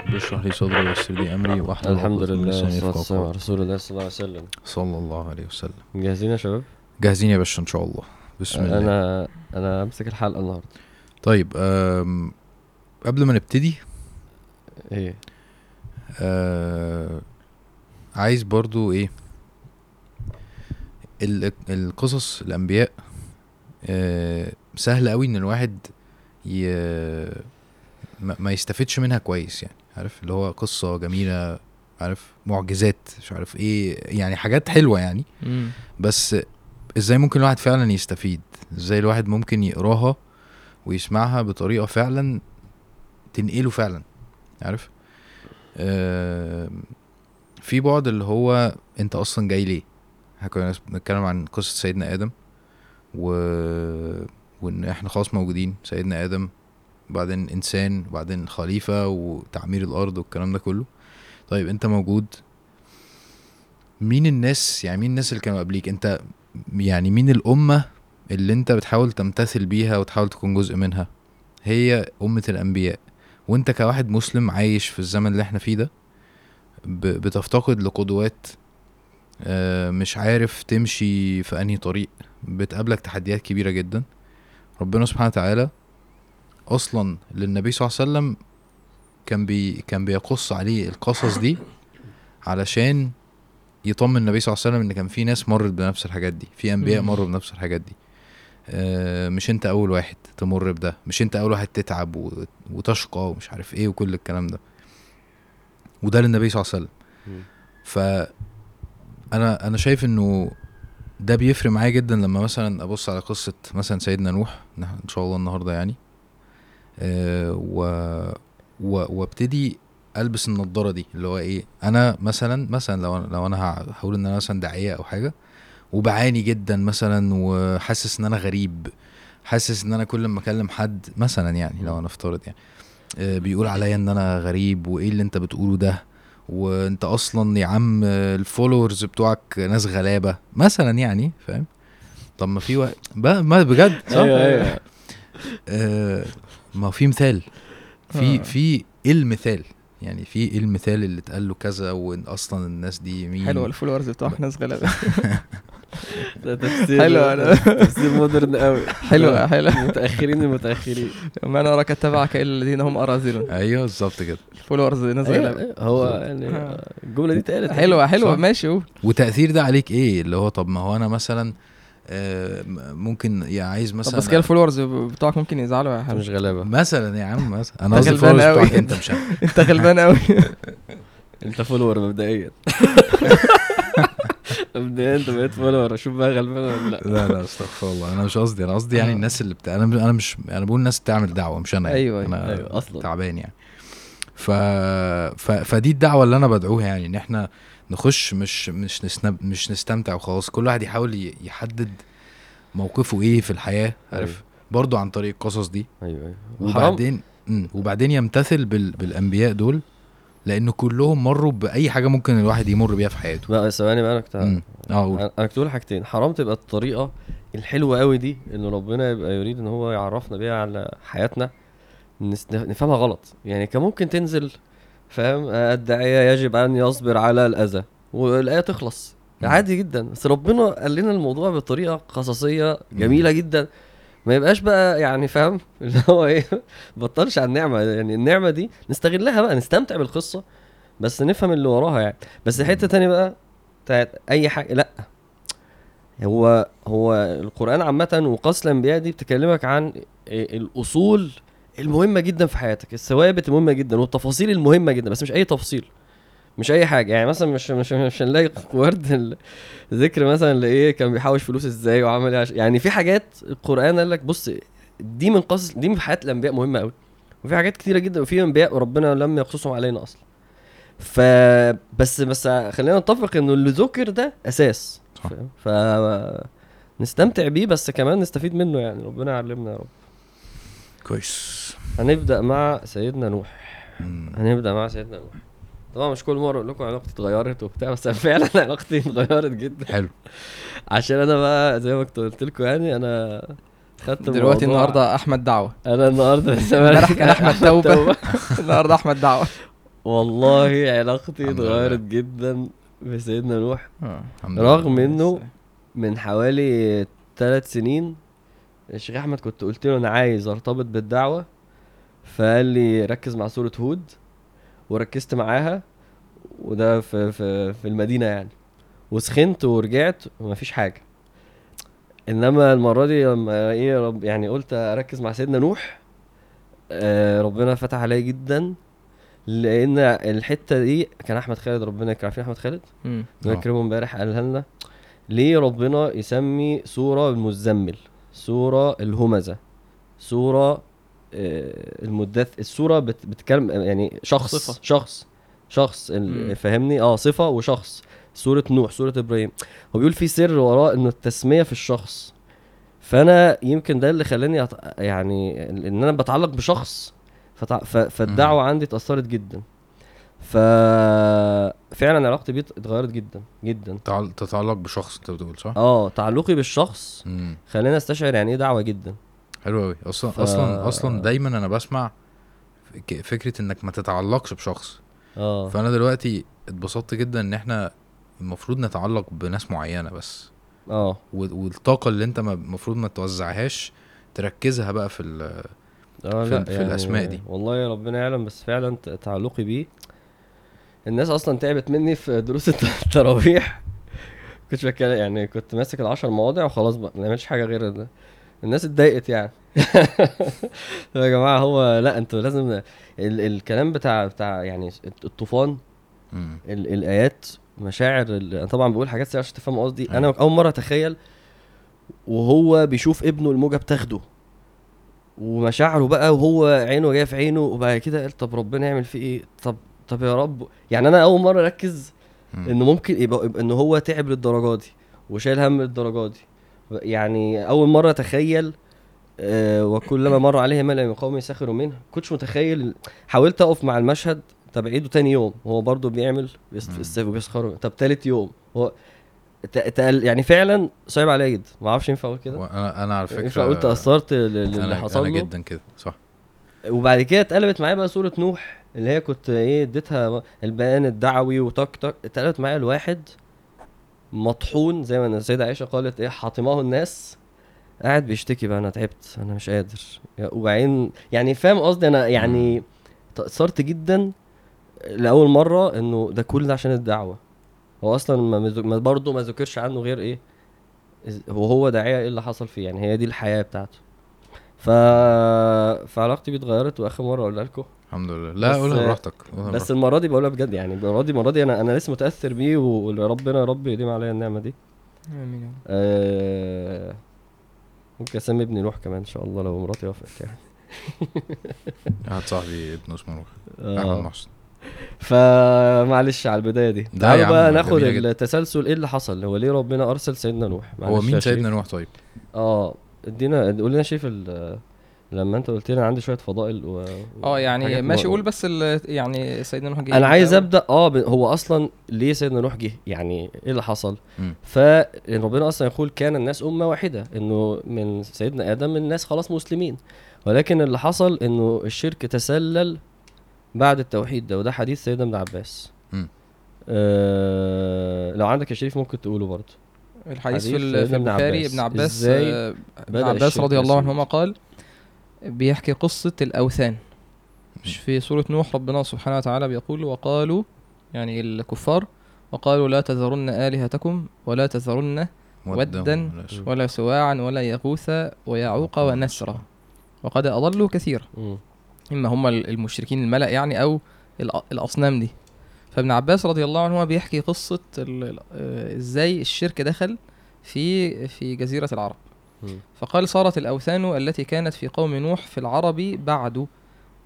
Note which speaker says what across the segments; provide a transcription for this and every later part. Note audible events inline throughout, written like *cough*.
Speaker 1: بيشرح لي صدري ويسر لي امري واحلل الحمد لله والصلاه على رسول الله صلى الله عليه وسلم
Speaker 2: صلى الله عليه وسلم
Speaker 1: جاهزين يا شباب؟
Speaker 2: جاهزين يا باشا ان شاء الله
Speaker 1: بسم الله انا انا امسك الحلقه النهارده
Speaker 2: طيب أم... قبل ما نبتدي ايه أه... عايز برضو ايه القصص الانبياء أه... سهل قوي ان الواحد ي... ما يستفدش منها كويس يعني عارف اللي هو قصه جميله عارف معجزات مش عارف ايه يعني حاجات حلوه يعني بس ازاي ممكن الواحد فعلا يستفيد ازاي الواحد ممكن يقراها ويسمعها بطريقه فعلا تنقله فعلا عارف آه، في بعد اللي هو انت اصلا جاي ليه احنا كنا بنتكلم عن قصه سيدنا ادم و... وان احنا خلاص موجودين سيدنا ادم وبعدين انسان وبعدين خليفه وتعمير الارض والكلام ده كله طيب انت موجود مين الناس يعني مين الناس اللي كانوا قبليك انت يعني مين الامه اللي انت بتحاول تمتثل بيها وتحاول تكون جزء منها هي امه الانبياء وانت كواحد مسلم عايش في الزمن اللي احنا فيه ده بتفتقد لقدوات آه، مش عارف تمشي في انهي طريق بتقابلك تحديات كبيره جدا ربنا سبحانه وتعالى اصلا للنبي صلى الله عليه وسلم كان بي كان بيقص عليه القصص دي علشان يطمن النبي صلى الله عليه وسلم ان كان في ناس مرت بنفس الحاجات دي في انبياء مروا بنفس الحاجات دي آه، مش انت اول واحد تمر بده مش انت اول واحد تتعب وتشقى ومش عارف ايه وكل الكلام ده وده للنبي صلى الله عليه وسلم ف انا انا شايف انه ده بيفرق معايا جدا لما مثلا ابص على قصه مثلا سيدنا نوح ان شاء الله النهارده يعني آه، و وابتدي البس النضاره دي اللي هو ايه انا مثلا مثلا لو لو انا هقول ان انا مثلا داعيه او حاجه وبعاني جدا مثلا وحاسس ان انا غريب حاسس ان انا كل ما اكلم حد مثلا يعني لو انا افترض يعني آه، بيقول عليا ان انا غريب وايه اللي انت بتقوله ده وانت اصلا يا عم الفولورز بتوعك ناس غلابه مثلا يعني فاهم طب ما في وقت ما بجد صح؟ ايوه ايوه آه، ما في مثال في آه. في ايه المثال يعني في ايه المثال اللي اتقال له كذا وان اصلا الناس دي مين
Speaker 1: حلو الفولورز بتوع ناس غلابه *laughs* ده تفسير حلو انا تفسير مودرن قوي حلو آه، حلو
Speaker 3: متاخرين المتاخرين
Speaker 1: ما انا اراك اتبعك الا الذين هم اراذل
Speaker 2: ايوه بالظبط كده
Speaker 1: الفولورز ناس أيوه، غلابه أيوه،
Speaker 3: هو يعني آه. الجمله دي اتقالت
Speaker 1: حلوه حلوه ماشي قول
Speaker 2: وتاثير ده عليك ايه اللي هو طب ما هو انا مثلا ممكن يا عايز مثلا طب
Speaker 1: بس كده الفولورز بتوعك ممكن يزعلوا يا حبيبي مش غلابه
Speaker 2: مثلا يا عم مثلا
Speaker 1: انا قصدي الفولورز بتوعك انت مش *laughs* انت غلبان قوي *laughs*
Speaker 3: انت فولور مبدئيا *laughs* مبدئيا انت بقيت فولور اشوف بقى غلبان ولا لا لا
Speaker 2: لا استغفر الله انا مش قصدي انا قصدي يعني آه. الناس اللي بتاع انا انا مش انا بقول الناس بتعمل دعوه مش انا
Speaker 1: يعني. أيوة،, ايوه انا
Speaker 2: ايوه اصلا تعبان يعني ف... ف... فدي الدعوه اللي انا بدعوها يعني ان احنا نخش مش مش نسنب مش نستمتع وخلاص كل واحد يحاول يحدد موقفه ايه في الحياه عارف أيوة. برضو عن طريق القصص دي
Speaker 1: ايوه ايوه
Speaker 2: وبعدين وبعدين يمتثل بال... بالانبياء دول لان كلهم مروا باي حاجه ممكن الواحد يمر بيها في حياته
Speaker 3: بقى ثواني بقى
Speaker 2: انا
Speaker 3: كنت
Speaker 2: اه
Speaker 3: انا كنت حاجتين حرام تبقى الطريقه الحلوه قوي دي ان ربنا يبقى يريد ان هو يعرفنا بيها على حياتنا نفهمها غلط يعني كان ممكن تنزل فاهم الداعيه يجب ان يصبر على الاذى والايه تخلص عادي جدا بس ربنا قال لنا الموضوع بطريقه قصصيه جميله جدا ما يبقاش بقى يعني فاهم *laughs* اللي هو ايه بطلش على النعمه يعني النعمه دي نستغلها بقى نستمتع بالقصه بس نفهم اللي وراها يعني بس حته تاني بقى بتاعت اي حاجه لا هو هو القران عامه وقصلا بيادي دي بتكلمك عن الاصول المهمه جدا في حياتك الثوابت المهمه جدا والتفاصيل المهمه جدا بس مش اي تفصيل مش اي حاجه يعني مثلا مش مش مش هنلاقي ورد ذكر مثلا لايه كان بيحوش فلوس ازاي وعمل ايه يعني في حاجات القران قال لك بص دي من قصص دي من حياه الانبياء مهمه قوي وفي حاجات كتيره جدا وفي انبياء ربنا لم يقصصهم علينا اصلا ف بس بس خلينا نتفق انه اللي ذكر ده اساس ف... نستمتع بيه بس كمان نستفيد منه يعني ربنا يعلمنا يا رب
Speaker 2: كويس
Speaker 3: هنبدا مع سيدنا نوح هنبدا مع سيدنا نوح طبعا مش كل مره اقول لكم علاقتي اتغيرت وبتاع بس فعلا *laughs* علاقتي اتغيرت جدا
Speaker 2: حلو
Speaker 3: عشان انا بقى زي ما كنت قلت لكم يعني انا
Speaker 1: خدت دلوقتي النهارده احمد دعوه
Speaker 3: انا النهارده *laughs*
Speaker 1: امبارح كان احمد توبه *laughs* النهارده احمد دعوه
Speaker 3: والله علاقتي اتغيرت جدا بسيدنا نوح آه، رغم انه من حوالي ثلاث سنين الشيخ احمد كنت قلت له انا عايز ارتبط بالدعوه فقال لي ركز مع سوره هود وركزت معاها وده في في في المدينه يعني وسخنت ورجعت ومفيش حاجه انما المره دي لما ايه رب يعني قلت اركز مع سيدنا نوح آه ربنا فتح عليا جدا لان الحته دي كان احمد خالد ربنا يكرم عارفين احمد خالد ربنا آه. يكرمه امبارح قالها لنا ليه ربنا يسمي سوره المزمل سوره الهمزه سوره آه، المدث الصوره بتتكلم يعني شخص
Speaker 1: صفة.
Speaker 3: شخص شخص فاهمني اه صفه وشخص سوره نوح سوره ابراهيم هو بيقول في سر وراء ان التسميه في الشخص فانا يمكن ده اللي خلاني يعني ان انا بتعلق بشخص ف... فالدعوه عندي اتاثرت جدا ففعلا علاقتي بيه اتغيرت جدا جدا
Speaker 2: تتعلق بشخص انت بتقول صح؟
Speaker 3: اه تعلقي بالشخص خلاني استشعر يعني ايه دعوه جدا
Speaker 2: حلو قوي اصلا ف... اصلا اصلا دايما انا بسمع فكره انك ما تتعلقش بشخص اه فانا دلوقتي اتبسطت جدا ان احنا المفروض نتعلق بناس معينه بس اه والطاقه اللي انت المفروض ما توزعهاش تركزها بقى في ال آه
Speaker 3: في, لا
Speaker 2: في يعني الاسماء دي
Speaker 3: والله يا ربنا يعلم بس فعلا تعلقي بيه الناس اصلا تعبت مني في دروس *laughs* التراويح كنت بتكلم يعني كنت ماسك العشر مواضع وخلاص بقى ما نعملش حاجه غير ده الناس اتضايقت يعني *laughs* يا جماعه هو لا انتوا لازم ال الكلام بتاع بتاع يعني الطوفان ال الايات مشاعر انا طبعا بقول حاجات عشان تفهموا قصدي أيوة. انا اول مره اتخيل وهو بيشوف ابنه الموجه بتاخده ومشاعره بقى وهو عينه جايه في عينه وبعد كده قال طب ربنا يعمل فيه ايه طب طب يا رب يعني انا اول مره اركز انه ممكن يبقى ان هو تعب للدرجه دي وشايل هم للدرجه دي يعني اول مره اتخيل آه وكلما مر عليه ما من قوم سخروا منه كنتش متخيل حاولت اقف مع المشهد طب عيده تاني يوم هو برضه بيعمل بيسخروا طب تالت يوم هو تقل يعني فعلا صعب عليا جدا ما اعرفش ينفع اقول كده
Speaker 2: انا انا
Speaker 3: على فكره ينفع اقول تاثرت أنا
Speaker 2: حصل جدا كده صح
Speaker 3: وبعد كده اتقلبت معايا بقى صوره نوح اللي هي كنت ايه اديتها البيان الدعوي وطق طق اتقلبت معايا الواحد مطحون زي ما السيدة عائشة قالت ايه حاطماه الناس قاعد بيشتكي بقى انا تعبت انا مش قادر وبعدين يعني فاهم قصدي انا يعني تأثرت جدا لأول مرة انه ده كل ده عشان الدعوة هو اصلا ما برضه ما ذكرش عنه غير ايه هو هو داعية ايه اللي حصل فيه يعني هي دي الحياة بتاعته ف فعلاقتي بيه اتغيرت واخر مرة اقولها لكم الحمد
Speaker 2: لله لا قولها براحتك
Speaker 3: بس المره دي بقولها بجد يعني المره دي المره دي انا انا لسه متاثر بيه وربنا يا رب يديم عليا النعمه دي امين آه ممكن اسمي ابني روح كمان ان شاء الله لو مراتي وافقت يعني *laughs* واحد صاحبي ابن اسمه روح آه. احمد محسن فمعلش على البدايه دي ده يعني بقى ناخد التسلسل ايه اللي حصل هو ليه ربنا ارسل سيدنا نوح
Speaker 2: هو مين سيدنا نوح طيب
Speaker 3: اه ادينا قول لنا شايف ال لما انت قلت لي انا عندي شويه فضائل و...
Speaker 1: اه يعني ماشي قول بس ال... يعني سيدنا نوح
Speaker 3: جه انا عايز ابدا اه ب... هو اصلا ليه سيدنا نوح جه يعني ايه اللي حصل فربنا يعني اصلا يقول كان الناس امه واحده انه من سيدنا ادم الناس خلاص مسلمين ولكن اللي حصل انه الشرك تسلل بعد التوحيد ده وده حديث سيدنا ابن عباس
Speaker 2: آه...
Speaker 3: لو عندك يا شريف ممكن تقوله برضه
Speaker 1: الحديث في, البخاري ابن عباس آه، ابن عباس, ابن عباس رضي الله عنهما قال بيحكي قصة الأوثان مش في سورة نوح ربنا سبحانه وتعالى بيقول وقالوا يعني الكفار وقالوا لا تذرن آلهتكم ولا تذرن ودا ولا سواعا ولا يغوث ويعوق ونسرا وقد أضلوا كثيرا إما هم المشركين الملأ يعني أو الأصنام دي فابن عباس رضي الله عنه بيحكي قصة آه، إزاي الشرك دخل في في جزيرة العرب فقال صارت الأوثان التي كانت في قوم نوح في العرب بعد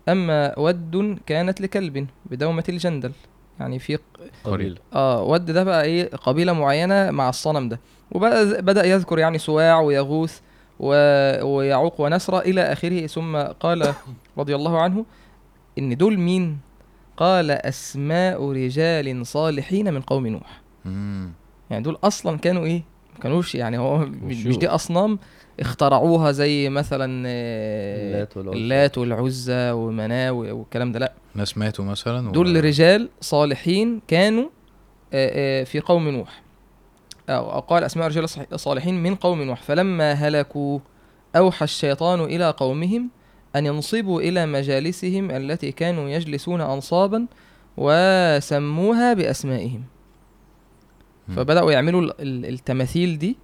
Speaker 1: أما ود كانت لكلب بدومة الجندل يعني في
Speaker 2: قبيلة
Speaker 1: اه ود ده بقى ايه قبيلة معينة مع الصنم ده وبدأ بدأ يذكر يعني سواع ويغوث و... ويعوق ونسر إلى آخره ثم قال *coughs* رضي الله عنه إن دول مين؟ قال أسماء رجال صالحين من قوم نوح يعني دول أصلا كانوا إيه كانوش يعني هو مش دي اصنام اخترعوها زي مثلا
Speaker 2: آه، اللات والعزى, اللات
Speaker 1: والعزى ومناوي والكلام ده لا
Speaker 2: ناس ماتوا مثلا
Speaker 1: دول رجال صالحين كانوا آه، آه، في قوم نوح أو قال أسماء رجال صالحين من قوم نوح فلما هلكوا أوحى الشيطان إلى قومهم أن ينصبوا إلى مجالسهم التي كانوا يجلسون أنصابا وسموها بأسمائهم فبداوا يعملوا التماثيل دي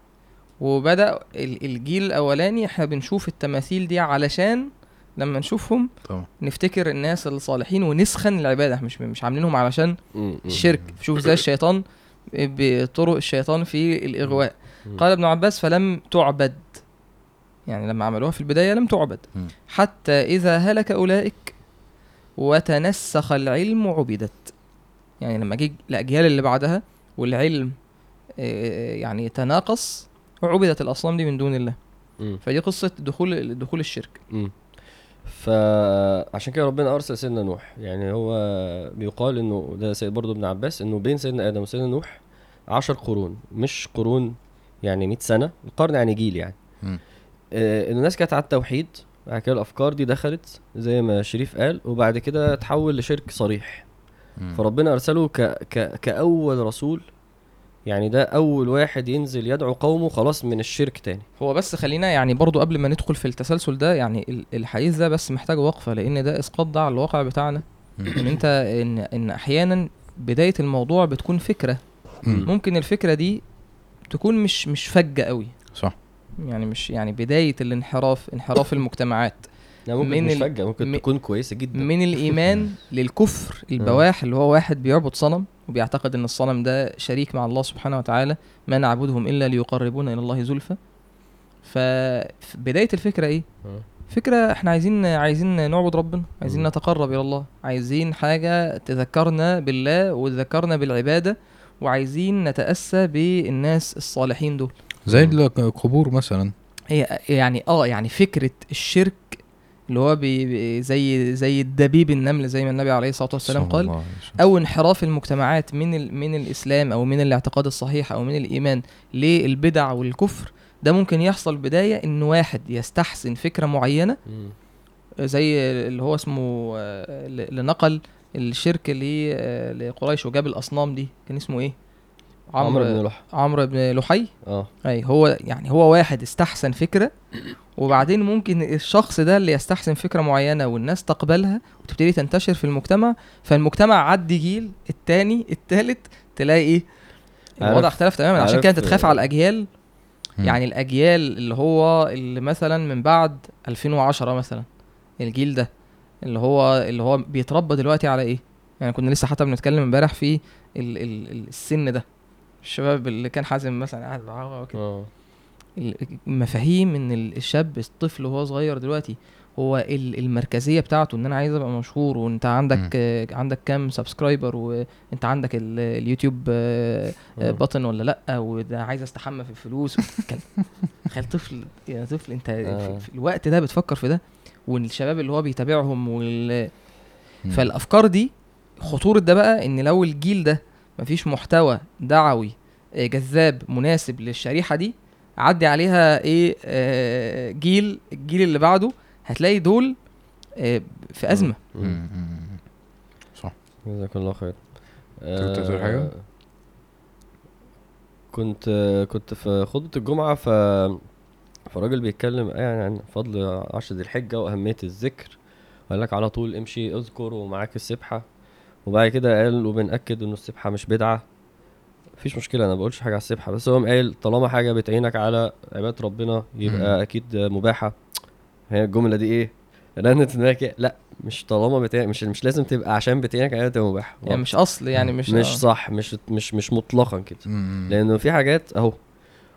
Speaker 1: وبدا الجيل الاولاني احنا بنشوف التماثيل دي علشان لما نشوفهم طبعا. نفتكر الناس الصالحين ونسخن العباده مش مش عاملينهم علشان الشرك شوف زي الشيطان بطرق الشيطان في الاغواء قال ابن عباس فلم تعبد يعني لما عملوها في البدايه لم تعبد حتى اذا هلك اولئك وتنسخ العلم عبدت يعني لما جه الاجيال اللي بعدها والعلم آه، يعني تناقص عبدت الاصنام دي من دون الله م. فدي قصه دخول دخول الشرك م.
Speaker 3: فعشان كده ربنا ارسل سيدنا نوح يعني هو بيقال انه ده سيد برضه ابن عباس انه بين سيدنا ادم وسيدنا نوح عشر قرون مش قرون يعني 100 سنه القرن يعني جيل يعني آه الناس كانت على التوحيد بعد كده الافكار دي دخلت زي ما شريف قال وبعد كده تحول لشرك صريح فربنا ارسله ك... ك... كاول رسول يعني ده اول واحد ينزل يدعو قومه خلاص من الشرك تاني
Speaker 1: هو بس خلينا يعني برضو قبل ما ندخل في التسلسل ده يعني الحديث ده بس محتاج وقفه لان ده اسقاط ده على الواقع بتاعنا ان انت ان ان احيانا بدايه الموضوع بتكون فكره ممكن الفكره دي تكون مش مش فجه قوي
Speaker 2: صح
Speaker 1: يعني مش يعني بدايه الانحراف انحراف المجتمعات
Speaker 3: لا ممكن من مش فجأة ممكن من تكون كويسة جدا
Speaker 1: من الإيمان *laughs* للكفر آه. البواح اللي هو واحد بيعبد صنم وبيعتقد ان الصنم ده شريك مع الله سبحانه وتعالى ما نعبدهم الا ليقربونا الى الله زلفى فبدايه الفكره ايه آه. فكره احنا عايزين عايزين نعبد ربنا عايزين آه. نتقرب الى الله عايزين حاجه تذكرنا بالله وتذكرنا بالعباده وعايزين نتاسى بالناس الصالحين دول
Speaker 2: زي القبور مثلا
Speaker 1: هي يعني اه يعني فكره الشرك اللي هو بي بي زي زي الدبيب النمل زي ما النبي عليه الصلاه والسلام قال او انحراف المجتمعات من من الاسلام او من الاعتقاد الصحيح او من الايمان للبدع والكفر ده ممكن يحصل بدايه ان واحد يستحسن فكره معينه زي اللي هو اسمه اللي آه، نقل الشرك آه، لقريش وجاب الاصنام دي كان اسمه ايه
Speaker 3: عمرو بن لحي
Speaker 1: عمرو بن لحي
Speaker 3: اه اي
Speaker 1: هو يعني هو واحد استحسن فكره وبعدين ممكن الشخص ده اللي يستحسن فكره معينه والناس تقبلها وتبتدي تنتشر في المجتمع فالمجتمع عدي جيل الثاني الثالث تلاقي ايه الوضع اختلف تماما عشان كده انت تخاف على الاجيال يعني الاجيال اللي هو اللي مثلا من بعد 2010 مثلا الجيل ده اللي هو اللي هو بيتربى دلوقتي على ايه يعني كنا لسه حتى بنتكلم امبارح في السن ده الشباب اللي كان حازم مثلا قاعد معاه المفاهيم ان الشاب الطفل وهو صغير دلوقتي هو المركزيه بتاعته ان انا عايز ابقى مشهور وانت عندك م. عندك كام سبسكرايبر وانت عندك اليوتيوب بطن آه، آه، آه. ولا لا وده عايز استحمى في الفلوس *laughs* تخيل طفل يا طفل انت في الوقت ده بتفكر في ده والشباب اللي هو بيتابعهم وال... فالافكار دي خطوره ده بقى ان لو الجيل ده مفيش محتوى دعوي آه، جذاب مناسب للشريحه دي عدي عليها ايه جيل الجيل اللي بعده هتلاقي دول آه، في ازمه
Speaker 2: صح جزاك
Speaker 3: الله خير كنت حاجه كنت كنت في خطبه الجمعه ف فالراجل بيتكلم يعني عن فضل عشر ذي الحجه واهميه الذكر وقال لك على طول امشي اذكر ومعاك السبحه وبعد كده قال وبنأكد إنه السبحة مش بدعة مفيش مشكلة أنا بقولش حاجة على السبحة بس هو قال طالما حاجة بتعينك على عبادة ربنا يبقى أكيد مباحة هي الجملة دي إيه؟ رنت هناك لا مش طالما بتعينك مش مش لازم تبقى عشان بتعينك على تبقى مباحة
Speaker 1: يعني مش أصل يعني مش
Speaker 3: مش آه. صح مش مش مش مطلقا كده لأنه في حاجات أهو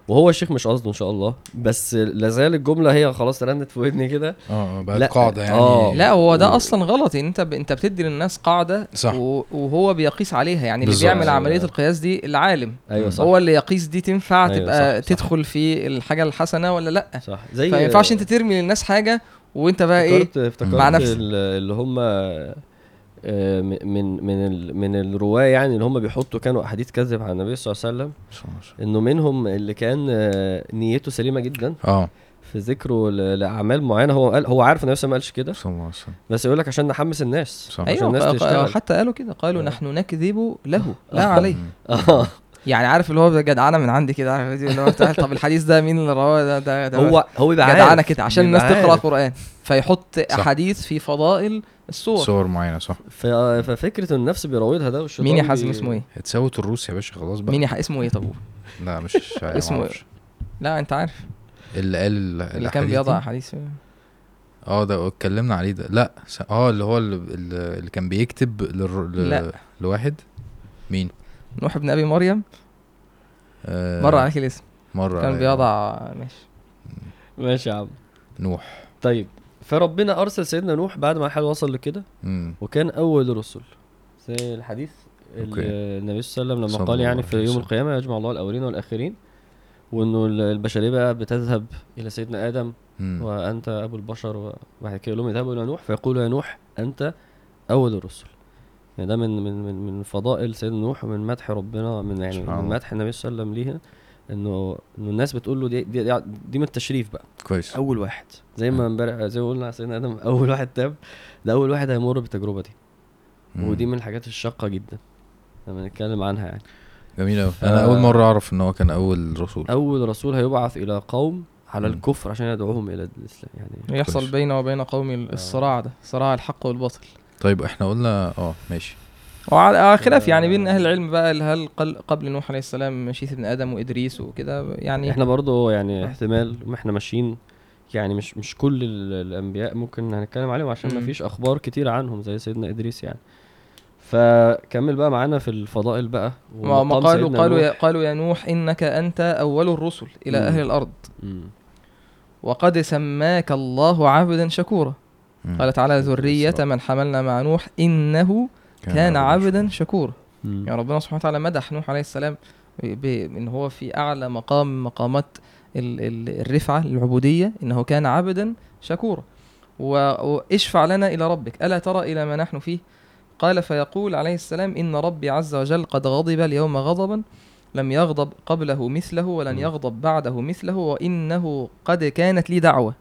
Speaker 3: وهو الشيخ مش قصده ان شاء الله بس لازال الجمله هي خلاص رنت في ودني كده اه,
Speaker 2: آه، بقت قاعده يعني آه
Speaker 1: لا هو ده و... اصلا غلط ان يعني انت ب... انت بتدي للناس قاعده
Speaker 2: صح و...
Speaker 1: وهو بيقيس عليها يعني اللي بيعمل عمليه القياس دي العالم
Speaker 2: ايوه صح
Speaker 1: هو اللي يقيس دي تنفع أيوة تبقى صح. تدخل في الحاجه الحسنه ولا لا
Speaker 2: صح زي فما ينفعش
Speaker 1: انت ترمي للناس حاجه وانت بقى ايه افتكرت مع نفسك
Speaker 3: اللي هم آه، من من من الروايه يعني اللي هم بيحطوا كانوا احاديث كذب على النبي
Speaker 2: صلى الله عليه
Speaker 3: وسلم انه منهم اللي كان آه، نيته سليمه جدا
Speaker 2: اه
Speaker 3: في ذكره لاعمال معينه هو قال هو عارف النبي صلى الله عليه وسلم ما
Speaker 2: قالش كده
Speaker 3: بس يقول لك عشان نحمس الناس
Speaker 1: صح. عشان
Speaker 3: أيوة
Speaker 1: الناس تشتغل حتى قالوا كده قالوا آه. نحن نكذب له لا عليه *laughs* يعني عارف اللي هو جدعانه من عندي كده عارف اللي هو طب الحديث ده مين اللي رواه ده, ده,
Speaker 3: هو هو بيبقى
Speaker 1: جدعانه كده عشان الناس تقرا قران فيحط صح. احاديث في فضائل الصور
Speaker 2: صور معينه صح
Speaker 3: ففكره النفس بيراودها ده والشيطان
Speaker 1: مين يا حازم اسمه ايه؟
Speaker 2: هتساوت الروس يا باشا خلاص بقى
Speaker 1: مين اسمه ايه طب؟ *laughs*
Speaker 2: لا مش اسمه ايه؟
Speaker 1: لا انت عارف
Speaker 2: اللي قال
Speaker 1: اللي كان بيضع احاديث
Speaker 2: اه ده اتكلمنا عليه ده لا اه اللي هو اللي, اللي كان بيكتب
Speaker 1: ل...
Speaker 2: لواحد مين؟
Speaker 1: نوح بن ابي مريم آه مر عليك الاسم
Speaker 2: مره كان
Speaker 1: بيضع ماشي ماشي يا عم
Speaker 2: نوح
Speaker 3: طيب فربنا ارسل سيدنا نوح بعد ما الحال وصل لكده وكان اول الرسل زي الحديث النبي صلى الله عليه وسلم لما قال يعني في يوم القيامه يجمع الله الاولين والاخرين وانه البشريه بقى بتذهب الى سيدنا ادم
Speaker 2: مم.
Speaker 3: وانت ابو البشر وبعد كده لهم يذهبوا الى نوح فيقول يا نوح انت اول الرسل يعني ده من من من, من فضائل سيدنا نوح ومن مدح ربنا من يعني من مدح النبي صلى الله عليه وسلم ليها انه انه الناس بتقول له دي دي, دي من التشريف بقى
Speaker 2: كويس
Speaker 3: اول واحد زي ما امبارح زي ما قلنا سيدنا ادم اول واحد تاب ده اول واحد هيمر بالتجربه دي مم. ودي من الحاجات الشاقه جدا لما نتكلم عنها يعني
Speaker 2: جميل قوي ف... انا اول مره اعرف ان هو كان اول رسول
Speaker 3: اول رسول هيبعث الى قوم على مم. الكفر عشان يدعوهم الى الاسلام يعني
Speaker 1: يحصل بينه وبين قومي آه. الصراع ده صراع الحق والباطل
Speaker 2: طيب احنا قلنا اه ماشي
Speaker 1: وعلى خلاف يعني بين آه. اهل العلم بقى هل قبل نوح عليه السلام مشيت ابن ادم وادريس وكده يعني
Speaker 3: احنا برضه يعني آه. احتمال ما احنا ماشيين يعني مش مش كل الانبياء ممكن هنتكلم عليهم عشان ما فيش اخبار كتير عنهم زي سيدنا ادريس يعني فكمل بقى معانا في الفضائل بقى
Speaker 1: ما قالوا قالوا يا قالوا يا نوح انك انت اول الرسل الى مم. اهل الارض
Speaker 2: مم.
Speaker 1: وقد سماك الله عبدا شكورا قال تعالى ذرية من حملنا مع نوح إنه كان, عبدا شكورا يعني ربنا سبحانه وتعالى مدح نوح عليه السلام بان هو في اعلى مقام مقامات الرفعه العبوديه انه كان عبدا شكورا واشفع لنا الى ربك الا ترى الى ما نحن فيه قال فيقول عليه السلام ان ربي عز وجل قد غضب اليوم غضبا لم يغضب قبله مثله ولن يغضب بعده مثله وانه قد كانت لي دعوه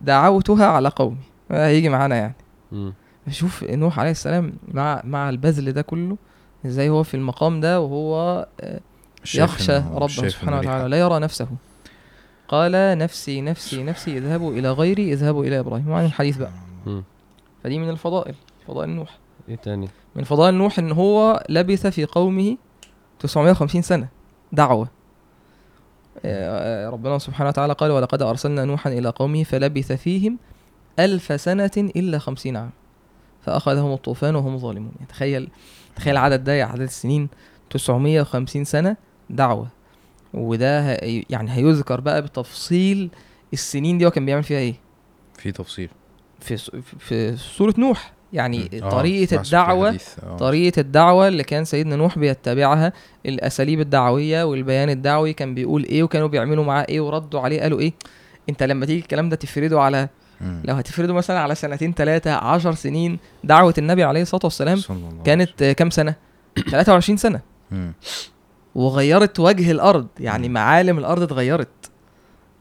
Speaker 1: دعوتها على قومي آه، هيجي معانا يعني
Speaker 2: م.
Speaker 1: شوف نوح عليه السلام مع مع البذل ده كله ازاي هو في المقام ده وهو آه، يخشى ربه سبحانه وتعالى لا يرى نفسه قال نفسي نفسي نفسي اذهبوا الى غيري اذهبوا الى ابراهيم وعن الحديث بقى فدي من الفضائل فضائل نوح
Speaker 2: ايه تاني
Speaker 1: من فضائل نوح ان هو لبث في قومه 950 سنه دعوه آه، آه، ربنا سبحانه وتعالى قال ولقد ارسلنا نوحا الى قومه فلبث فيهم الف سنه الا خمسين عام فأخذهم الطوفان وهم ظالمون يعني تخيل تخيل العدد ده يعني عدد السنين 950 سنة دعوة وده يعني هيذكر بقى بتفصيل السنين دي هو كان بيعمل فيها ايه
Speaker 2: في تفصيل
Speaker 1: في في سورة نوح يعني آه، طريقة الدعوة آه. طريقة الدعوة اللي كان سيدنا نوح بيتبعها الأساليب الدعوية والبيان الدعوي كان بيقول إيه وكانوا بيعملوا معاه إيه وردوا عليه قالوا إيه أنت لما تيجي الكلام ده تفرده على
Speaker 2: لو
Speaker 1: هتفرده مثلا على سنتين ثلاثة عشر سنين دعوة النبي عليه الصلاة والسلام كانت كام سنة؟ 23 *coughs* سنة وغيرت وجه الأرض يعني معالم الأرض اتغيرت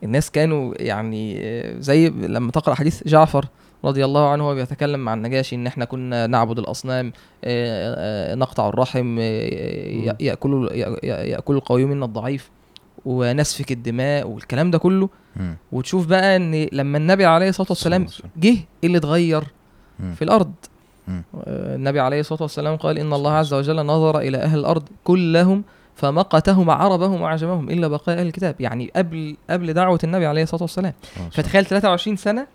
Speaker 1: الناس كانوا يعني زي لما تقرأ حديث جعفر رضي الله عنه وهو بيتكلم مع النجاشي ان احنا كنا نعبد الاصنام آه، آه، نقطع الرحم آه، ياكل ياكل القوي منا الضعيف ونسفك الدماء والكلام ده كله وتشوف بقى ان لما النبي عليه الصلاه والسلام جه ايه اللي اتغير في الارض النبي عليه الصلاه والسلام قال ان الله عز وجل نظر الى اهل الارض كلهم فمقتهم عربهم وعجمهم الا بقاء اهل الكتاب يعني قبل قبل دعوه النبي عليه الصلاه والسلام فتخيل 23 سنه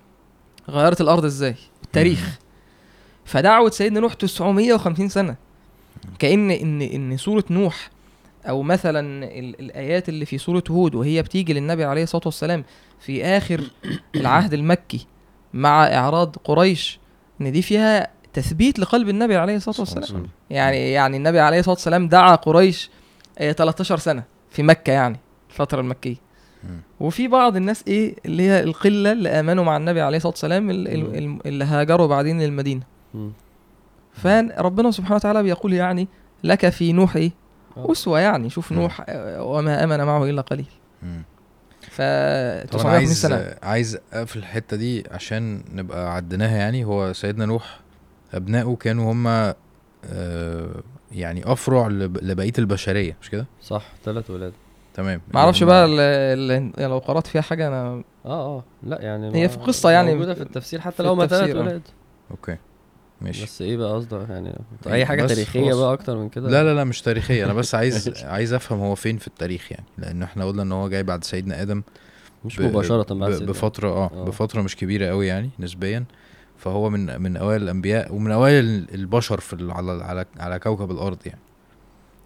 Speaker 1: غيرت الارض ازاي التاريخ فدعوه سيدنا نوح 950 سنه كان ان ان سوره نوح او مثلا الايات اللي في سوره هود وهي بتيجي للنبي عليه الصلاه والسلام في اخر *coughs* العهد المكي مع اعراض قريش ان دي فيها تثبيت لقلب النبي عليه الصلاه والسلام يعني يعني النبي عليه الصلاه والسلام دعا قريش 13 آه، سنه في مكه يعني الفتره المكيه وفي بعض الناس ايه اللي هي القله اللي امنوا مع النبي عليه الصلاه والسلام اللي هاجروا بعدين للمدينه فربنا سبحانه وتعالى بيقول يعني لك في نوح ايه آه. اسوه يعني شوف نوح آه، وما امن معه الا قليل ف
Speaker 2: عايز سنه عايز اقفل الحته دي عشان نبقى عديناها يعني هو سيدنا نوح ابنائه كانوا هم آه، يعني افرع لبقيه البشريه مش كده
Speaker 3: صح ثلاث ولاد
Speaker 2: تمام
Speaker 1: ما اعرفش يعني بقى الـ لو قرات فيها حاجه انا
Speaker 3: اه اه لا يعني
Speaker 1: هي في قصه يعني
Speaker 3: موجوده في التفسير حتى لو ما ثلاث ولاد
Speaker 2: اوكي
Speaker 3: ماشي بس ايه بقى قصدك يعني اي حاجه تاريخيه بقى اكتر من كده
Speaker 2: لا لا لا مش تاريخيه انا بس *laughs* عايز عايز افهم هو فين في التاريخ يعني لان احنا قلنا ان هو جاي بعد سيدنا ادم
Speaker 3: مش مباشره بعد
Speaker 2: سيدنا بفتره اه, آه. بفتره مش كبيره قوي يعني نسبيا فهو من من اوائل الانبياء ومن اوائل البشر في على على على كوكب الارض يعني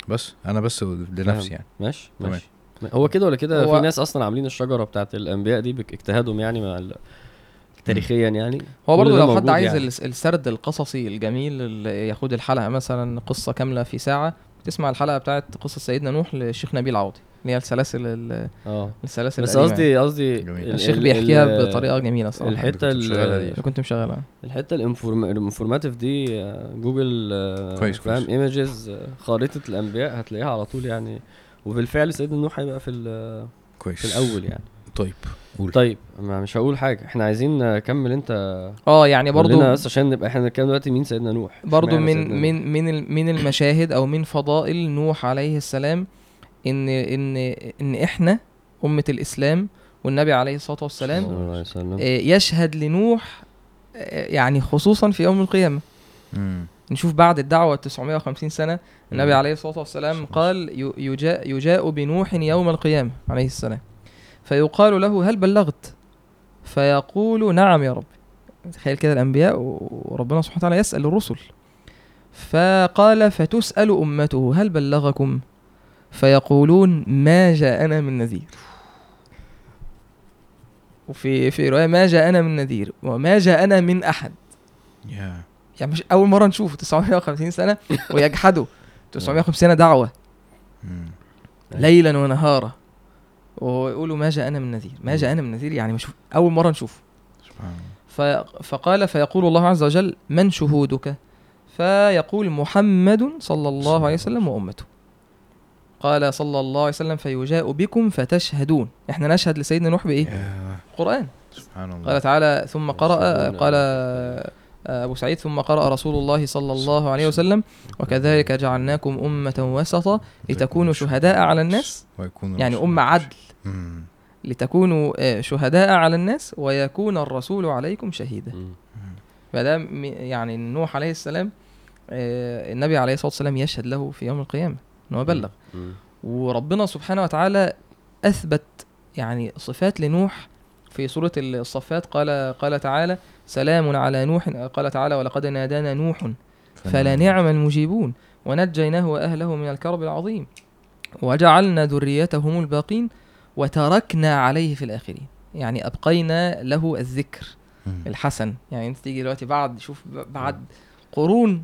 Speaker 2: بس انا بس لنفسي يعني
Speaker 3: ماشي ماشي هو كده ولا كده في ناس اصلا عاملين الشجره بتاعت الانبياء دي باجتهادهم يعني مع تاريخيا يعني
Speaker 1: هو برضه لو حد عايز يعني. السرد القصصي الجميل اللي ياخد الحلقه مثلا قصه كامله في ساعه تسمع الحلقه بتاعت قصه سيدنا نوح للشيخ نبيل عوضي اللي هي السلاسل
Speaker 3: اه
Speaker 1: السلاسل بس
Speaker 3: قصدي يعني. قصدي
Speaker 1: الشيخ بيحكيها بطريقه جميله صراحه
Speaker 2: الحته
Speaker 1: اللي كنت مشغلها
Speaker 3: الحته الانفورماتيف دي آه، جوجل آه،
Speaker 2: كويس فاهم ايمجز
Speaker 3: آه، خريطه الانبياء هتلاقيها على طول يعني وبالفعل سيدنا نوح هيبقى في كويس في الاول يعني
Speaker 2: طيب
Speaker 3: قول طيب ما مش هقول حاجه احنا عايزين نكمل انت
Speaker 1: اه يعني برضو بس
Speaker 3: عشان نبقى احنا بنتكلم دلوقتي مين سيدنا نوح
Speaker 1: برضو من سيدنا من من من المشاهد او من فضائل نوح عليه السلام ان ان ان احنا امه الاسلام والنبي عليه الصلاه والسلام آه، يشهد لنوح آه، يعني خصوصا في يوم القيامه مم. نشوف بعد الدعوة 950 سنة النبي عليه الصلاة والسلام قال يجاء, يجاء بنوح يوم القيامة عليه السلام فيقال له هل بلغت فيقول نعم يا رب تخيل كده الأنبياء وربنا سبحانه وتعالى يسأل الرسل فقال فتسأل أمته هل بلغكم فيقولون ما جاءنا من نذير وفي في روايه ما جاءنا من نذير وما جاءنا من احد
Speaker 2: yeah.
Speaker 1: يعني مش اول مره نشوفه 950 سنه *laughs* ويجحدوا 950 سنه دعوه ليلا ونهارا ويقولوا ما جاءنا من نذير ما جاءنا من نذير يعني مش اول مره نشوفه فقال فيقول الله عز وجل من شهودك فيقول محمد صلى الله عليه وسلم وامته قال صلى الله عليه وسلم فيجاء بكم فتشهدون احنا نشهد لسيدنا نوح بايه القران
Speaker 2: سبحان الله
Speaker 1: قال تعالى ثم قرأ قال آه، أبو سعيد ثم قرأ رسول الله صلى الله عليه وسلم وكذلك جعلناكم أمة وسطا لتكونوا شهداء على الناس يعني أمة عدل لتكونوا آه، شهداء على الناس ويكون الرسول عليكم شهيدا فده يعني نوح عليه السلام آه، النبي عليه الصلاة والسلام يشهد له في يوم القيامة أنه بلغ وربنا سبحانه وتعالى أثبت يعني صفات لنوح في سورة الصفات قال قال تعالى سلام على نوح قال تعالى ولقد نادانا نوح فلنعم المجيبون ونجيناه وأهله من الكرب العظيم وجعلنا ذريتهم الباقين وتركنا عليه في الآخرين يعني أبقينا له الذكر الحسن يعني أنت تيجي دلوقتي بعد شوف بعد قرون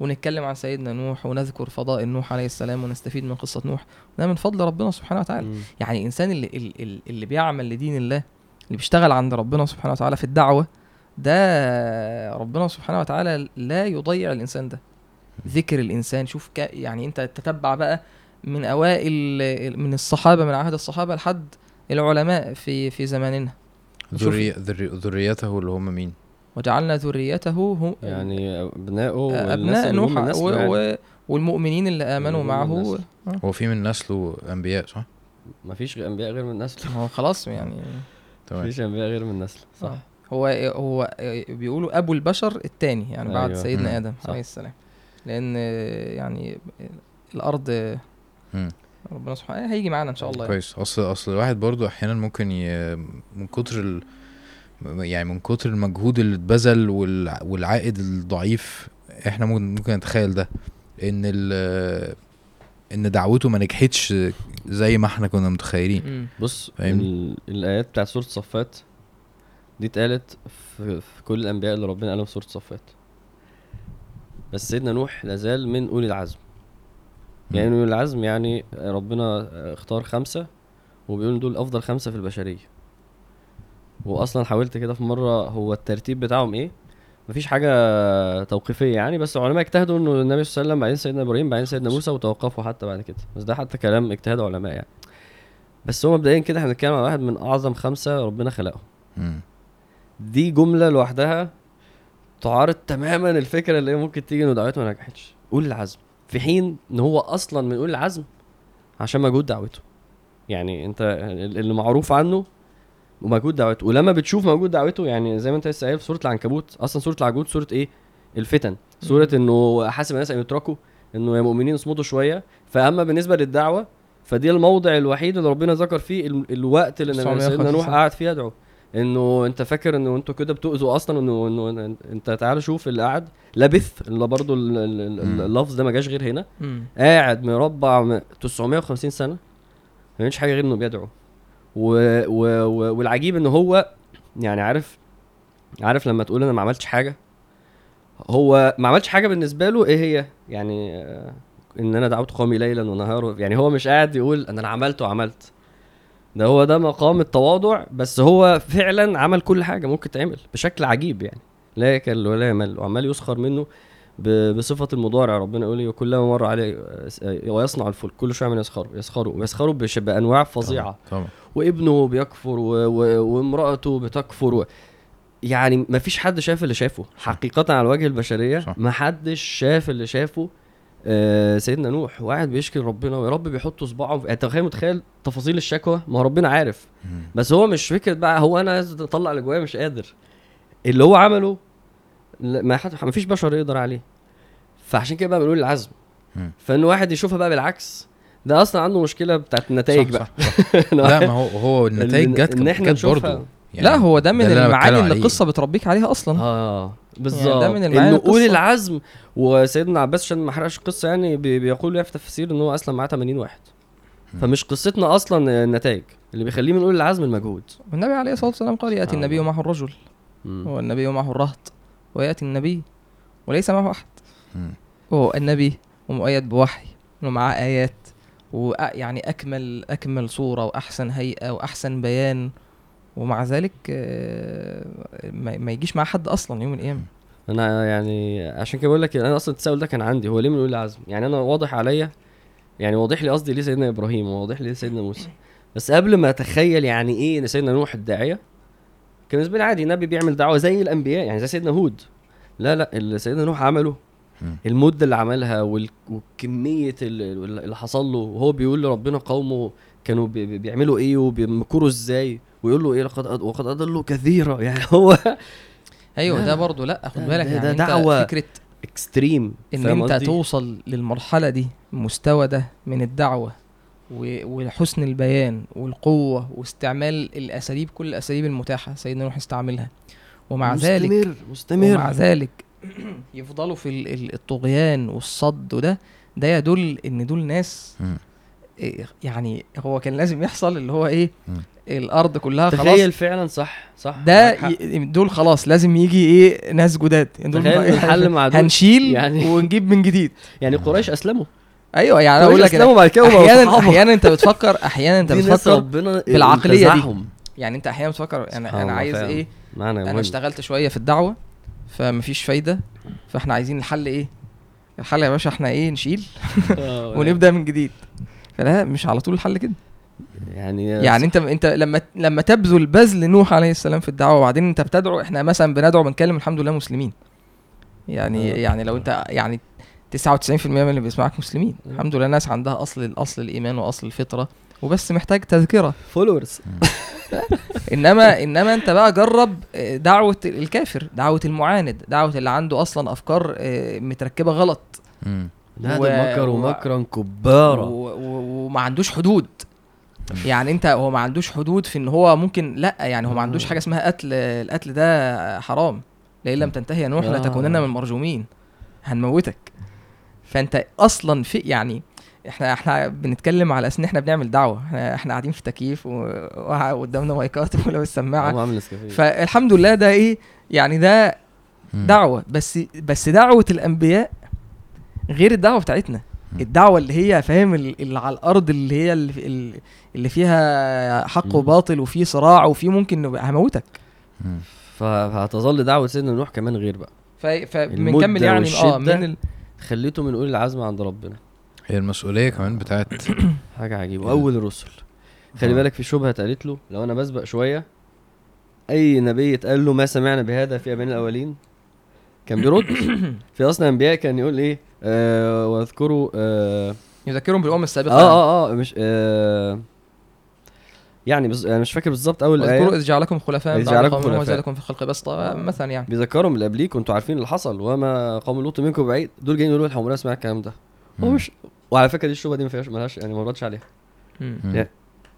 Speaker 1: ونتكلم عن سيدنا نوح ونذكر فضائل نوح عليه السلام ونستفيد من قصة نوح ده من فضل ربنا سبحانه وتعالى يعني الإنسان اللي, اللي بيعمل لدين الله اللي بيشتغل عند ربنا سبحانه وتعالى في الدعوه ده ربنا سبحانه وتعالى لا يضيع الانسان ده ذكر الانسان شوف يعني انت تتبع بقى من اوائل من الصحابه من عهد الصحابه لحد العلماء في في زماننا
Speaker 2: ذري ذريته اللي هم مين؟
Speaker 1: وجعلنا ذريته هم
Speaker 3: يعني أبناءه
Speaker 1: آه، ابناء نوح يعني. و... والمؤمنين اللي امنوا معه
Speaker 2: آه. هو في من نسله انبياء صح؟
Speaker 3: ما فيش انبياء غير من نسله هو
Speaker 1: خلاص يعني
Speaker 3: تمام مفيش انبياء غير من نسله صح آه. هو
Speaker 1: إيه، هو إيه، بيقولوا ابو البشر الثاني يعني أيوة. بعد سيدنا ادم عليه السلام لان يعني الارض مم. ربنا سبحانه هيجي معانا ان شاء الله
Speaker 2: يعني. كويس يعني. اصل اصل الواحد برضو احيانا ممكن ي... من كتر ال... يعني من كتر المجهود اللي اتبذل وال... والعائد الضعيف احنا ممكن نتخيل ده ان ال... ان دعوته ما نجحتش زي ما احنا كنا متخيلين
Speaker 3: بص الايات بتاعت سوره صفات دي اتقالت في, في كل الانبياء اللي ربنا قالهم في سوره صفات بس سيدنا نوح لازال من اولي العزم يعني اولي العزم يعني ربنا اختار خمسه وبيقول دول افضل خمسه في البشريه واصلا حاولت كده في مره هو الترتيب بتاعهم ايه مفيش حاجه توقيفيه يعني بس العلماء اجتهدوا انه النبي صلى الله عليه وسلم بعدين سيدنا ابراهيم بعدين سيدنا موسى وتوقفوا حتى بعد كده بس ده حتى كلام اجتهاد علماء يعني بس هو مبدئيا كده احنا بنتكلم على واحد من اعظم خمسه ربنا خلقهم دي جمله لوحدها تعارض تماما الفكره اللي هي ممكن تيجي انه دعوته ما نجحتش قول العزم في حين ان هو اصلا من قول العزم عشان مجهود دعوته يعني انت اللي معروف عنه ومجهود دعوته ولما بتشوف مجهود دعوته يعني زي ما انت لسه قايل في سوره العنكبوت اصلا سوره العنكبوت سوره ايه الفتن سوره انه حاسب الناس ان يتركوا انه يا مؤمنين اصمتوا شويه فاما بالنسبه للدعوه فدي الموضع الوحيد اللي ربنا ذكر فيه الوقت اللي سيدنا نوح قعد فيه يدعو انه انت فاكر انه انتوا كده بتؤذوا اصلا انه انه انت تعال شوف اللي قاعد لبث اللي برضه اللفظ ده ما جاش غير هنا قاعد مربع 950 سنه ما بيعملش حاجه غير انه بيدعو و... و... و... والعجيب ان هو يعني عارف عارف لما تقول انا ما عملتش حاجه هو ما عملش حاجه بالنسبه له ايه هي يعني آه، ان انا دعوت قومي ليلا ونهارا يعني هو مش قاعد يقول انا عملت وعملت ده هو ده مقام التواضع بس هو فعلا عمل كل حاجه ممكن تعمل بشكل عجيب يعني لا يكل ولا يمل وعمال يسخر منه بصفه المضارع ربنا يقول وكلما مر عليه آه، ويصنع الفلك كل شويه من يسخر يسخروا ويسخروا بانواع فظيعه طبعا. وابنه بيكفر و... و... وامراته بتكفر و... يعني ما فيش حد شاف اللي شافه حقيقه على وجه البشريه ما حدش شاف اللي شافه آه سيدنا نوح واحد بيشكي ربنا ويا رب بيحط صباعه في... انت يعني متخيل متخيل تفاصيل الشكوى ما هو ربنا عارف بس هو مش فكره بقى هو انا عايز اطلع اللي جوايا مش قادر اللي هو عمله ما, حد... ما فيش بشر يقدر عليه فعشان كده بقى بنقول العزم فان واحد يشوفها بقى بالعكس ده اصلا عنده مشكله بتاعت النتائج بقى
Speaker 2: *laughs* لا ما هو هو النتائج جت ان
Speaker 1: احنا برضه يعني
Speaker 3: لا هو ده من المعاني اللي القصه بتربيك عليها اصلا
Speaker 2: اه
Speaker 3: بالظبط يعني ده من المعاني قول العزم وسيدنا عباس عشان ما احرقش القصه يعني بيقول يعني في تفسير ان هو اسلم معاه 80 واحد فمش قصتنا اصلا النتائج اللي بيخليه بنقول العزم المجهود
Speaker 1: والنبي عليه الصلاه والسلام قال ياتي آه. النبي معه الرجل والنبي معه الرهط ويأتي النبي وليس معه أحد هو النبي ومؤيد بوحي ومعاه آيات ويعني أكمل أكمل صورة وأحسن هيئة وأحسن بيان ومع ذلك آه، ما يجيش مع حد اصلا يوم القيامه
Speaker 3: انا يعني عشان كده بقول لك انا اصلا التساؤل ده كان عندي هو ليه من اولي العزم يعني انا واضح عليا يعني واضح لي قصدي ليه سيدنا ابراهيم وواضح لي سيدنا موسى بس قبل ما اتخيل يعني ايه سيدنا نوح الداعيه كان بالنسبه لي عادي نبي بيعمل دعوه زي الانبياء يعني زي سيدنا هود لا لا اللي سيدنا نوح عمله المده اللي عملها وكميه اللي حصل له وهو بيقول لربنا قومه كانوا بيعملوا ايه وبيمكروا ازاي ويقول له ايه لقد وقد اضلوا كثيرا *laughs* يعني هو
Speaker 1: ايوه ده برضه لا خد بالك يعني
Speaker 3: ده دعوه فكره اكستريم
Speaker 1: ان انت توصل للمرحله دي المستوى ده من الدعوه وحسن البيان والقوه واستعمال الاساليب كل الاساليب المتاحه سيدنا نوح استعملها ومع مستمر
Speaker 3: ذلك مستمر
Speaker 1: ومع ذلك *clears throat* يفضلوا في الطغيان والصد وده ده يدل ان دول ناس إيه، يعني هو كان لازم يحصل اللي هو ايه الارض كلها خلاص
Speaker 3: تخيل فعلا صح صح
Speaker 1: ده دول خلاص لازم يجي ايه ناس جداد
Speaker 3: يعني دول الحل مع
Speaker 1: دول هنشيل يعني ونجيب من جديد
Speaker 3: يعني قريش اسلموا
Speaker 1: ايوه يعني اقول لك
Speaker 3: احيانا
Speaker 1: احيانا انت بتفكر *laughs* احيانا انت
Speaker 3: بتفكر
Speaker 1: بالعقليه دي يعني انت احيانا بتفكر انا انا عايز ايه انا اشتغلت شويه في الدعوه فمفيش فايده فاحنا عايزين الحل ايه الحل يا باشا احنا ايه نشيل *laughs* آه، *laughs* يعني. ونبدا من جديد فلا مش على طول الحل كده
Speaker 2: يعني
Speaker 1: يعني انت انت لما لما تبذل بذل نوح عليه السلام في الدعوه وبعدين انت بتدعو احنا مثلا بندعو بنكلم الحمد لله مسلمين يعني آه. يعني لو انت يعني 99% من اللي بيسمعك مسلمين الحمد لله ناس عندها اصل الاصل الايمان واصل الفطره وبس محتاج تذكره
Speaker 3: فولورز
Speaker 1: *laughs* انما انما انت بقى جرب آه، دعوه الكافر دعوه المعاند دعوه اللي عنده اصلا افكار آه، متركبه غلط
Speaker 2: لا
Speaker 3: ده مكر ومكرا كبارا
Speaker 1: وما عندوش حدود يعني انت هو ما عندوش حدود في ان هو ممكن لا يعني هو ما عندوش حاجه اسمها قتل القتل ده حرام لئن لم تنتهي يا نوح لتكونن آه. من المرجومين هنموتك فانت اصلا في يعني احنا احنا بنتكلم على اساس ان احنا بنعمل دعوه احنا احنا قاعدين في تكييف وقدامنا مايكات *laughs* ولو السماعه فالحمد لله ده ايه يعني ده دعوه بس بس دعوه الانبياء غير الدعوه بتاعتنا الدعوه اللي هي فاهم اللي على الارض اللي هي اللي, اللي فيها حق وباطل وفي صراع وفي ممكن هموتك
Speaker 3: فهتظل دعوه سيدنا نوح كمان غير بقى
Speaker 1: فبنكمل يعني
Speaker 3: اه من ال... خليته من اولي العزم عند ربنا
Speaker 2: هي المسؤوليه كمان بتاعت *coughs*
Speaker 3: حاجه عجيبه إيه. واول الرسل خلي آه. بالك في شبهه اتقالت له لو انا بسبق شويه اي نبي اتقال له ما سمعنا بهذا في ابائنا الاولين كان بيرد *coughs* في اصلا انبياء كان يقول ايه آه واذكروا آه
Speaker 1: يذكرهم بالامم السابقه اه
Speaker 3: اه اه مش آه يعني بز... انا مش فاكر بالظبط اول
Speaker 1: الايه اذكروا اذ جعلكم خلفاء بعد
Speaker 3: قوم وزادكم في الخلق
Speaker 1: بسطه مثلا يعني
Speaker 3: بيذكرهم اللي قبليك وانتوا عارفين اللي حصل وما قوم لوط منكم بعيد دول جايين يقولوا الحمراء اسمع الكلام ده هو مش وعلى فكره دي الشبهه دي ما فيهاش مالهاش يعني ما ردش عليها
Speaker 1: يعني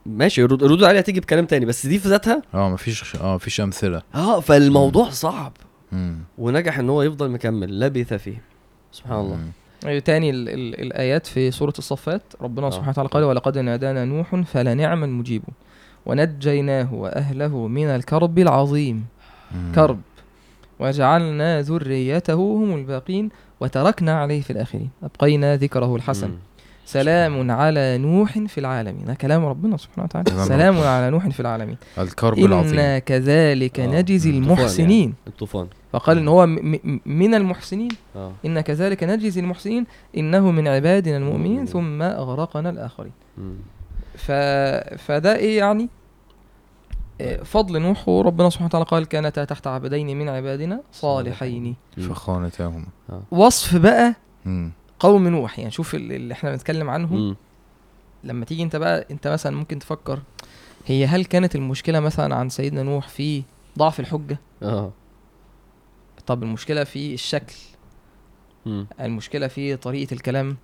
Speaker 3: ماشي الردود عليها تيجي بكلام تاني بس دي في ذاتها اه مفيش اه مفيش امثله اه فالموضوع مم. صعب مم. ونجح ان هو يفضل مكمل لبث فيه سبحان الله مم.
Speaker 1: أيوة، تاني الـ الـ الايات في سوره الصفات ربنا آه. سبحانه وتعالى قال ولقد نادانا نوح فلنعم المجيبون ونجيناه وأهله من الكرب العظيم
Speaker 3: مم.
Speaker 1: كرب وجعلنا ذريته هم الباقين وتركنا عليه في الآخرين أبقينا ذكره الحسن مم. سلام على نوح في العالمين ده كلام ربنا سبحانه وتعالى سلام على نوح في العالمين
Speaker 3: الكرب العظيم إنا
Speaker 1: كذلك آه. نجزي يعني. المحسنين يعني.
Speaker 3: الطوفان
Speaker 1: فقال ان هو من المحسنين آه. إن كذلك نجزي المحسنين إنه من عبادنا المؤمنين ثم أغرقنا الآخرين ف... فده ايه يعني آه، طيب. فضل نوح وربنا سبحانه وتعالى قال كانتا تحت عبدين من عبادنا صالحين
Speaker 3: فخانتاهما
Speaker 1: آه. وصف بقى قوم نوح يعني شوف اللي احنا بنتكلم عنه لما تيجي انت بقى انت مثلا ممكن تفكر هي هل كانت المشكله مثلا عن سيدنا نوح في ضعف الحجه
Speaker 3: اه
Speaker 1: طب المشكله في الشكل المشكله في طريقه الكلام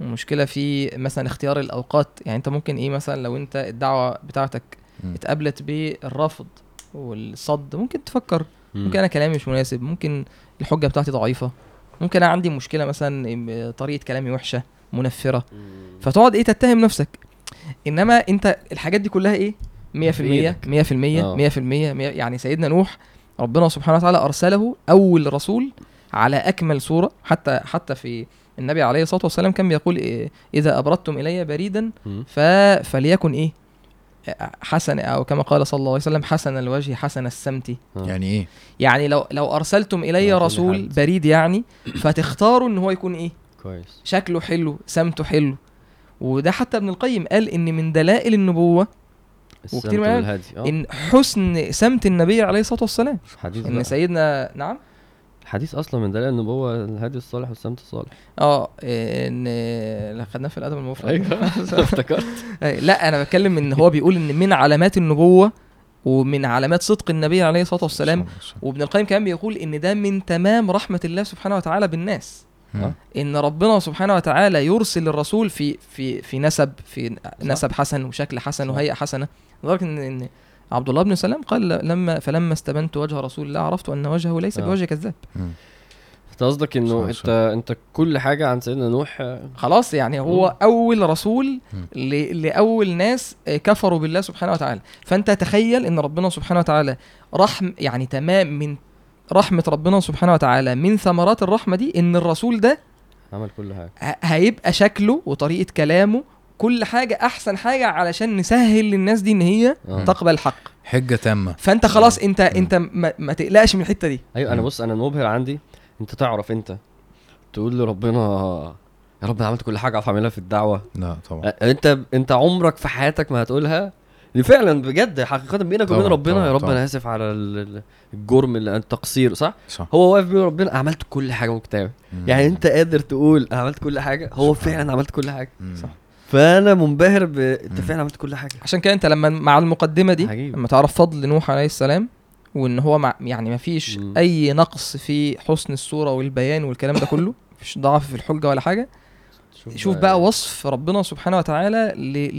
Speaker 1: ومشكله في مثلا اختيار الاوقات يعني انت ممكن ايه مثلا لو انت الدعوه بتاعتك م. اتقابلت بالرفض والصد ممكن تفكر م. ممكن انا كلامي مش مناسب ممكن الحجه بتاعتي ضعيفه ممكن انا عندي مشكله مثلا طريقه كلامي وحشه منفره فتقعد ايه تتهم نفسك انما انت الحاجات دي كلها ايه 100% 100% 100% 100% يعني سيدنا نوح ربنا سبحانه وتعالى ارسله اول رسول على اكمل صوره حتى حتى في النبي عليه الصلاه والسلام كان بيقول إيه اذا ابردتم الي بريدا ف... فليكن ايه حسن او كما قال صلى الله عليه وسلم حسن الوجه حسن السمت
Speaker 3: آه. يعني ايه
Speaker 1: يعني لو لو ارسلتم الي رسول بريد يعني فتختاروا ان هو يكون ايه
Speaker 3: كويس
Speaker 1: شكله حلو سمته حلو وده حتى ابن القيم قال ان من دلائل النبوه وكتير من آه. ان حسن سمت النبي عليه الصلاه والسلام
Speaker 3: ان
Speaker 1: سيدنا نعم
Speaker 3: الحديث اصلا من دلائل النبوه الهادي الصالح والسمت الصالح
Speaker 1: اه ان اللي خدناه في الادب
Speaker 3: المفرد ايوه *laughs* *laughs* افتكرت
Speaker 1: لا انا بتكلم ان هو بيقول ان من علامات النبوه ومن علامات صدق النبي عليه الصلاه والسلام وابن القيم كمان بيقول ان ده من تمام رحمه الله سبحانه وتعالى بالناس
Speaker 3: آه. ان
Speaker 1: ربنا سبحانه وتعالى يرسل الرسول في في في نسب في نسب حسن وشكل حسن وهيئه حسنه لدرجه ان عبد الله بن سلام قال لما فلما استبنت وجه رسول الله عرفت ان وجهه ليس آه. بوجه كذاب
Speaker 3: انت قصدك انه انت انت كل حاجه عن سيدنا نوح آه،
Speaker 1: خلاص يعني هو اول رسول لاول ناس آه، كفروا بالله سبحانه وتعالى فانت تخيل ان ربنا سبحانه وتعالى رحم يعني تمام من رحمه ربنا سبحانه وتعالى من ثمرات الرحمه دي ان الرسول ده
Speaker 3: عمل كل حاجه
Speaker 1: هيبقى شكله وطريقه كلامه كل حاجه احسن حاجه علشان نسهل للناس دي ان هي أوه. تقبل الحق
Speaker 3: حجه تامه
Speaker 1: فانت خلاص آه. انت انت آه. ما, ما تقلقش من الحته دي
Speaker 3: ايوه انا آه. بص انا المبهر عندي انت تعرف انت تقول لربنا يا رب انا عملت كل حاجه اعرف اعملها في الدعوه لا
Speaker 1: طبعا
Speaker 3: انت انت عمرك في حياتك ما هتقولها فعلا بجد حقيقه بينك وبين ربنا طبعًا يا رب طبعًا. انا اسف على الجرم التقصير
Speaker 1: صح؟,
Speaker 3: صح هو واقف بين ربنا عملت كل حاجه ممكن يعني انت قادر تقول عملت كل حاجه هو فعلا عملت كل حاجه
Speaker 1: مم. صح
Speaker 3: فانا منبهر ب انت فعلا عملت كل حاجه
Speaker 1: عشان كده انت لما مع المقدمه دي عجيب. لما تعرف فضل نوح عليه السلام وان هو مع يعني ما فيش اي نقص في حسن الصوره والبيان والكلام ده كله *laughs* مفيش ضعف في الحجه ولا حاجه شوف, شوف بقى, بقى يعني. وصف ربنا سبحانه وتعالى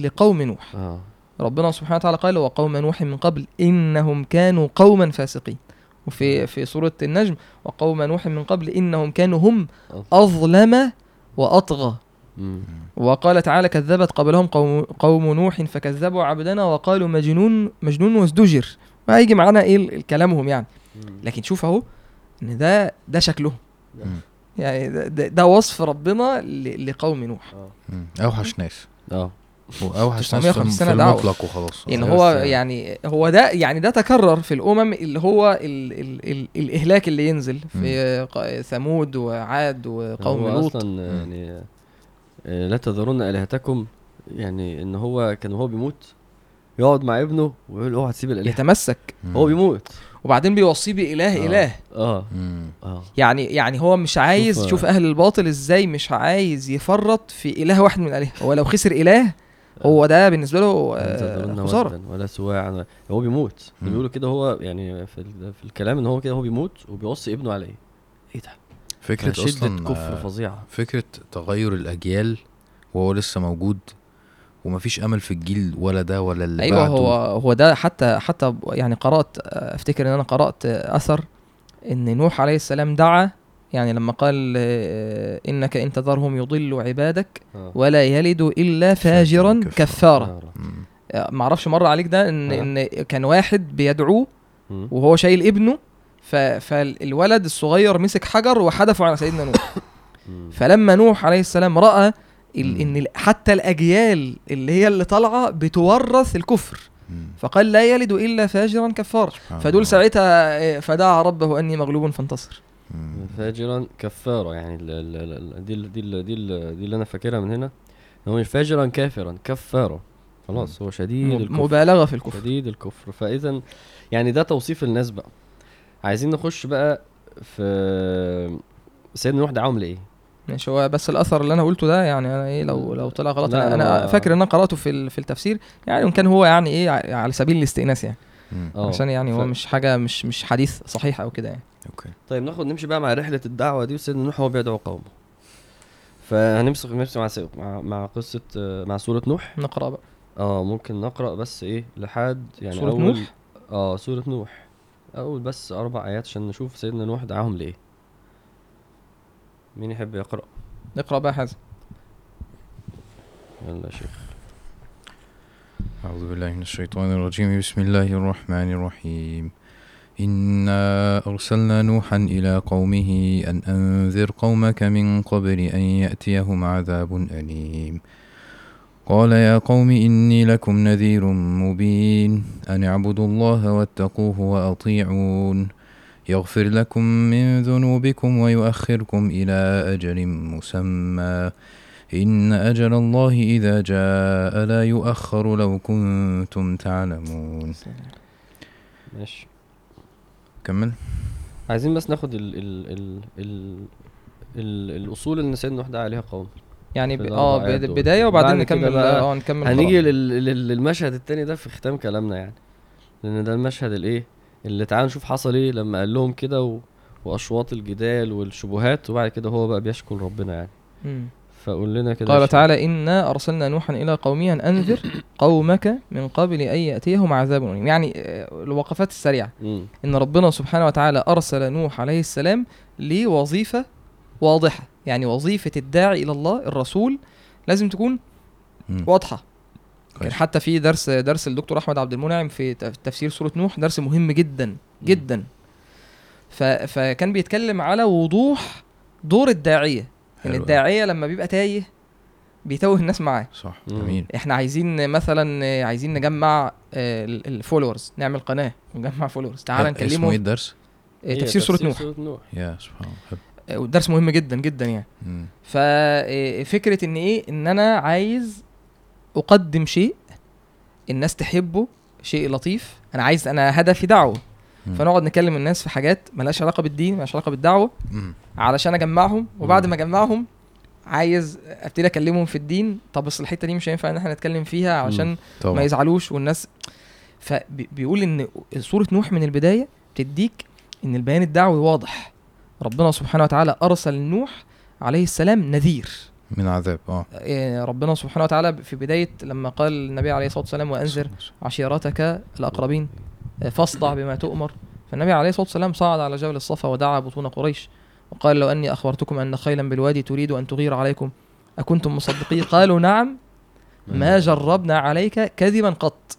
Speaker 1: لقوم نوح آه. ربنا سبحانه وتعالى قال وقوم نوح من قبل انهم كانوا قوما فاسقين وفي في سوره النجم وقوم نوح من قبل انهم كانوا هم اظلم واطغى وقال تعالى كذبت قبلهم قوم, قوم نوح فكذبوا عبدنا وقالوا مجنون مجنون وازدجر ما يجي معانا ايه كلامهم يعني لكن شوف اهو ان ده ده شكله يعني ده, ده وصف ربنا لقوم نوح آه.
Speaker 3: اوحش ناس
Speaker 1: اه
Speaker 3: واوحش ناس في المطلق وخلاص
Speaker 1: ان يعني هو يعني هو ده يعني ده تكرر في الامم اللي هو الـ الـ الـ الاهلاك اللي ينزل في ثمود وعاد وقوم لوط
Speaker 3: اصلا يعني آه، لا تذرن الهتكم يعني ان هو كان هو بيموت يقعد مع ابنه ويقول اوعى تسيب
Speaker 1: الالهه يتمسك
Speaker 3: هو بيموت
Speaker 1: وبعدين بيوصيه باله آه. اله
Speaker 3: اه
Speaker 1: اه يعني يعني هو مش عايز شوف آه. اهل الباطل ازاي مش عايز يفرط في اله واحد من الالهه هو لو خسر اله آه. هو ده بالنسبه له
Speaker 3: خساره ولا سواع هو بيموت بيقولوا كده هو يعني في, في الكلام ان هو كده هو بيموت وبيوصي ابنه عليه ايه ده فكرة شدة أصلا كفر آه، فظيعة فكرة تغير الأجيال وهو لسه موجود ومفيش امل في الجيل ولا ده ولا
Speaker 1: اللي ايوه بعده. هو هو ده حتى حتى يعني قرات افتكر ان انا قرات اثر ان نوح عليه السلام دعا يعني لما قال آه، انك ان تذرهم يضلوا عبادك آه. ولا يلدوا الا فاجرا كفارا معرفش مر عليك ده ان ان كان واحد بيدعوه وهو شايل ابنه ف... فالولد الصغير مسك حجر وحدفه على سيدنا نوح فلما نوح عليه السلام راى ال... ان حتى الاجيال اللي هي اللي طالعه بتورث الكفر فقال لا يلد الا فاجرا كفارا فدول ساعتها آه، فدعا ربه اني مغلوب فانتصر
Speaker 3: فاجرا كفارا يعني دي ال دي ال دي ال دي اللي انا فاكرها من هنا هو فاجرا كافرا كفارا خلاص هو شديد الكفر
Speaker 1: مبالغه في الكفر
Speaker 3: شديد الكفر فاذا يعني ده توصيف الناس بقى عايزين نخش بقى في سيدنا نوح دعاهم لايه ماشي
Speaker 1: هو بس الاثر اللي انا قلته ده يعني انا ايه لو لو طلع غلط انا, لا فاكر ان انا قراته في في التفسير يعني وان كان هو يعني ايه على سبيل الاستئناس يعني مم. آه. عشان يعني هو مش حاجه مش مش حديث صحيح او كده يعني
Speaker 3: اوكي طيب ناخد نمشي بقى مع رحله الدعوه دي وسيدنا نوح هو بيدعو قومه فهنمسك نمشي مع, سيق. مع مع قصه آه، مع سوره نوح
Speaker 1: نقرا بقى
Speaker 3: اه ممكن نقرا بس ايه لحد
Speaker 1: يعني سوره أول... نوح
Speaker 3: اه سوره نوح أول بس أربع آيات عشان نشوف سيدنا نوح دعاهم لإيه مين يحب يقرأ؟
Speaker 1: اقرأ بقى
Speaker 3: حازم يلا يا شيخ أعوذ بالله من الشيطان الرجيم بسم الله الرحمن الرحيم إنا أرسلنا نوحا إلى قومه أن أنذر قومك من قبل أن يأتيهم عذاب أليم قال يا قوم إني لكم نذير مبين أن اعبدوا الله واتقوه وأطيعون يغفر لكم من ذنوبكم ويؤخركم إلى أجل مسمى إن أجل الله إذا جاء لا يؤخر لو كنتم تعلمون
Speaker 1: ماشي
Speaker 3: كمل عايزين بس ناخد ال ال ال ال الأصول اللي سيدنا واحدة عليها قوم
Speaker 1: يعني ب... اه بدايه وبعدين نكمل
Speaker 3: اه نكمل هنيجي للمشهد التاني ده في ختام كلامنا يعني لان ده المشهد الايه اللي تعال نشوف حصل ايه لما قال لهم كده و... واشواط الجدال والشبهات وبعد كده هو بقى بيشكر ربنا يعني م. فقول لنا كده
Speaker 1: قال تعالى إنا أرسلنا نوحا إلى قومي أن أنذر قومك من قبل أن يأتيهم عذاب أليم يعني آه، الوقفات السريعة م. إن ربنا سبحانه وتعالى أرسل نوح عليه السلام لوظيفة واضحة يعني وظيفه الداعي الى الله الرسول لازم تكون واضحه كان يعني حتى في درس درس الدكتور احمد عبد المنعم في تفسير سوره نوح درس مهم جدا جدا ف فكان بيتكلم على وضوح دور الداعيه ان يعني الداعيه لما بيبقى تايه بيتوه الناس معاه صح جميل احنا عايزين مثلا عايزين نجمع آه، الفولورز نعمل قناه نجمع فولورز تعال إيه، نكلمه اسمه
Speaker 3: ايه الدرس؟
Speaker 1: آه، تفسير إيه، سوره
Speaker 3: نوح يا سبحان الله
Speaker 1: والدرس مهم جدا جدا يعني ففكره آه، ان ايه ان انا عايز اقدم شيء الناس تحبه شيء لطيف انا عايز انا هدفي دعوه فنقعد نكلم الناس في حاجات ملهاش علاقه بالدين ملهاش علاقه بالدعوه علشان اجمعهم وبعد ما اجمعهم عايز ابتدي اكلمهم في الدين طب اصل الحته دي مش هينفع ان احنا نتكلم فيها علشان ما يزعلوش والناس فبيقول ان صوره نوح من البدايه بتديك ان البيان الدعوي واضح ربنا سبحانه وتعالى ارسل نوح عليه السلام نذير
Speaker 3: من عذاب اه
Speaker 1: إيه، ربنا سبحانه وتعالى في بدايه لما قال النبي عليه الصلاه والسلام وانذر عشيرتك الاقربين آه، فاصدع بما تؤمر فالنبي عليه الصلاه والسلام صعد على جبل الصفا ودعا بطون قريش وقال لو اني اخبرتكم ان خيلا بالوادي تريد ان تغير عليكم اكنتم مصدقين قالوا نعم, نعم. ما جربنا عليك كذبا قط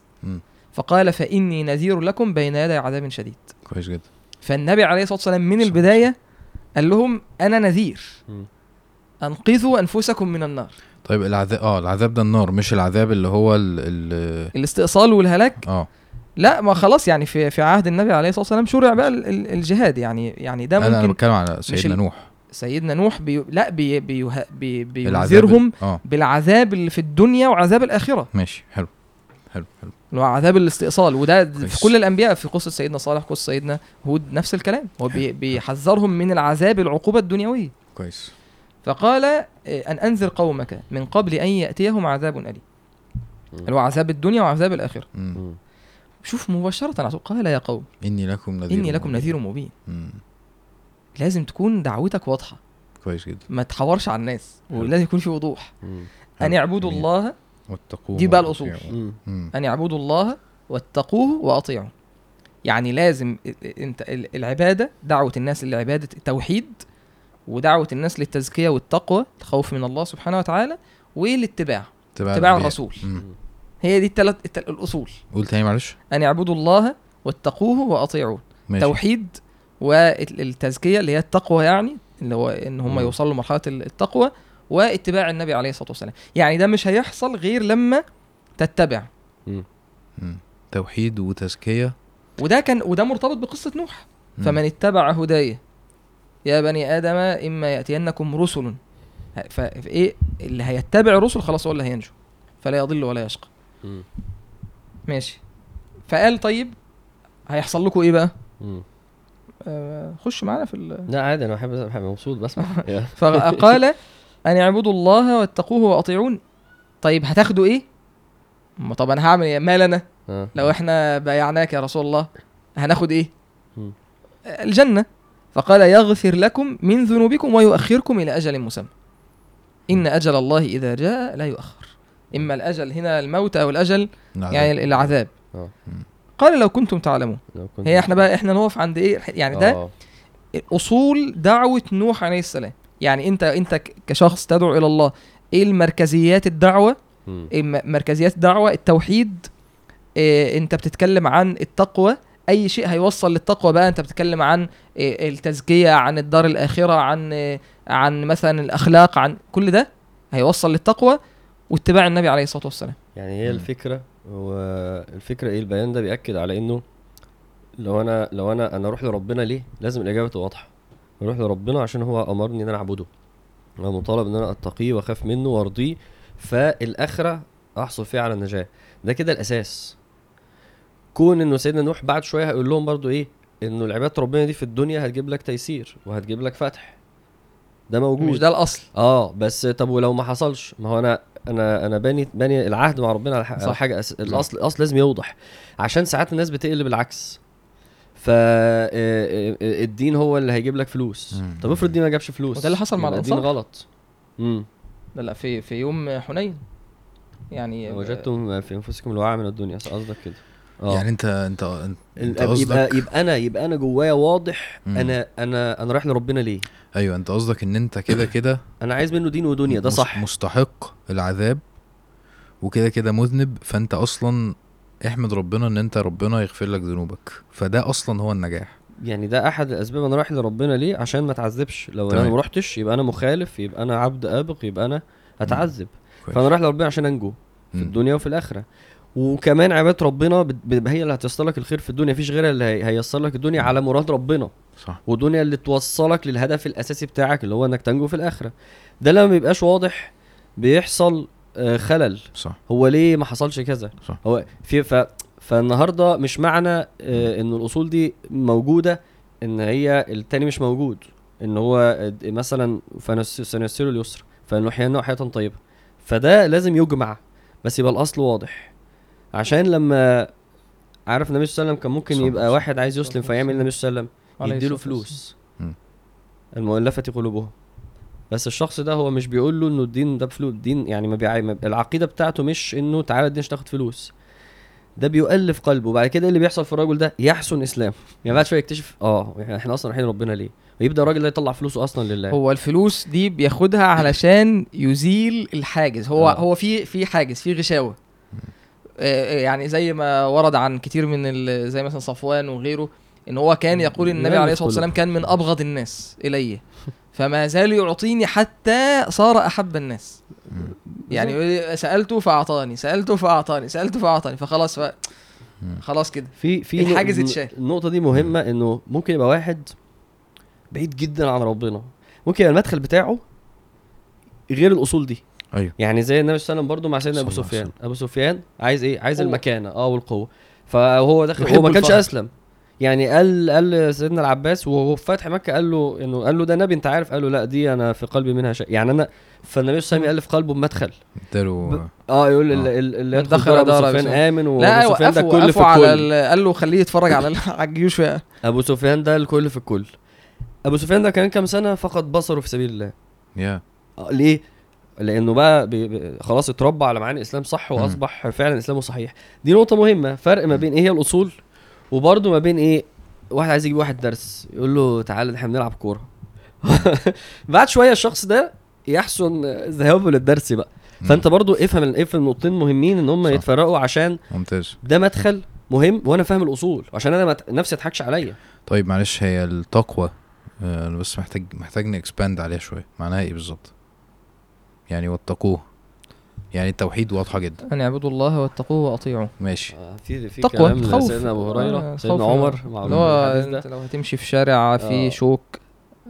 Speaker 1: فقال فاني نذير لكم بين يدي عذاب شديد
Speaker 3: كويس جدا
Speaker 1: فالنبي عليه الصلاه والسلام من البدايه قال لهم انا نذير انقذوا انفسكم من النار
Speaker 3: طيب العذاب اه العذاب ده النار مش العذاب اللي هو ال... ال...
Speaker 1: الاستئصال والهلاك
Speaker 3: اه
Speaker 1: لا ما خلاص يعني في في عهد النبي عليه الصلاه والسلام شرع بقى الجهاد يعني يعني ده
Speaker 3: ممكن انا بتكلم على سيدنا نوح
Speaker 1: سيدنا نوح بي... لا بي... بي... بي... بينذرهم آه. بالعذاب اللي في الدنيا وعذاب الاخره
Speaker 3: ماشي حلو حلو حلو
Speaker 1: اللي هو عذاب الاستئصال وده في كل الانبياء في قصه سيدنا صالح قصه سيدنا هود نفس الكلام هو بيحذرهم من العذاب العقوبه الدنيويه
Speaker 3: كويس
Speaker 1: فقال آه، ان انذر قومك من قبل ان ياتيهم عذاب اليم اللي هو عذاب الدنيا وعذاب
Speaker 3: الاخره
Speaker 1: شوف مباشره قال يا قوم
Speaker 3: اني لكم نذير
Speaker 1: اني لكم نذير مبين مم. لازم تكون دعوتك واضحه
Speaker 3: كويس جدا
Speaker 1: ما تحورش على الناس ولازم يكون في وضوح مم. ان اعبدوا الله واتقوه دي بقى الأصول أن يعبدوا الله واتقوه وأطيعوا يعني لازم انت العباده دعوه الناس لعباده التوحيد ودعوه الناس للتزكيه والتقوى الخوف من الله سبحانه وتعالى والاتباع اتباع, اتباع الرسول
Speaker 3: مم.
Speaker 1: هي دي الثلاث الاصول
Speaker 3: قول تاني معلش
Speaker 1: ان يعبدوا الله واتقوه واطيعوه توحيد والتزكيه اللي هي التقوى يعني اللي هو ان هم يوصلوا لمرحله التقوى واتباع النبي عليه الصلاه والسلام يعني ده مش هيحصل غير لما تتبع
Speaker 3: مم. توحيد وتزكيه
Speaker 1: وده كان وده مرتبط بقصه نوح فمن اتبع هداي يا بني ادم اما ياتينكم رسل فايه اللي هيتبع الرسل خلاص هو اللي هينجو فلا يضل ولا يشقى مم. ماشي فقال طيب هيحصل لكم ايه بقى مم. آه، خش معانا في
Speaker 3: لا عادي انا بحب مبسوط بسمع
Speaker 1: *laughs* فقال *laughs* أن اعبدوا الله واتقوه وأطيعون طيب هتاخدوا إيه؟ ما طب أنا هعمل إيه؟ مال أنا؟ آه. لو إحنا بايعناك يا رسول الله هناخد إيه؟ الجنة فقال يغفر لكم من ذنوبكم ويؤخركم إلى أجل مسمى إن أجل الله إذا جاء لا يؤخر إما الأجل هنا الموت أو الأجل يعني العذاب آه. قال لو كنتم تعلمون هي احنا بقى احنا نقف عند ايه يعني ده آه. اصول دعوه نوح عليه السلام يعني انت انت كشخص تدعو الى الله ايه المركزيات الدعوه إيه مركزيات الدعوه التوحيد إيه انت بتتكلم عن التقوى اي شيء هيوصل للتقوى بقى انت بتتكلم عن إيه التزكيه عن الدار الاخره عن إيه عن مثلا الاخلاق عن كل ده هيوصل للتقوى واتباع النبي عليه الصلاه والسلام
Speaker 3: يعني هي م. الفكره والفكره ايه البيان ده بياكد على انه لو انا لو انا انا اروح لربنا ليه لازم الاجابه تبقى واضحه اروح لربنا عشان هو امرني ان انا اعبده انا مطالب ان انا اتقيه واخاف منه وارضيه فالاخره احصل فيها على النجاه ده كده الاساس كون انه سيدنا نوح بعد شويه هيقول لهم برضو ايه انه العباده ربنا دي في الدنيا هتجيب لك تيسير وهتجيب لك فتح ده موجود مش
Speaker 1: ده الاصل
Speaker 3: اه بس طب ولو ما حصلش ما هو انا انا انا باني باني العهد مع ربنا على حاجه صح. الاصل نعم. الاصل لازم يوضح عشان ساعات الناس بتقلب العكس فالدين آه، آه، آه، هو اللي هيجيب لك فلوس طب افرض الدين ما جابش فلوس
Speaker 1: وده اللي حصل مع الانصار
Speaker 3: الدين غلط
Speaker 1: امم لا في في يوم حنين يعني
Speaker 3: وجدتم في انفسكم الوعاء من الدنيا قصدك كده أوه. يعني انت انت انت يبقى يبقى انا يبقى انا جوايا واضح مم. انا انا انا رايح لربنا ليه ايوه انت قصدك ان انت كده *coughs* كده انا عايز منه دين ودنيا ده صح مستحق العذاب وكده كده مذنب فانت اصلا احمد ربنا ان انت ربنا يغفر لك ذنوبك فده اصلا هو النجاح يعني ده احد الاسباب انا رايح لربنا ليه عشان ما اتعذبش لو طيب. انا ما رحتش يبقى انا مخالف يبقى انا عبد ابق يبقى انا هتعذب فانا رايح لربنا عشان انجو في م. الدنيا وفي الاخره وكمان عباده ربنا هي اللي هتيسر لك الخير في الدنيا مفيش غيرها اللي هيسر لك الدنيا على مراد ربنا
Speaker 1: صح
Speaker 3: والدنيا اللي توصلك للهدف الاساسي بتاعك اللي هو انك تنجو في الاخره ده لما ما بيبقاش واضح بيحصل آه، خلل
Speaker 1: صح
Speaker 3: هو ليه ما حصلش كذا صح هو في ف فالنهارده مش معنى آه، ان الاصول دي موجوده ان هي التاني مش موجود ان هو مثلا فنسر اليسر احيانا حياه طيبه فده لازم يجمع بس يبقى الاصل واضح عشان لما عارف النبي صلى الله عليه وسلم كان ممكن يبقى واحد عايز يسلم فيعمل النبي صلى الله عليه وسلم يديله فلوس المؤلفه قلوبهم بس الشخص ده هو مش بيقول له انه الدين ده بفلوس الدين يعني ما العقيده بتاعته مش انه تعالى الدين تاخد فلوس ده بيؤلف قلبه وبعد كده إيه اللي بيحصل في الراجل ده يحسن اسلامه يعني بعد شويه يكتشف اه يعني احنا اصلا رايحين ربنا ليه ويبدا الراجل ده يطلع فلوسه اصلا لله
Speaker 1: هو الفلوس دي بياخدها علشان يزيل الحاجز هو آه. هو في في حاجز في غشاوه آه، آه، يعني زي ما ورد عن كتير من زي مثلا صفوان وغيره ان هو كان يقول النبي عليه الصلاه والسلام كان من ابغض الناس اليه *laughs* فما زال يعطيني حتى صار احب الناس يعني سالته فاعطاني سالته فاعطاني سالته فاعطاني فخلاص ف... خلاص كده
Speaker 3: في في
Speaker 1: الحاجز اتشال
Speaker 3: النقطه دي مهمه انه ممكن يبقى واحد بعيد جدا عن ربنا ممكن يبقى المدخل بتاعه غير الاصول دي
Speaker 1: ايوه
Speaker 3: يعني زي النبي صلى الله عليه وسلم برضه مع سيدنا ابو سفيان ابو سفيان عايز ايه عايز المكانه اه والقوه فهو داخل هو ما كانش اسلم يعني قال قال سيدنا العباس وهو في فتح مكه قال له انه قال له ده نبي انت عارف قال له لا دي انا في قلبي منها شيء يعني انا فالنبي صلى الله عليه وسلم قال في قلبه بمدخل ب... اه يقول آه. اللي
Speaker 1: يدخل
Speaker 3: دار ابو سفيان امن
Speaker 1: وابو سفيان ده الكل في الكل على قال له خليه يتفرج على على الجيوش
Speaker 3: ابو سفيان ده الكل في الكل ابو سفيان ده كان كام سنه فقد بصره في سبيل الله يا آه ليه لانه بقى بي بي خلاص اتربى على معاني الاسلام صح واصبح فعلا اسلامه صحيح دي نقطه مهمه فرق ما بين ايه هي الاصول وبرضه ما بين ايه واحد عايز يجيب واحد درس يقول له تعالى احنا بنلعب كوره *laughs* بعد شويه الشخص ده يحسن ذهابه للدرس بقى فانت برضو افهم افهم نقطتين مهمين ان هم يتفرقوا عشان
Speaker 1: ممتاز
Speaker 3: ده مدخل مهم وانا فاهم الاصول عشان انا مت... نفسي اضحكش عليا طيب معلش هي التقوى انا آه، بس محتاج محتاج نكسباند عليها شويه معناها ايه بالظبط يعني واتقوه يعني التوحيد واضحه جدا
Speaker 1: ان اعبدوا الله واتقوه واطيعوه
Speaker 3: ماشي آه، في
Speaker 1: في كلام
Speaker 3: سيدنا ابو هريره آه،
Speaker 1: سيدنا عمر اللي هو انت لو هتمشي في شارع في آه. شوك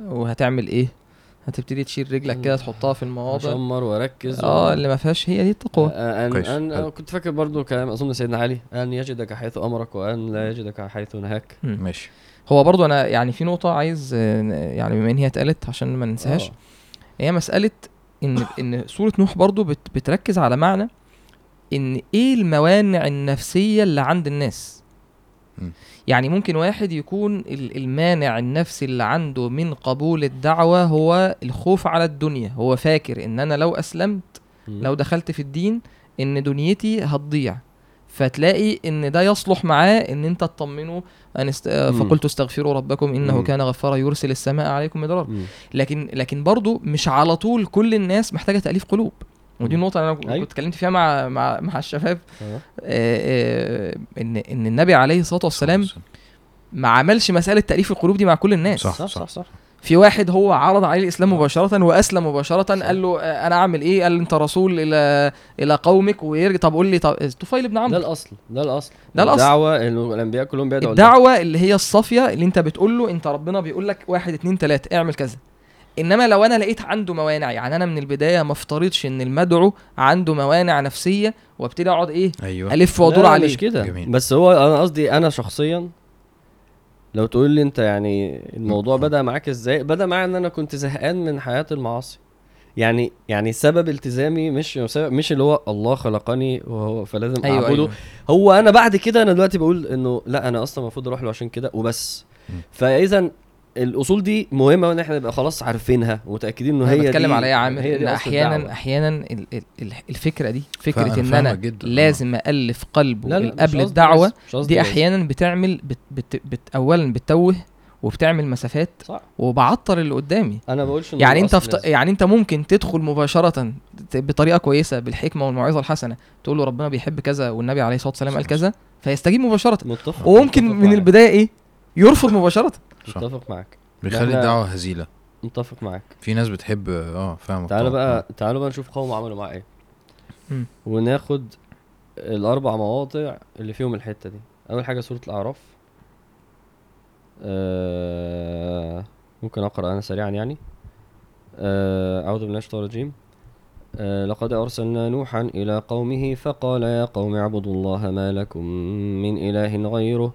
Speaker 1: وهتعمل ايه هتبتدي تشيل رجلك كده تحطها في المواضع
Speaker 3: اشمر واركز
Speaker 1: اه و... اللي ما فيهاش هي دي التقوى آه,
Speaker 3: آه، أن, أن كنت فاكر برضو كلام اظن سيدنا علي ان يجدك حيث امرك وان لا يجدك حيث نهاك ماشي
Speaker 1: هو برضو انا يعني في نقطه عايز يعني بما ان هي اتقالت عشان ما ننساهاش هي مساله ان ان سوره نوح برضو بت بتركز على معنى ان ايه الموانع النفسيه اللي عند الناس يعني ممكن واحد يكون المانع النفسي اللي عنده من قبول الدعوه هو الخوف على الدنيا هو فاكر ان انا لو اسلمت لو دخلت في الدين ان دنيتي هتضيع فتلاقي ان ده يصلح معاه ان انت تطمنه أن است... آه، فقلت استغفروا ربكم انه مم. كان غفارا يرسل السماء عليكم مدرارا لكن لكن برضه مش على طول كل الناس محتاجه تاليف قلوب ودي النقطة أنا كنت أيوة. اتكلمت فيها مع مع مع الشباب
Speaker 3: أيوة. آه
Speaker 1: آه إن إن النبي عليه الصلاة والسلام ما عملش مسألة تأليف القلوب دي مع كل الناس
Speaker 3: صح صح صح, صح.
Speaker 1: في واحد هو عرض عليه الاسلام آه. مباشره واسلم مباشره قال له انا اعمل ايه قال انت رسول الى الى قومك ويرجع طب قول لي طب طفيل بن عمرو
Speaker 3: ده الاصل ده الاصل ده الاصل الدعوه اللي الانبياء كلهم
Speaker 1: بيدعوا الدعوه اللي هي الصافيه اللي انت بتقول له انت ربنا بيقول لك واحد اتنين تلاته اعمل كذا انما لو انا لقيت عنده موانع يعني انا من البدايه ما افترضش ان المدعو عنده موانع نفسيه وابتدي اقعد ايه
Speaker 3: أيوة.
Speaker 1: الف وادور عليه مش
Speaker 3: كده بس هو انا قصدي انا شخصيا لو تقول لي انت يعني الموضوع بدا معاك ازاي بدا معايا ان انا كنت زهقان من حياه المعاصي يعني يعني سبب التزامي مش مش اللي هو الله خلقني وهو فلازم أيوة اعبده أيوة. هو انا بعد كده انا دلوقتي بقول انه لا انا اصلا المفروض اروح له عشان كده وبس فاذا الاصول دي مهمه وان احنا نبقى خلاص عارفينها ومتاكدين
Speaker 1: ان هي بتكلم على ايه يا عامر ان احيانا الدعوة. احيانا الفكره دي فكره ان انا جداً. لازم آه. الف قلبه لا لا قبل الدعوه دي احيانا بتعمل بت بت بت اولا بتتوه وبتعمل مسافات صح. اللي قدامي
Speaker 3: انا بقولش
Speaker 1: يعني انت فط... يعني انت ممكن تدخل مباشره بطريقه كويسه بالحكمه والموعظه الحسنه تقول له ربنا بيحب كذا والنبي عليه الصلاه والسلام قال كذا فيستجيب مباشره متفق. وممكن متفق من البدايه ايه يرفض مباشره
Speaker 3: متفق معاك
Speaker 4: بيخلي الدعوه هزيله
Speaker 3: متفق معاك
Speaker 4: في ناس بتحب اه
Speaker 3: فاهم تعالوا بقى تعالوا بقى نشوف قوم عملوا معاه ايه وناخد الاربع مواضع اللي فيهم الحته دي اول حاجه سوره الاعراف آه ممكن اقرا انا سريعا يعني آه اعوذ بالله من الشيطان الرجيم آه لقد أرسلنا نوحا إلى قومه فقال يا قوم اعبدوا الله ما لكم من إله غيره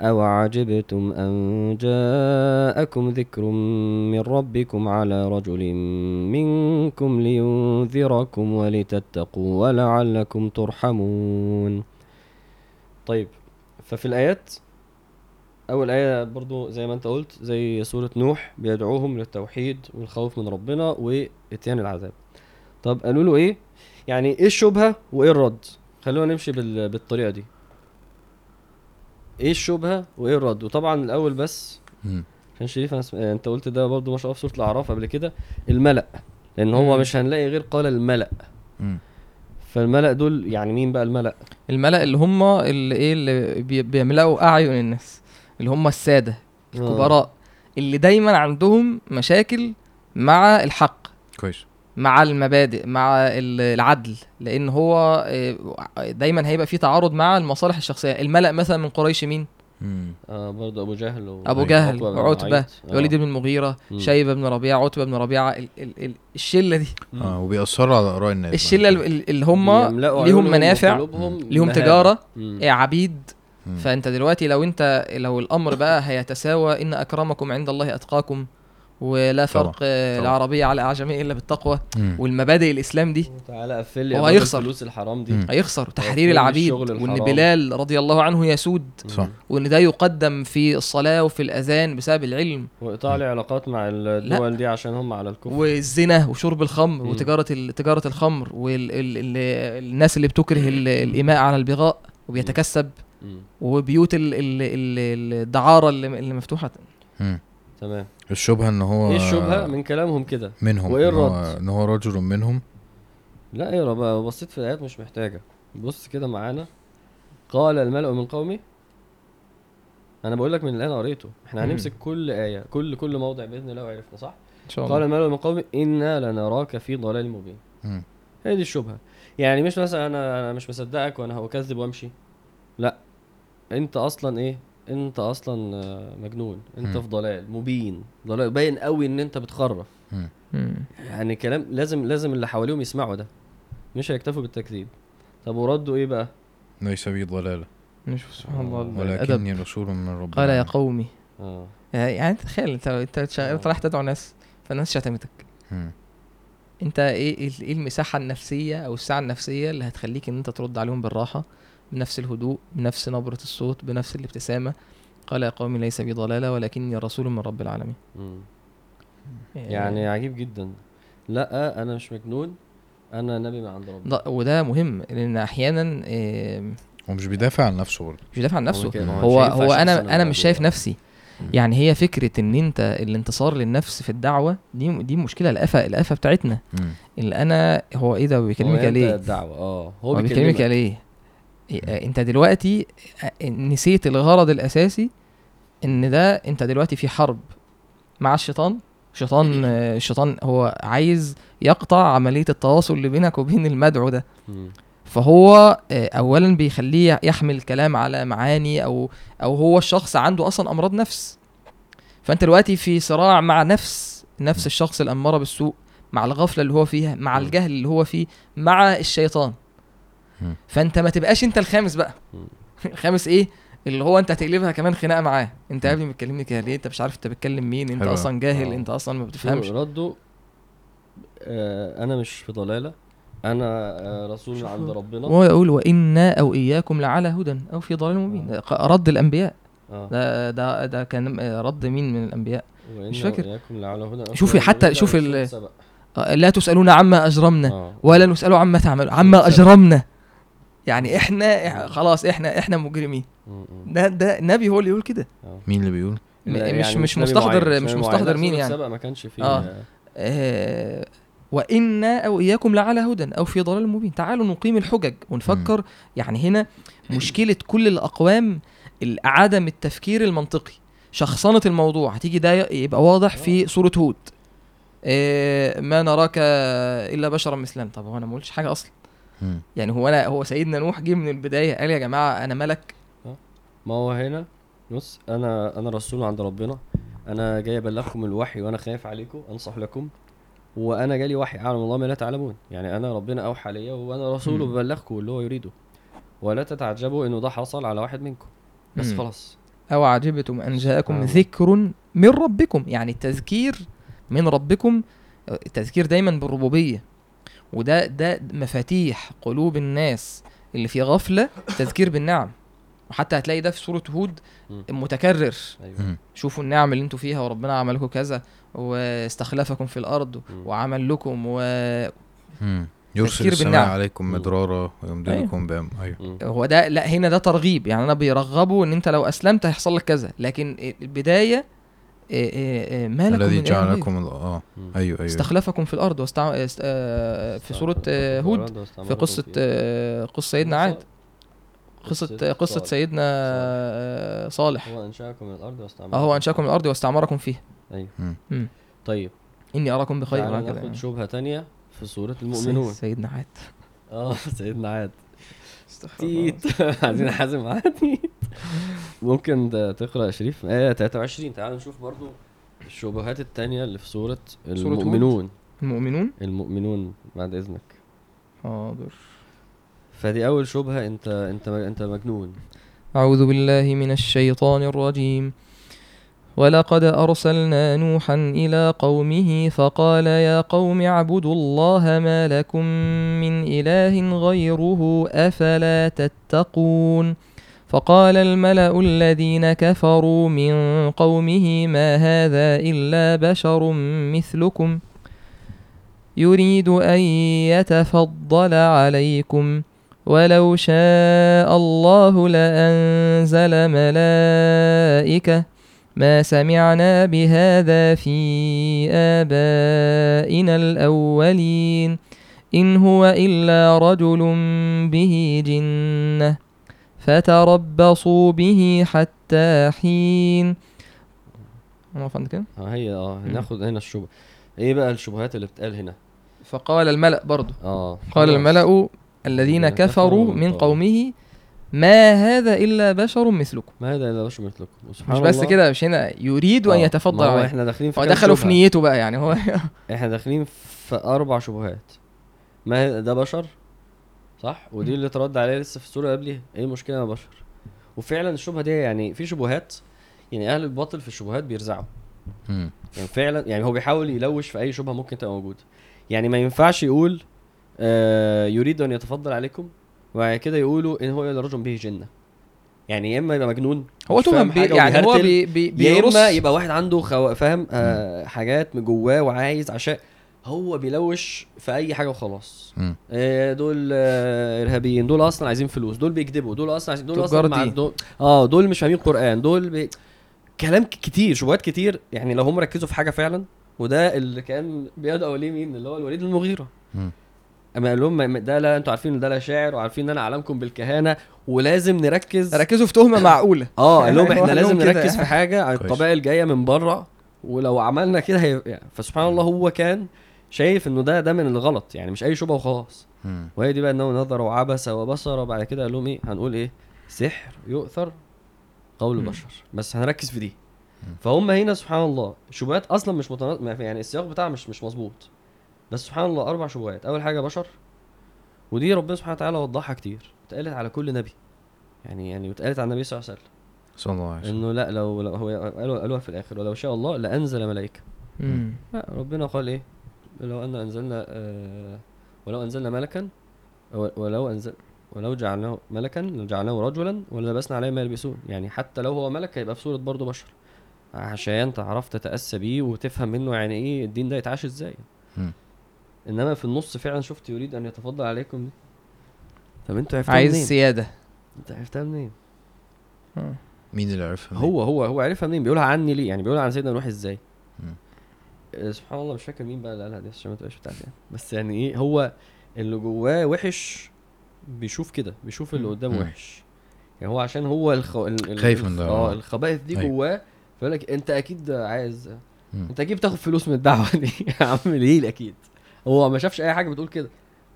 Speaker 3: أوعجبتم أن جاءكم ذكر من ربكم على رجل منكم لينذركم ولتتقوا ولعلكم ترحمون طيب ففي الآيات أول آية برضو زي ما أنت قلت زي سورة نوح بيدعوهم للتوحيد والخوف من ربنا وإتيان العذاب طب قالوا له إيه؟ يعني إيه الشبهة وإيه الرد؟ خلونا نمشي بالطريقة دي ايه الشبهه وايه الرد وطبعا الاول بس عشان شريف أنا سم... يعني انت قلت ده برضو ما شاء الله في سوره الاعراف قبل كده الملا لان هو مم. مش هنلاقي غير قال الملا مم. فالملأ دول يعني مين بقى الملأ؟
Speaker 1: الملأ اللي هم اللي ايه اللي بيملأوا أعين الناس اللي هم السادة آه. الكبراء اللي دايما عندهم مشاكل مع الحق كويس مع المبادئ مع العدل لان هو آه، دايما هيبقى في تعارض مع المصالح الشخصيه الملأ مثلا من قريش مين
Speaker 3: آه برضه ابو جهل و... ابو
Speaker 1: أيوة، جهل عتبه آه. وليد بن المغيره شيبه بن ربيعه عتبه بن ربيعه ال ال ال الشله دي
Speaker 4: اه وبيأثروا على
Speaker 1: اراء الناس الشله اللي هم ليهم منافع ليهم تجاره إيه، عبيد فانت دلوقتي لو انت لو الامر بقى هيتساوى ان اكرمكم عند الله اتقاكم ولا فرق طبعا. العربيه على الاعجميه الا بالتقوى مم. والمبادئ الاسلام دي تعالى قفل لي هو هيخسر
Speaker 3: الحرام دي مم.
Speaker 1: هيخسر تحرير العبيد وان بلال رضي الله عنه يسود صح. وان ده يقدم في الصلاه وفي الاذان بسبب العلم
Speaker 3: واقطاع لي علاقات مع الدول لا. دي عشان هم على الكفر
Speaker 1: والزنا وشرب الخمر مم. وتجاره تجاره الخمر والناس اللي بتكره الايماء على البغاء وبيتكسب مم. وبيوت الدعاره اللي مفتوحه
Speaker 4: تمام الشبهه ان هو ايه
Speaker 3: الشبهه من كلامهم كده
Speaker 4: منهم
Speaker 3: وايه الرد
Speaker 4: ان هو رجل منهم
Speaker 3: لا اقرا إيه بقى بصيت في الايات مش محتاجه بص كده معانا قال الملأ من قومي انا بقول لك من الان قريته احنا هنمسك كل ايه كل كل موضع باذن الله وعرفنا صح ان شاء الله قال الملأ من قومي انا لنراك في ضلال مبين هي دي الشبهه يعني مش مثلا انا انا مش مصدقك وانا هكذب وامشي لا انت اصلا ايه انت اصلا مجنون انت م. في ضلال مبين ضلال باين قوي ان انت بتخرف م. يعني كلام لازم لازم اللي حواليهم يسمعوا ده مش هيكتفوا بالتكذيب طب وردوا ايه بقى
Speaker 4: ليس بي ضلاله نشوف سبحان الله ولكني رسول من ربنا
Speaker 1: قال يا قومي اه, آه، يعني تخيل انت آه. انت رايح تدعو ناس فالناس شتمتك انت ايه ايه المساحه النفسيه او الساعه النفسيه اللي هتخليك ان انت ترد عليهم بالراحه بنفس الهدوء بنفس نبرة الصوت بنفس الابتسامة قال يا قوم ليس بي ضلالة ولكني رسول من رب العالمين آه.
Speaker 3: يعني عجيب جدا لا انا مش مجنون انا نبي من عند ربنا
Speaker 1: وده مهم لان احيانا
Speaker 4: هو مش بيدافع عن نفسه برضه
Speaker 1: مش بيدافع عن نفسه هو هو انا انا مش شايف نفسي يعني هي فكره ان انت الانتصار للنفس في الدعوه دي دي مشكله القفه القفه بتاعتنا اللي انا هو ايه ده بيكلمك
Speaker 3: ليه
Speaker 1: الدعوه اه هو بيكلمك ليه آه، انت دلوقتي آه، نسيت الغرض الاساسي ان ده انت دلوقتي في حرب مع الشيطان شيطان الشيطان آه، هو عايز يقطع عمليه التواصل اللي بينك وبين المدعو ده فهو اولا بيخليه يحمل كلام على معاني او او هو الشخص عنده اصلا امراض نفس فانت دلوقتي في صراع مع نفس نفس الشخص الاماره بالسوء مع الغفله اللي هو فيها مع الجهل اللي هو فيه مع الشيطان فانت ما تبقاش انت الخامس بقى الخامس ايه اللي هو انت هتقلبها كمان خناقه معاه انت يا ابني بتكلمني كده ليه انت مش عارف انت بتكلم مين انت حلو. اصلا جاهل أوه. انت اصلا ما بتفهمش
Speaker 3: رده آه انا مش في ضلاله انا آه رسول من عند ربنا
Speaker 1: هو يقول وانا او اياكم لعلى هدى او في ضلال مبين آه. رد الانبياء آه. ده ده ده كان آه، رد مين من الانبياء مش فاكر شوفي حتى شوفي آه، لا تسالون عما اجرمنا آه. ولا نسال عما تعمل عما اجرمنا يعني احنا خلاص احنا احنا مجرمين ده ده النبي هو اللي يقول كده
Speaker 4: آه. مين اللي بيقول
Speaker 1: يعني مش مش مستحضر مش مستحضر مين يعني
Speaker 3: ما كانش فيه آه.
Speaker 1: آه وإنا أو إياكم لعلى هدى أو في ضلال مبين تعالوا نقيم الحجج ونفكر م. يعني هنا مشكلة كل الأقوام عدم التفكير المنطقي شخصنة الموضوع هتيجي ده يبقى واضح في آه. سورة هود إيه ما نراك إلا بشرا مثلنا طب هو أنا ما قلتش حاجة أصلا يعني هو انا هو سيدنا نوح جه من البدايه قال يا جماعه انا ملك
Speaker 3: ما هو هنا بص انا انا رسول عند ربنا انا جاي ابلغكم الوحي وانا خايف عليكم انصح لكم وانا جالي وحي اعلم الله ما لا تعلمون يعني انا ربنا اوحى ليا وانا رسوله ببلغكم اللي هو يريده ولا تتعجبوا انه ده حصل على واحد منكم بس خلاص
Speaker 1: او عجبتم ان جاءكم ذكر من ربكم يعني التذكير من ربكم التذكير دايما بالربوبيه وده ده مفاتيح قلوب الناس اللي في غفله تذكير بالنعم وحتى هتلاقي ده في سوره هود متكرر أيوة. شوفوا النعم اللي انتوا فيها وربنا عمل لكم كذا واستخلفكم في الارض وعمل لكم و
Speaker 4: يرسل السماء عليكم مدرارا ويمددكم أيوه. بام ايوه
Speaker 1: هو ده لا هنا ده ترغيب يعني انا بيرغبوا ان انت لو اسلمت هيحصل لك كذا لكن البدايه
Speaker 4: آه، آه، آه، ما لكم الذي جعلكم اه
Speaker 1: ايوه ايوه استخلفكم في الارض واستع... است... في سوره هود في قصه قصه سيدنا عاد قصة قصة سيدنا صالح هو أنشأكم من الأرض واستعمركم هو أنشأكم من الأرض واستعمركم فيها
Speaker 3: أيوه مم. طيب
Speaker 1: إني أراكم بخير يعني
Speaker 3: ناخد شبهة تانية في سورة المؤمنون
Speaker 1: سيدنا عاد
Speaker 3: اه سيدنا عاد الله *laughs* عايزين حازم عادي ممكن تقرا يا شريف ايه 23 تعال نشوف برضو الشبهات التانية اللي في سورة
Speaker 1: المؤمنون المؤمنون
Speaker 3: المؤمنون بعد اذنك حاضر فدي اول شبهة انت انت انت مجنون
Speaker 1: اعوذ بالله من الشيطان الرجيم ولقد أرسلنا نوحا إلى قومه فقال يا قوم اعبدوا الله ما لكم من إله غيره أفلا تتقون ۖ فقال الملا الذين كفروا من قومه ما هذا الا بشر مثلكم يريد ان يتفضل عليكم ولو شاء الله لانزل ملائكه ما سمعنا بهذا في ابائنا الاولين ان هو الا رجل به جنه فتربصوا به حتى حين نقف عند كده آه،
Speaker 3: هي اه هناخد هنا الشبهه ايه بقى الشبهات اللي بتقال هنا
Speaker 1: فقال الملأ برضه اه قال الملأ الذين كفروا من قومه ما هذا الا بشر مثلكم
Speaker 3: ما هذا الا بشر مثلكم
Speaker 1: سبحان مش بس كده مش هنا يريد ان آه، يتفضل ما احنا داخلين في دخلوا في نيته بقى يعني هو *laughs*
Speaker 3: احنا داخلين في اربع شبهات ما ده بشر صح ودي اللي اترد عليه لسه في الصوره قبلي ايه المشكله يا بشر وفعلا الشبهه دي يعني في شبهات يعني اهل الباطل في الشبهات بيرزعوا يعني فعلا يعني هو بيحاول يلوش في اي شبهه ممكن تبقى موجوده يعني ما ينفعش يقول آه يريد ان يتفضل عليكم وبعد كده يقولوا ان هو رجل به جنه يعني يا اما يبقى مجنون هو تمام يعني هو بي بي يا اما يبقى واحد عنده فاهم آه حاجات من جواه وعايز عشان هو بيلوش في اي حاجه وخلاص إيه دول آه ارهابيين دول اصلا عايزين فلوس دول بيكذبوا دول اصلا عايزين دول اصلا مع دول اه دول مش فاهمين قران دول بي... كلام كتير شبهات كتير يعني لو هم ركزوا في حاجه فعلا وده اللي كان بيدعو ليه مين اللي هو الوليد المغيره م. اما قال لهم ده لا انتوا عارفين ان ده لا شاعر وعارفين ان انا اعلمكم بالكهانه ولازم نركز
Speaker 1: ركزوا في تهمه معقوله *laughs*
Speaker 3: اه قال لهم *laughs* احنا لازم نركز في حاجه على *laughs* الطبيعه الجايه من بره ولو عملنا كده هي... يعني فسبحان الله هو كان شايف انه ده ده من الغلط يعني مش اي شبهه وخلاص وهي دي بقى انه نظر وعبس وبصر وبعد كده قال لهم ايه هنقول ايه سحر يؤثر قول البشر بس هنركز في دي فهم هنا سبحان الله شبهات اصلا مش متناظر يعني السياق بتاعها مش مش مظبوط بس سبحان الله اربع شبهات اول حاجه بشر ودي ربنا سبحانه وتعالى وضحها كتير اتقالت على كل نبي يعني يعني اتقالت على النبي صلى الله عليه وسلم صلى الله عليه وسلم انه لا لو, لو هو قالوها في الاخر ولو شاء الله لانزل ملائكه لا ربنا قال ايه لو أن أنزلنا آه، ولو أنزلنا ملكا ولو أنزل ولو جعلناه ملكا لجعلناه رجلا وللبسنا عليه ما يلبسون يعني حتى لو هو ملك هيبقى في صورة برضه بشر عشان تعرف تتأسى بيه وتفهم منه يعني ايه الدين ده يتعاش ازاي انما في النص فعلا شفت يريد ان يتفضل عليكم
Speaker 1: دي طب انتوا عرفتها عايز منين؟ سيادة
Speaker 3: انت عرفتها منين؟
Speaker 4: مين اللي عرفها
Speaker 3: هو هو هو عرفها منين بيقولها عني ليه يعني بيقولها عن سيدنا نوح ازاي؟ مم. آه، سبحان الله مش فاكر مين بقى اللي قالها دي عشان ما تبقاش بتاعتي يعني. بس يعني ايه هو اللي جواه وحش بيشوف كده بيشوف اللي قدامه وحش يعني هو عشان هو الخ... ال... خايف من ده آه،, اه الخبائث دي أيوة. جواه فيقول لك انت اكيد عايز انت اكيد بتاخد فلوس من الدعوه دي يا *laughs* عم إيه اكيد هو ما شافش اي حاجه بتقول كده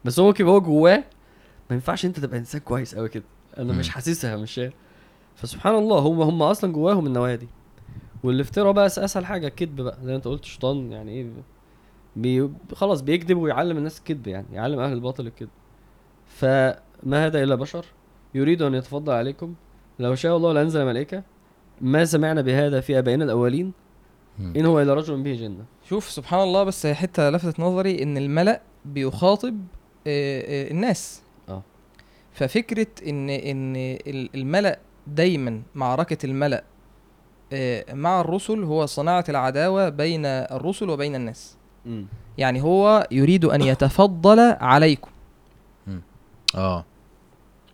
Speaker 3: بس هو كده هو جواه ما ينفعش انت تبقى انسان كويس قوي كده انا مش حاسسها مش فسبحان الله هم هم اصلا جواهم النوايا دي والافتراء بقى اسهل حاجه الكذب بقى زي ما انت قلت شيطان يعني ايه بي خلاص بيكذب ويعلم الناس الكذب يعني يعلم اهل الباطل الكذب فما هذا الا بشر يريد ان يتفضل عليكم لو شاء الله لانزل ملائكه ما سمعنا بهذا في ابائنا الاولين ان هو الا رجل به جنه
Speaker 1: شوف سبحان الله بس حته لفتت نظري ان الملا بيخاطب آه، آه، الناس اه ففكره ان ان الملا دايما معركه الملا آه، مع الرسل هو صناعة العداوة بين الرسل وبين الناس م. يعني هو يريد أن يتفضل عليكم م. آه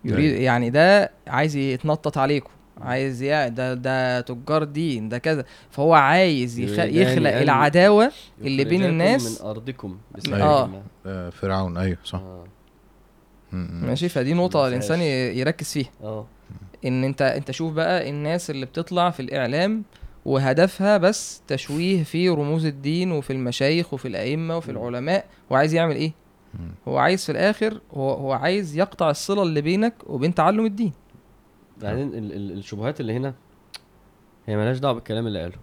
Speaker 1: يريد يعني ده عايز يتنطط عليكم عايز يا ده ده تجار دين ده كذا فهو عايز يخ... يخلق العداوه اللي بين الناس من ارضكم
Speaker 4: بسم آه. آه، فرعون ايوه صح آه. ماشي
Speaker 1: فدي نقطه الانسان يركز فيها اه ان انت انت شوف بقى الناس اللي بتطلع في الاعلام وهدفها بس تشويه في رموز الدين وفي المشايخ وفي الائمه وفي العلماء وعايز يعمل ايه هو عايز في الاخر هو هو عايز يقطع الصله اللي بينك وبين تعلم الدين
Speaker 3: بعدين يعني الشبهات اللي هنا هي مالهاش دعوه بالكلام اللي قاله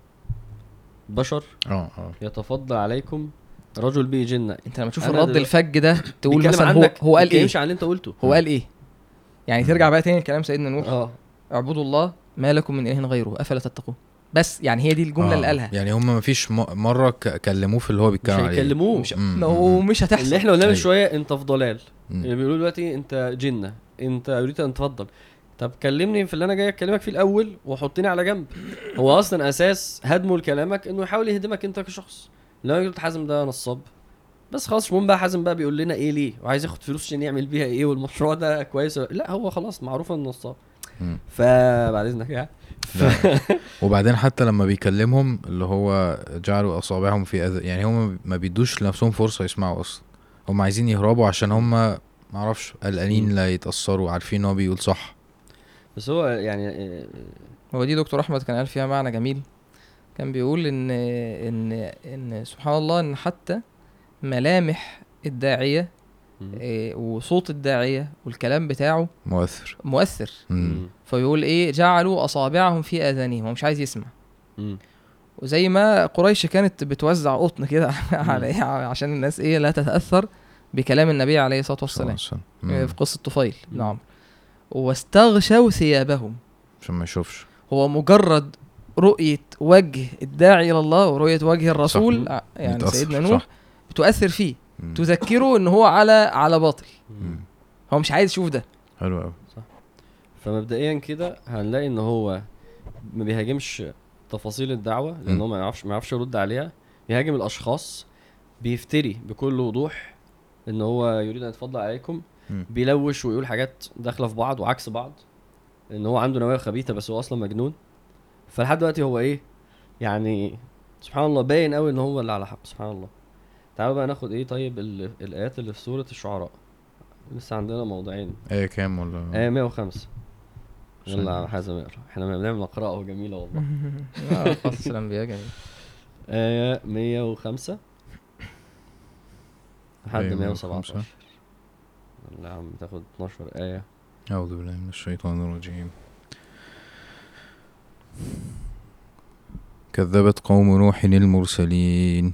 Speaker 3: بشر اه, آه. يتفضل عليكم رجل به جنه
Speaker 1: انت لما تشوف الرد الفج ده تقول مثلا هو هو قال ايه؟
Speaker 3: عن اللي انت قلته
Speaker 1: هو قال ايه؟ يعني ترجع بقى تاني لكلام سيدنا نوح اه اعبدوا الله ما لكم من اله غيره افلا تتقون بس يعني هي دي الجمله آه. اللي قالها
Speaker 4: يعني هم ما فيش مره كلموه في اللي هو
Speaker 1: بيتكلم عليه مش هيكلموه مش... ومش هتحصل
Speaker 3: اللي احنا قلناه من أيوه. شويه انت في ضلال اللي بيقولوا دلوقتي انت جنه انت اريد ان تفضل طب كلمني في اللي انا جاي اكلمك فيه الاول وحطني على جنب هو اصلا اساس هدمه لكلامك انه يحاول يهدمك انت كشخص لو قلت حازم ده نصاب بس خلاص مش مهم بقى حازم بقى بيقول لنا ايه ليه وعايز ياخد فلوس عشان يعمل بيها ايه والمشروع ده كويس لا هو خلاص معروف انه نصاب فبعد اذنك يعني
Speaker 4: وبعدين حتى لما بيكلمهم اللي هو جعلوا اصابعهم في أذ... يعني هم ما بيدوش لنفسهم فرصه يسمعوا اصلا هم عايزين يهربوا عشان هم ما اعرفش قلقانين لا يتاثروا عارفين ان هو بيقول صح
Speaker 3: بس هو يعني آه، هو
Speaker 1: دي دكتور احمد كان قال فيها معنى جميل كان بيقول ان ان ان سبحان الله ان حتى ملامح الداعيه إيه وصوت الداعيه والكلام بتاعه
Speaker 4: مؤثر
Speaker 1: مؤثر مم. فبيقول ايه جعلوا اصابعهم في اذانهم هو مش عايز يسمع مم. وزي ما قريش كانت بتوزع قطن كده *laughs* على إيه عشان الناس ايه لا تتاثر بكلام النبي عليه الصلاه والسلام آه، في قصه طفيل نعم واستغشوا ثيابهم
Speaker 4: عشان ما يشوفش
Speaker 1: هو مجرد رؤيه وجه الداعي الى الله ورؤيه وجه الرسول صح. آه، يعني سيدنا نوح صح. تؤثر فيه مم. تذكره ان هو على على باطل مم. هو مش عايز يشوف ده حلو قوي
Speaker 3: صح فمبدئيا كده هنلاقي ان هو ما بيهاجمش تفاصيل الدعوه لان هو ما يعرفش ما يعرفش يرد عليها بيهاجم الاشخاص بيفتري بكل وضوح ان هو يريد ان يتفضل عليكم مم. بيلوش ويقول حاجات داخله في بعض وعكس بعض ان هو عنده نوايا خبيثه بس هو اصلا مجنون فلحد دلوقتي هو ايه يعني سبحان الله باين قوي ان هو اللي على حق سبحان الله تعالوا بقى ناخد ايه طيب ال- الايات اللي في سوره الشعراء لسه عندنا موضوعين
Speaker 4: ايه كام ولا
Speaker 3: ايه 105 يلا يا حازم اقرا احنا بنعمل قراءه جميله والله *laughs* آه، فصل الانبياء جميل آية 105 لحد 117 آية يلا يا عم تاخد 12
Speaker 4: آية أعوذ بالله من الشيطان الرجيم كذبت قوم نوح المرسلين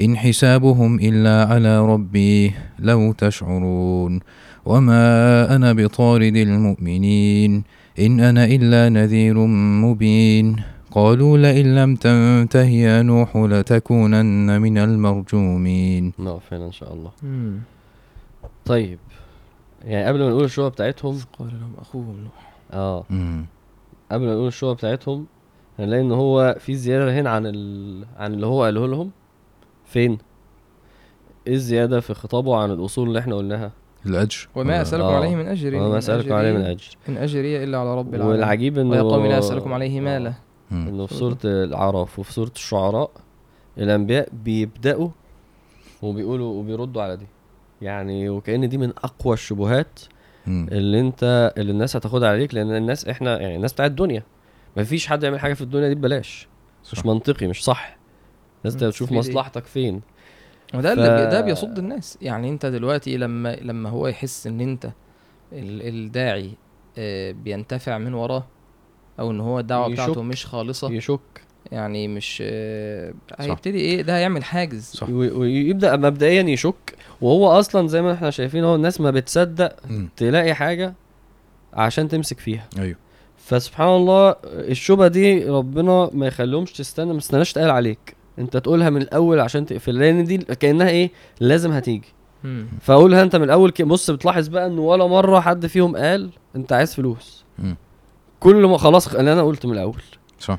Speaker 4: إن حسابهم إلا على ربي لو تشعرون وما أنا بطارد المؤمنين إن أنا إلا نذير مبين قالوا لئن لم تنته يا نوح لتكونن من المرجومين
Speaker 3: لا فعلا إن شاء الله طيب يعني قبل ما نقول الشوية بتاعتهم قال لهم أخوهم نوح اه قبل ما نقول الشوية بتاعتهم هنلاقي إن هو في زيادة هنا عن ال... عن اللي هو قاله لهم فين ايه الزياده في خطابه عن الاصول اللي احنا قلناها
Speaker 4: الاجر
Speaker 1: وما آه. اسالكم آه. عليه من اجر وما
Speaker 3: آه، اسالكم عليه من اجر ان
Speaker 1: اجري الا على رب العالمين
Speaker 3: والعجيب انه ويا
Speaker 1: قوم لا اسالكم عليه آه. مالا
Speaker 3: انه في سوره الاعراف وفي سوره الشعراء الانبياء بيبداوا وبيقولوا وبيردوا على دي يعني وكان دي من اقوى الشبهات اللي انت اللي الناس هتاخدها عليك لان الناس احنا يعني الناس بتاعت الدنيا مفيش حد يعمل حاجه في الدنيا دي ببلاش مش منطقي مش صح دي تشوف مصلحتك فين
Speaker 1: وده ف... ده بيصد الناس يعني انت دلوقتي لما لما هو يحس ان انت الداعي آه، بينتفع من وراه او ان هو الدعوه يشك. بتاعته مش خالصه يشك يعني مش آه، هيبتدي ايه ده هيعمل حاجز صح.
Speaker 3: ويبدا مبدئيا يشك وهو اصلا زي ما احنا شايفين هو الناس ما بتصدق م. تلاقي حاجه عشان تمسك فيها ايوه فسبحان الله الشبهه دي ربنا ما يخليهمش تستنى ما تستناش تقال عليك انت تقولها من الاول عشان تقفل لان دي كانها ايه لازم هتيجي فاقولها فقولها انت من الاول بص بتلاحظ بقى ان ولا مره حد فيهم قال انت عايز فلوس كل ما خلاص اللي انا قلت من الاول صح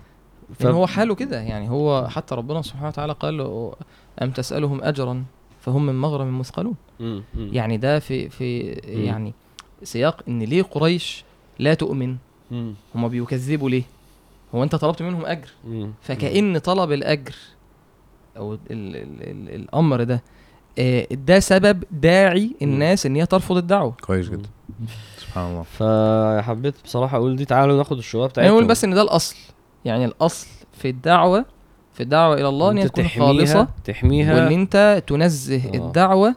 Speaker 1: ف... يعني هو حاله كده يعني هو حتى ربنا سبحانه وتعالى قال له ام تسالهم اجرا فهم من مغرم مثقلون يعني ده في في يعني سياق ان ليه قريش لا تؤمن هم بيكذبوا ليه هو انت طلبت منهم اجر فكأن طلب الاجر او الـ الـ الـ الامر ده آه، ده سبب داعي الناس ان هي ترفض الدعوه كويس جدا
Speaker 3: سبحان الله فحبيت بصراحه اقول دي تعالوا ناخد الشباب بتاعتنا نقول
Speaker 1: بس ان ده الاصل يعني الاصل في الدعوه في الدعوه الى الله ان
Speaker 3: هي تكون تحميها خالصه تحميها
Speaker 1: وان انت تنزه آه. الدعوه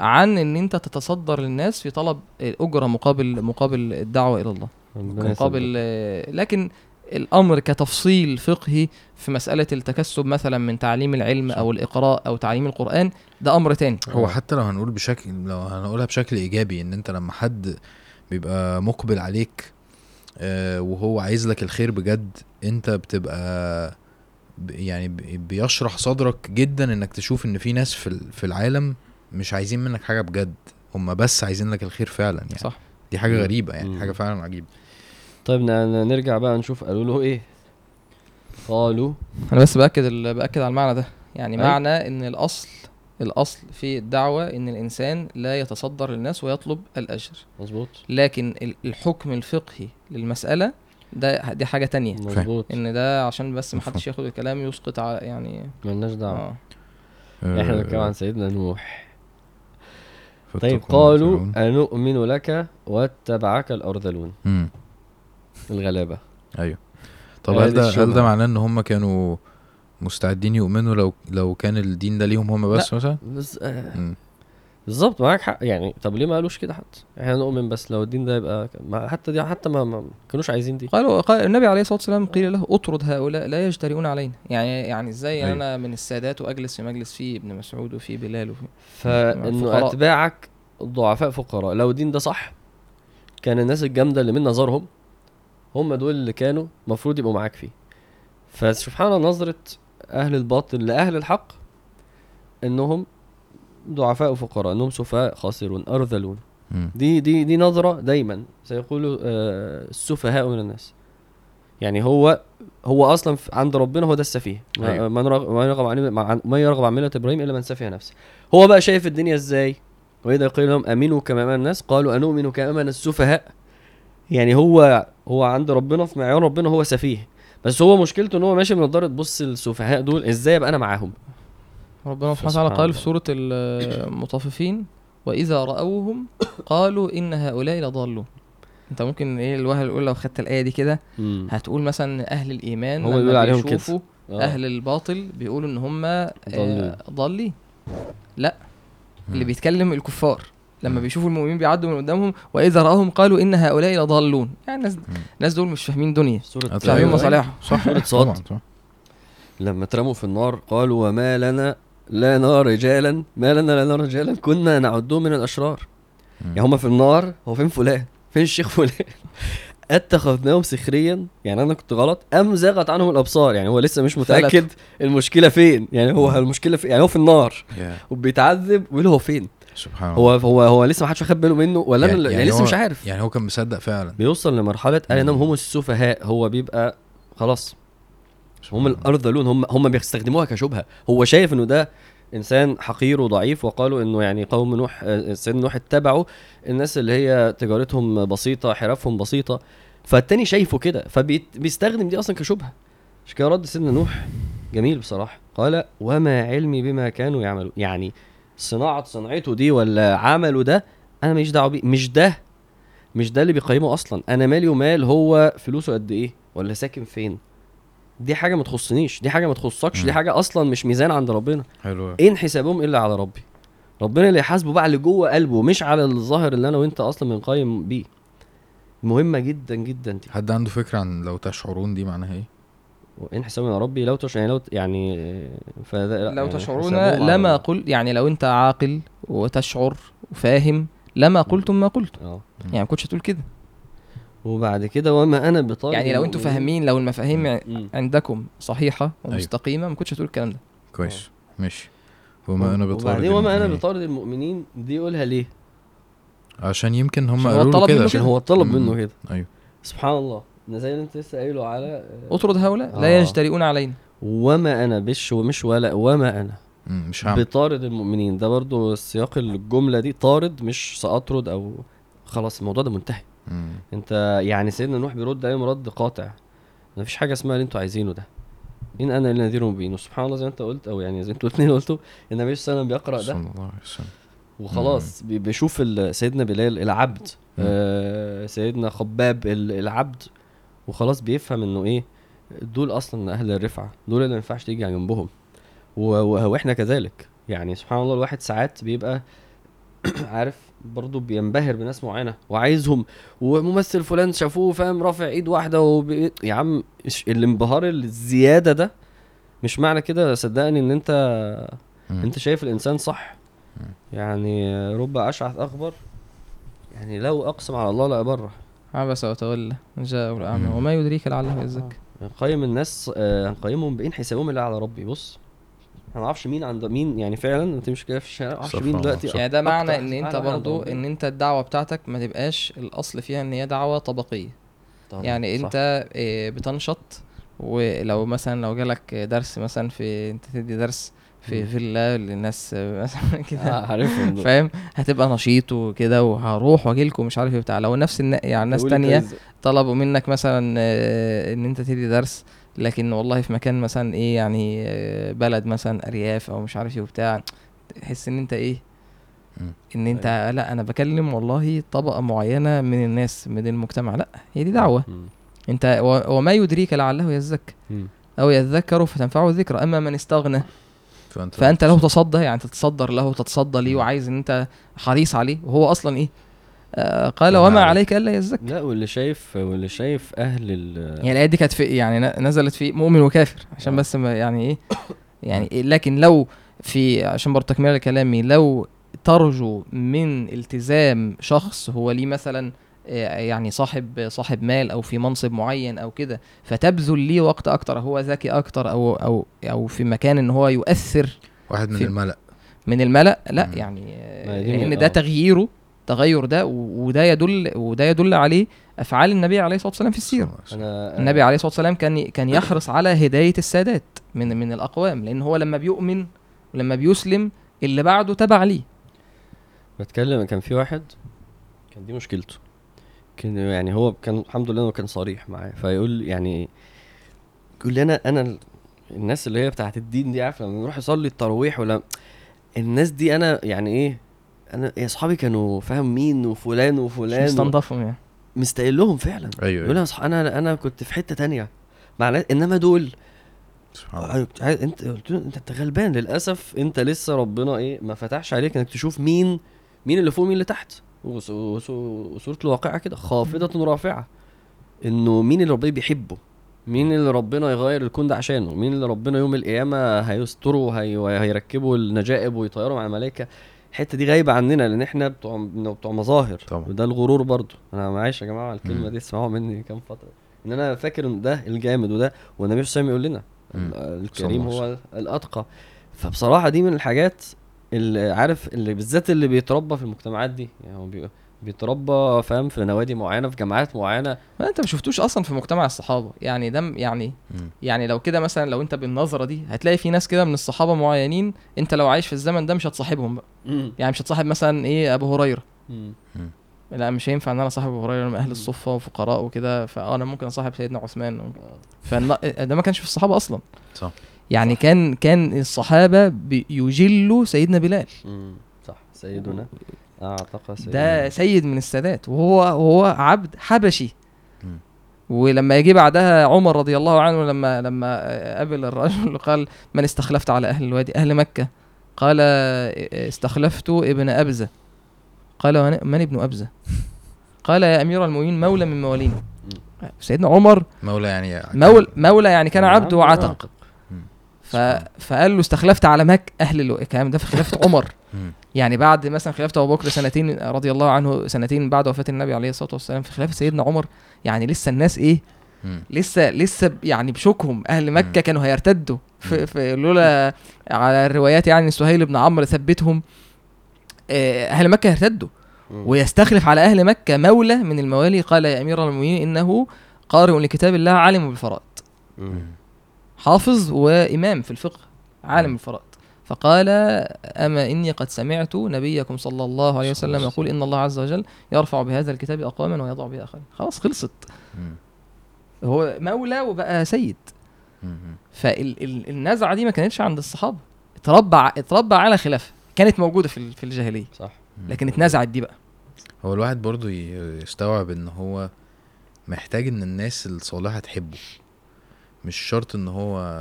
Speaker 1: عن ان انت تتصدر للناس في طلب اجره مقابل مقابل الدعوه الى الله مقابل لكن الامر كتفصيل فقهي في مساله التكسب مثلا من تعليم العلم او الاقراء او تعليم القران ده امر تاني
Speaker 4: هو حتى لو هنقول بشكل لو هنقولها بشكل ايجابي ان انت لما حد بيبقى مقبل عليك آه، وهو عايز لك الخير بجد انت بتبقى يعني بيشرح صدرك جدا انك تشوف ان في ناس في العالم مش عايزين منك حاجه بجد هم بس عايزين لك الخير فعلا يعني صح دي حاجه غريبه يعني حاجه فعلا عجيبه
Speaker 3: طيب نرجع بقى نشوف قالوا له ايه
Speaker 1: قالوا انا بس باكد باكد على المعنى ده يعني أي. معنى ان الاصل الاصل في الدعوه ان الانسان لا يتصدر للناس ويطلب الاجر مظبوط لكن الحكم الفقهي للمساله ده دي حاجه تانية مظبوط ان ده عشان بس ما حدش ياخد الكلام يسقط على يعني
Speaker 3: ملناش دعوه آه. احنا آه، بنتكلم عن سيدنا نوح طيب قالوا انؤمن لك واتبعك الارذلون
Speaker 1: الغلابه ايوه
Speaker 4: طب آه، هل ده هل ده معناه ان هم كانوا مستعدين يؤمنوا لو لو كان الدين ده ليهم هم بس مثلا؟ بس آه
Speaker 1: بالظبط معاك حق يعني طب ليه ما قالوش كده حتى؟ احنا نؤمن بس لو الدين ده يبقى ما حتى دي حتى ما, ما كانوش عايزين دي قالوا قال النبي عليه الصلاه والسلام قيل له اطرد هؤلاء لا يجترئون علينا يعني يعني ازاي أيوه. انا من السادات واجلس في مجلس فيه ابن مسعود وفيه بلال وفيه
Speaker 3: فانه اتباعك ضعفاء فقراء لو الدين ده صح كان الناس الجامده اللي من نظرهم هم دول اللي كانوا المفروض يبقوا معاك فيه فسبحان الله نظرة أهل الباطل لأهل الحق إنهم ضعفاء وفقراء إنهم سفهاء خاسرون أرذلون دي دي دي نظرة دايما سيقول آه، السفهاء من الناس يعني هو هو اصلا عند ربنا هو ده السفيه ما أيوه. من يرغب عن من يرغب عن مله ابراهيم الا من سفه نفسه هو بقى شايف الدنيا ازاي واذا قيل لهم امنوا كما الناس قالوا انؤمن كما امن السفهاء يعني هو هو عند ربنا في معيار ربنا هو سفيه بس هو مشكلته ان هو ماشي من نظاره بص السفهاء دول ازاي ابقى انا معاهم
Speaker 1: ربنا سبحانه وتعالى قال في سوره المطففين واذا راوهم قالوا ان هؤلاء لضالون انت ممكن ايه الواحد يقول لو خدت الايه دي كده هتقول مثلا اهل الايمان هو بيقول عليهم كده آه. اهل الباطل بيقولوا ان هم آه، ضالين لا اللي بيتكلم الكفار لما بيشوفوا المؤمنين بيعدوا من قدامهم واذا راهم قالوا ان هؤلاء لضالون يعني الناس الناس دول مش فاهمين دنيا مش فاهمين أيوة. مصالحهم صح
Speaker 3: سوره لما اترموا في النار قالوا وما لنا لا نرى رجالا ما لنا لا نرى رجالا كنا نعدهم من الاشرار يعني هما في النار هو فين فلان فين الشيخ فلان *laughs* اتخذناهم سخريا يعني انا كنت غلط ام زاغت عنهم الابصار يعني هو لسه مش متاكد المشكله فين يعني هو المشكله في يعني هو في النار وبيتعذب ويقول هو فين سبحان الله هو هو هو لسه ما حدش واخد باله منه ولا يعني انا يعني, يعني لسه مش عارف
Speaker 4: يعني هو كان مصدق فعلا
Speaker 3: بيوصل لمرحله قال انهم هم السفهاء هو بيبقى خلاص هم الارض لون هم هم بيستخدموها كشبهه هو شايف انه ده انسان حقير وضعيف وقالوا انه يعني قوم نوح سيدنا نوح اتبعوا الناس اللي هي تجارتهم بسيطه حرفهم بسيطه فالتاني شايفه كده فبيستخدم دي اصلا كشبهه عشان كده رد سيدنا نوح جميل بصراحه قال وما علمي بما كانوا يعملون يعني صناعه صنعته دي ولا عمله ده انا ماليش دعوه بيه مش ده مش ده اللي بيقيمه اصلا انا مالي ومال هو فلوسه قد ايه ولا ساكن فين دي حاجه ما تخصنيش دي حاجه ما تخصكش دي حاجه اصلا مش ميزان عند ربنا حلو ان إيه حسابهم الا على ربي ربنا اللي يحاسبه بقى اللي جوه قلبه مش على الظاهر اللي انا وانت اصلا بنقيم بيه مهمه جدا جدا دي
Speaker 4: حد عنده فكره عن لو تشعرون دي معناها ايه
Speaker 3: وان يا ربي لو تش... يعني لو يعني،, يعني
Speaker 1: لو تشعرون لما قلت يعني لو انت عاقل وتشعر وفاهم لما قلتم ما قلت آه. يعني ما كنتش هتقول كده
Speaker 3: وبعد كده وما
Speaker 1: انا بطالب يعني لو انتوا إيه؟ فاهمين لو المفاهيم عندكم صحيحه ومستقيمه ما كنتش هتقول الكلام ده
Speaker 4: كويس آه. ماشي
Speaker 3: وما انا بطارد وبعدين وما انا إيه؟ بطارد المؤمنين دي يقولها ليه؟
Speaker 4: عشان يمكن هم قالوا
Speaker 3: كده عشان هو طلب منه كده ايوه سبحان الله زي اللي انت لسه
Speaker 1: قايله على آه، اطرد هؤلاء آه. لا يجترئون علينا
Speaker 3: وما انا بش ومش ولا وما انا مش هعمل بطارد المؤمنين ده برضو سياق الجمله دي طارد مش ساطرد او خلاص الموضوع ده منتهي مم. انت يعني سيدنا نوح بيرد اي رد قاطع ما فيش حاجه اسمها اللي انتوا عايزينه ده ان انا اللي نذير مبين سبحان الله زي ما انت قلت او يعني زي انتوا الاثنين قلتوا النبي صلى الله عليه وسلم بيقرا ده صلى الله عليه وسلم وخلاص بيشوف سيدنا بلال العبد آه سيدنا خباب العبد وخلاص بيفهم انه ايه دول اصلا اهل الرفعه دول اللي ما ينفعش تيجي على جنبهم واحنا كذلك يعني سبحان الله الواحد ساعات بيبقى *clears throat* عارف برضه بينبهر بناس معينه وعايزهم وممثل فلان شافوه فاهم رافع ايد واحده وبي... يا عم الانبهار الزياده ده مش معنى كده صدقني ان انت م. انت شايف الانسان صح م. يعني رب اشعث اخبر يعني لو اقسم على الله لا بره
Speaker 1: عبس وتولى جاء امر وما يدريك لعله يزكى
Speaker 3: آه. قيم الناس هنقيمهم آه، بإن حسابهم الا على ربي بص انا اعرفش مين عند مين يعني فعلا انت مش كده في الشارع اعرفش مين
Speaker 1: دلوقتي يعني ده معنى ان انت برضو ان انت الدعوه بتاعتك ما تبقاش الاصل فيها ان هي دعوه طبقيه طبعا. يعني صح. انت آه، بتنشط ولو مثلا لو جالك درس مثلا في انت تدي درس في فيلا للناس *laughs* كده آه عارفهم فاهم هتبقى نشيط وكده وهروح واجي لكم مش عارف ايه بتاع لو نفس يعني ناس تانية طلبوا منك مثلا آه، ان انت تدي درس لكن والله في مكان مثلا ايه يعني آه، بلد مثلا ارياف او مش عارف ايه وبتاع تحس ان انت ايه ان انت أيوة. لا انا بكلم والله طبقه معينه من الناس من المجتمع لا هي دي دعوه انت وما يدريك لعله يزكى او يذكر فتنفعه الذكرى اما من استغنى فأنت, فانت له تصدى يعني تتصدر له تتصدى ليه وعايز ان انت حريص عليه وهو اصلا ايه آه، قال وما عليك الا يزكى
Speaker 4: لا واللي شايف واللي شايف اهل ال
Speaker 1: يعني الايه دي كانت في يعني نزلت في مؤمن وكافر عشان آه. بس يعني ايه يعني إيه لكن لو في عشان برضه تكمله لكلامي لو ترجو من التزام شخص هو ليه مثلا آه، يعني صاحب صاحب مال او في منصب معين او كده فتبذل ليه وقت اكتر هو ذكي اكتر او او او في مكان ان هو يؤثر
Speaker 4: واحد
Speaker 1: من
Speaker 4: الملأ
Speaker 1: من الملأ لا مم. يعني لان ده تغييره تغير ده وده يدل وده يدل عليه افعال النبي عليه الصلاه والسلام في السيره النبي عليه الصلاه والسلام كان كان يحرص على هدايه السادات من من الاقوام لان هو لما بيؤمن ولما بيسلم اللي بعده تبع ليه
Speaker 3: بتكلم كان في واحد كان دي مشكلته كان يعني هو كان الحمد لله انه كان صريح معايا فيقول يعني يقول لي انا انا الناس اللي هي بتاعت الدين دي عارفه لما يروح يصلي التراويح ولا الناس دي انا يعني ايه انا يا اصحابي كانوا فاهم مين وفلان وفلان مستنضفهم يعني مستقلهم فعلا ايوه, أيوة. يقول أيوة. انا انا كنت في حته تانية مع انما دول سبحان الله أيوة، انت انت غلبان للاسف انت لسه ربنا ايه ما فتحش عليك انك تشوف مين مين اللي فوق مين اللي تحت وصورة الواقعة كده خافضة رافعة انه مين اللي ربنا بيحبه مين اللي ربنا يغير الكون ده عشانه مين اللي ربنا يوم القيامة هيستره وهي- وهيركبه النجائب ويطيره مع الملائكة الحتة دي غايبة عننا لأن احنا بتوع بتوع مظاهر طبعا. وده الغرور برضو أنا معلش يا جماعة الكلمة مم. دي اسمعوها مني كام فترة إن أنا فاكر إن ده الجامد وده والنبي صلى الله عليه وسلم يقول لنا مم. الكريم هو الاتقى فبصراحه دي من الحاجات اللي عارف اللي بالذات اللي بيتربى في المجتمعات دي يعني هو بيتربى فاهم في نوادي معينه في جامعات معينه
Speaker 1: ما انت ما شفتوش اصلا في مجتمع الصحابه يعني ده يعني م. يعني لو كده مثلا لو انت بالنظره دي هتلاقي في ناس كده من الصحابه معينين انت لو عايش في الزمن ده مش هتصاحبهم بقى م. يعني مش هتصاحب مثلا ايه ابو هريره م. لا مش هينفع ان انا صاحب ابو هريره من اهل الصفه وفقراء وكده فانا ممكن اصاحب سيدنا عثمان آه. فده ما كانش في الصحابه اصلا صح يعني صح. كان كان الصحابه يجلوا سيدنا بلال
Speaker 3: مم. صح سيدنا
Speaker 1: اعتق سيدنا ده سيد من السادات وهو هو عبد حبشي مم. ولما يجي بعدها عمر رضي الله عنه لما لما قابل الرجل قال من استخلفت على اهل الوادي اهل مكه قال استخلفت ابن ابزه قال من ابن ابزه قال يا امير المؤمنين مولى من موالينا سيدنا عمر
Speaker 4: مولى يعني, يعني
Speaker 1: مولى مولى يعني كان نعم. عبد وعتق ف... فقال له استخلفت على ماك اهل الكلام ده في خلافه *laughs* عمر يعني بعد مثلا خلافه ابو بكر سنتين رضي الله عنه سنتين بعد وفاه النبي عليه الصلاه والسلام في خلافه سيدنا عمر يعني لسه الناس ايه لسه لسه يعني بشوكهم اهل مكه كانوا هيرتدوا في, في لولا على الروايات يعني سهيل بن عمرو ثبتهم آه، اهل مكه هيرتدوا ويستخلف على اهل مكه مولى من الموالي قال يا امير المؤمنين انه قارئ لكتاب الله عالم بالفرائض حافظ وإمام في الفقه عالم نعم. الفرائض فقال أما إني قد سمعت نبيكم صلى الله عليه وسلم يقول إن الله عز وجل يرفع بهذا الكتاب أقواما ويضع به آخرين خلاص خلصت هو مولى وبقى سيد فالنزعة دي ما كانتش عند الصحابة اتربى اتربى على خلافه كانت موجودة في في الجاهلية صح لكن اتنزعت دي بقى
Speaker 4: هو الواحد برضه يستوعب ان هو محتاج ان الناس الصالحة تحبه مش شرط ان هو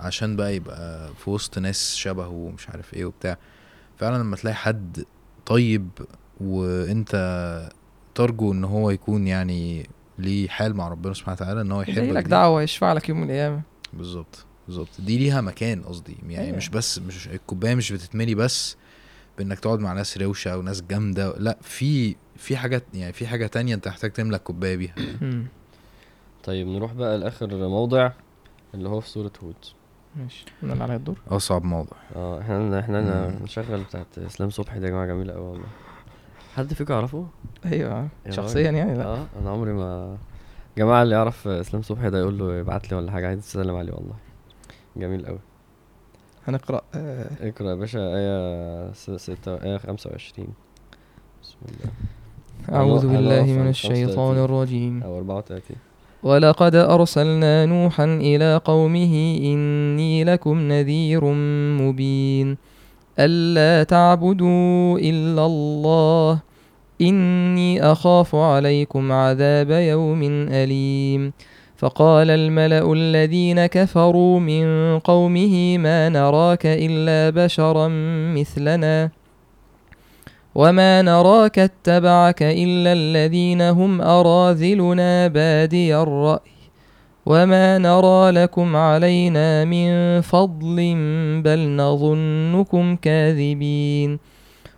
Speaker 4: عشان بقى يبقى في وسط ناس شبهه ومش عارف ايه وبتاع فعلا لما تلاقي حد طيب وانت ترجو ان هو يكون يعني ليه حال مع ربنا سبحانه وتعالى ان هو
Speaker 1: يحبك لك دعوه يشفع لك يوم القيامه
Speaker 4: بالظبط بالظبط دي ليها مكان قصدي يعني أيوة. مش بس مش الكوبايه مش بتتملي بس بانك تقعد مع ناس روشه وناس جامده لا في في حاجات يعني في حاجه تانية انت محتاج تملك الكوبايه بيها
Speaker 3: طيب نروح بقى لاخر موضع اللي هو في سوره هود
Speaker 1: ماشي انا اللي عليا الدور
Speaker 4: اصعب موضع
Speaker 3: اه احنا احنا نشغل بتاعت اسلام صبحي دي يا جماعه جميله قوي والله حد فيكم يعرفه؟
Speaker 1: ايوه شخصيا يعني
Speaker 3: لا اه انا عمري ما جماعه اللي يعرف اسلام صبحي ده يقول له يبعت لي ولا حاجه عايز تسلم عليه والله جميل قوي
Speaker 1: هنقرا آه
Speaker 3: اقرا يا باشا ايه 6 ايه 25 بسم
Speaker 1: الله أعوذ بالله من الشيطان الرجيم أو 34 ولقد أرسلنا نوحا إلى قومه إني لكم نذير مبين ألا تعبدوا إلا الله إني أخاف عليكم عذاب يوم أليم فقال الملأ الذين كفروا من قومه ما نراك إلا بشرا مثلنا وما نراك اتبعك إلا الذين هم أراذلنا بادي الرأي وما نرى لكم علينا من فضل بل نظنكم كاذبين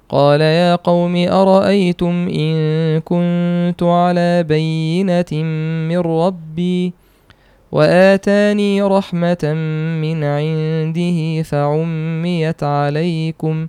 Speaker 1: قال يا قوم أرأيتم إن كنت على بينة من ربي وآتاني رحمة من عنده فعميت عليكم ۖ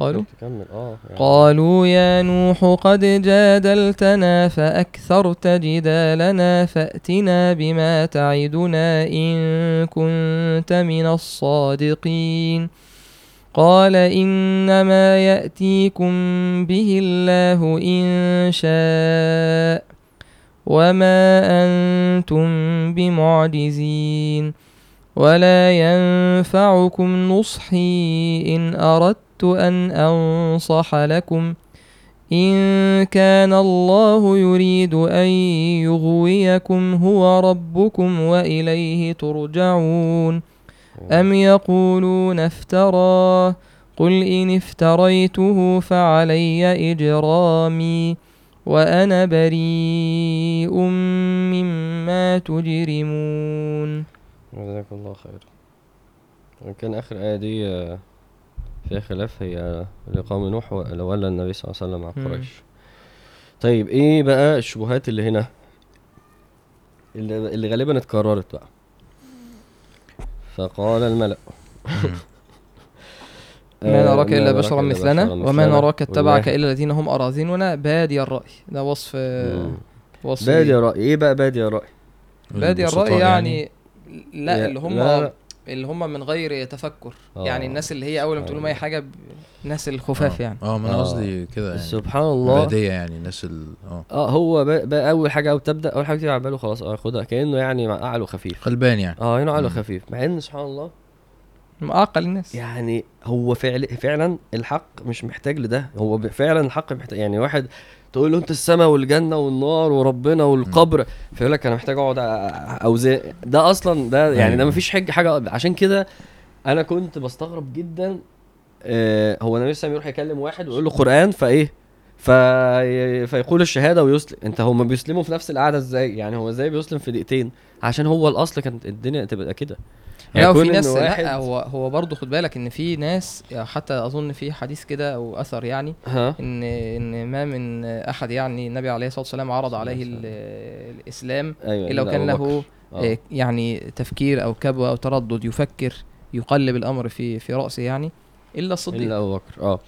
Speaker 1: قالوا آه يعني قالوا يا نوح قد جادلتنا فأكثرت جدالنا فأتنا بما تعدنا إن كنت من الصادقين قال إنما يأتيكم به الله إن شاء وما أنتم بمعجزين ولا ينفعكم نصحي إن أردت أردت أن أنصح لكم إن كان الله يريد أن يغويكم هو ربكم وإليه ترجعون أم يقولون افتراه قل إن افتريته فعلي إجرامي وأنا بريء مما تجرمون
Speaker 3: جزاك الله خير كان آخر آية دي آه، فيها خلاف هي لقوم نوح ولولى النبي صلى الله عليه وسلم عن قريش طيب ايه بقى الشبهات اللي هنا اللي, اللي غالبا اتكررت بقى فقال الملأ
Speaker 1: ما نراك *laughs* آه، الا بشرا مثلنا وما نراك اتبعك الا الذين هم اراذلنا بادي الراي ده وصف وصف
Speaker 3: بادي الراي ايه بقى بادي الراي
Speaker 1: بادي الراي يعني, يعني؟ لا اللي هم لا اللي هم من غير تفكر أوه. يعني الناس اللي هي اول ما تقول لهم اي آه. حاجه ب... الناس الخفاف آه. يعني اه
Speaker 4: ما انا آه. قصدي كده
Speaker 3: يعني سبحان الله باديه يعني الناس ال... اه اه هو ب... ب... اول حاجه او تبدا اول حاجه تيجي على باله خلاص اه خدها كانه يعني عقله خفيف
Speaker 4: خلبان يعني اه
Speaker 3: كانه عقله خفيف مع ان سبحان الله
Speaker 1: معقل اعقل الناس
Speaker 3: يعني هو فعل فعلا الحق مش محتاج لده هو فعلا الحق محتاج يعني واحد تقول له انت السماء والجنه والنار وربنا والقبر فيقول لك انا محتاج اقعد اوزان ده اصلا ده يعني ده أيوة. مفيش حج حاجه عشان كده انا كنت بستغرب جدا آه هو النبي صلى يروح يكلم واحد ويقول له قران فايه في... فيقول الشهاده ويسلم انت هما بيسلموا في نفس القعده ازاي يعني هو ازاي بيسلم في دقيقتين عشان هو الاصل كانت الدنيا تبقى كده
Speaker 1: يعني لا في ناس لا هو هو برضه خد بالك ان في ناس حتى اظن في حديث كده او اثر يعني ها. ان ان ما من احد يعني النبي عليه الصلاه والسلام عرض عليه الاسلام أيوة الا وكان له آه. آه، يعني تفكير او كبوه او تردد يفكر يقلب الامر في في راسه يعني الا الصديق الا ابو بكر
Speaker 3: اه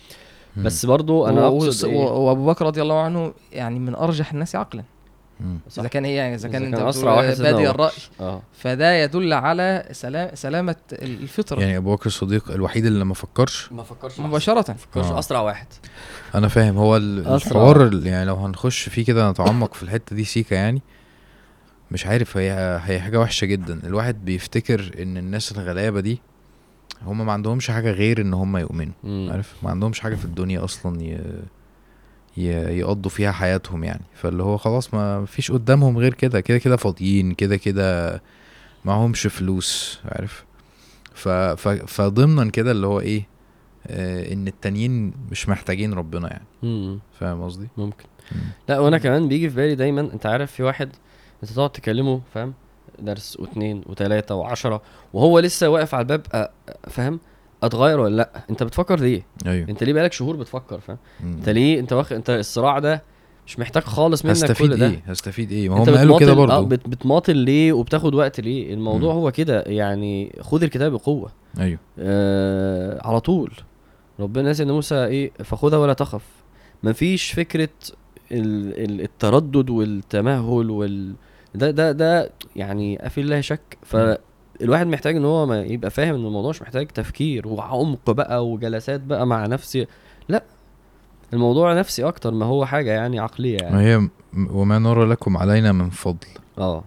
Speaker 3: بس برضه انا اقصد
Speaker 1: إيه؟ وابو بكر رضي الله عنه يعني من ارجح الناس عقلا اذا كان هي اذا كان, انت اسرع واحد بادي الراي آه. فده يدل على سلام سلامه الفطره
Speaker 4: يعني ابو بكر الصديق الوحيد اللي ما فكرش
Speaker 1: ما فكرش مباشره ما فكرش آه. اسرع واحد
Speaker 4: انا فاهم هو الحوار يعني لو هنخش فيه كده نتعمق في الحته دي سيكا يعني مش عارف هي هي حاجه وحشه جدا الواحد بيفتكر ان الناس الغلابه دي هم ما عندهمش حاجه غير ان هم يؤمنوا عارف ما عندهمش حاجه في الدنيا اصلا ي... يقضوا فيها حياتهم يعني فاللي هو خلاص ما فيش قدامهم غير كده كده كده فاضيين كده كده معهمش فلوس عارف ف ف فضمنا كده اللي هو ايه آه ان التانيين مش محتاجين ربنا يعني فاهم قصدي ممكن مم.
Speaker 1: لا وانا كمان بيجي في بالي دايما انت عارف في واحد انت تقعد تكلمه فاهم درس واثنين وثلاثه وعشرة وهو لسه واقف على الباب فاهم اتغير ولا لا انت بتفكر ليه ايوه انت ليه بقالك شهور بتفكر فاهم انت ليه انت واخد انت الصراع ده مش محتاج خالص
Speaker 4: منك هستفيد كل ده ايه هستفيد ايه ما هم قالوا
Speaker 1: كده برضه اه بت... بتماطل ليه وبتاخد وقت ليه الموضوع مم. هو كده يعني خد الكتاب بقوه ايوه آه على طول ربنا نزل موسى ايه فخذها ولا تخف مفيش فكره ال... التردد والتمهل وال ده ده ده يعني في الله شك ف الواحد محتاج ان هو ما يبقى فاهم ان الموضوع مش محتاج تفكير وعمق بقى وجلسات بقى مع نفسي لا الموضوع نفسي اكتر ما هو حاجه يعني عقليه يعني ما
Speaker 4: هي وما نرى لكم علينا من فضل اه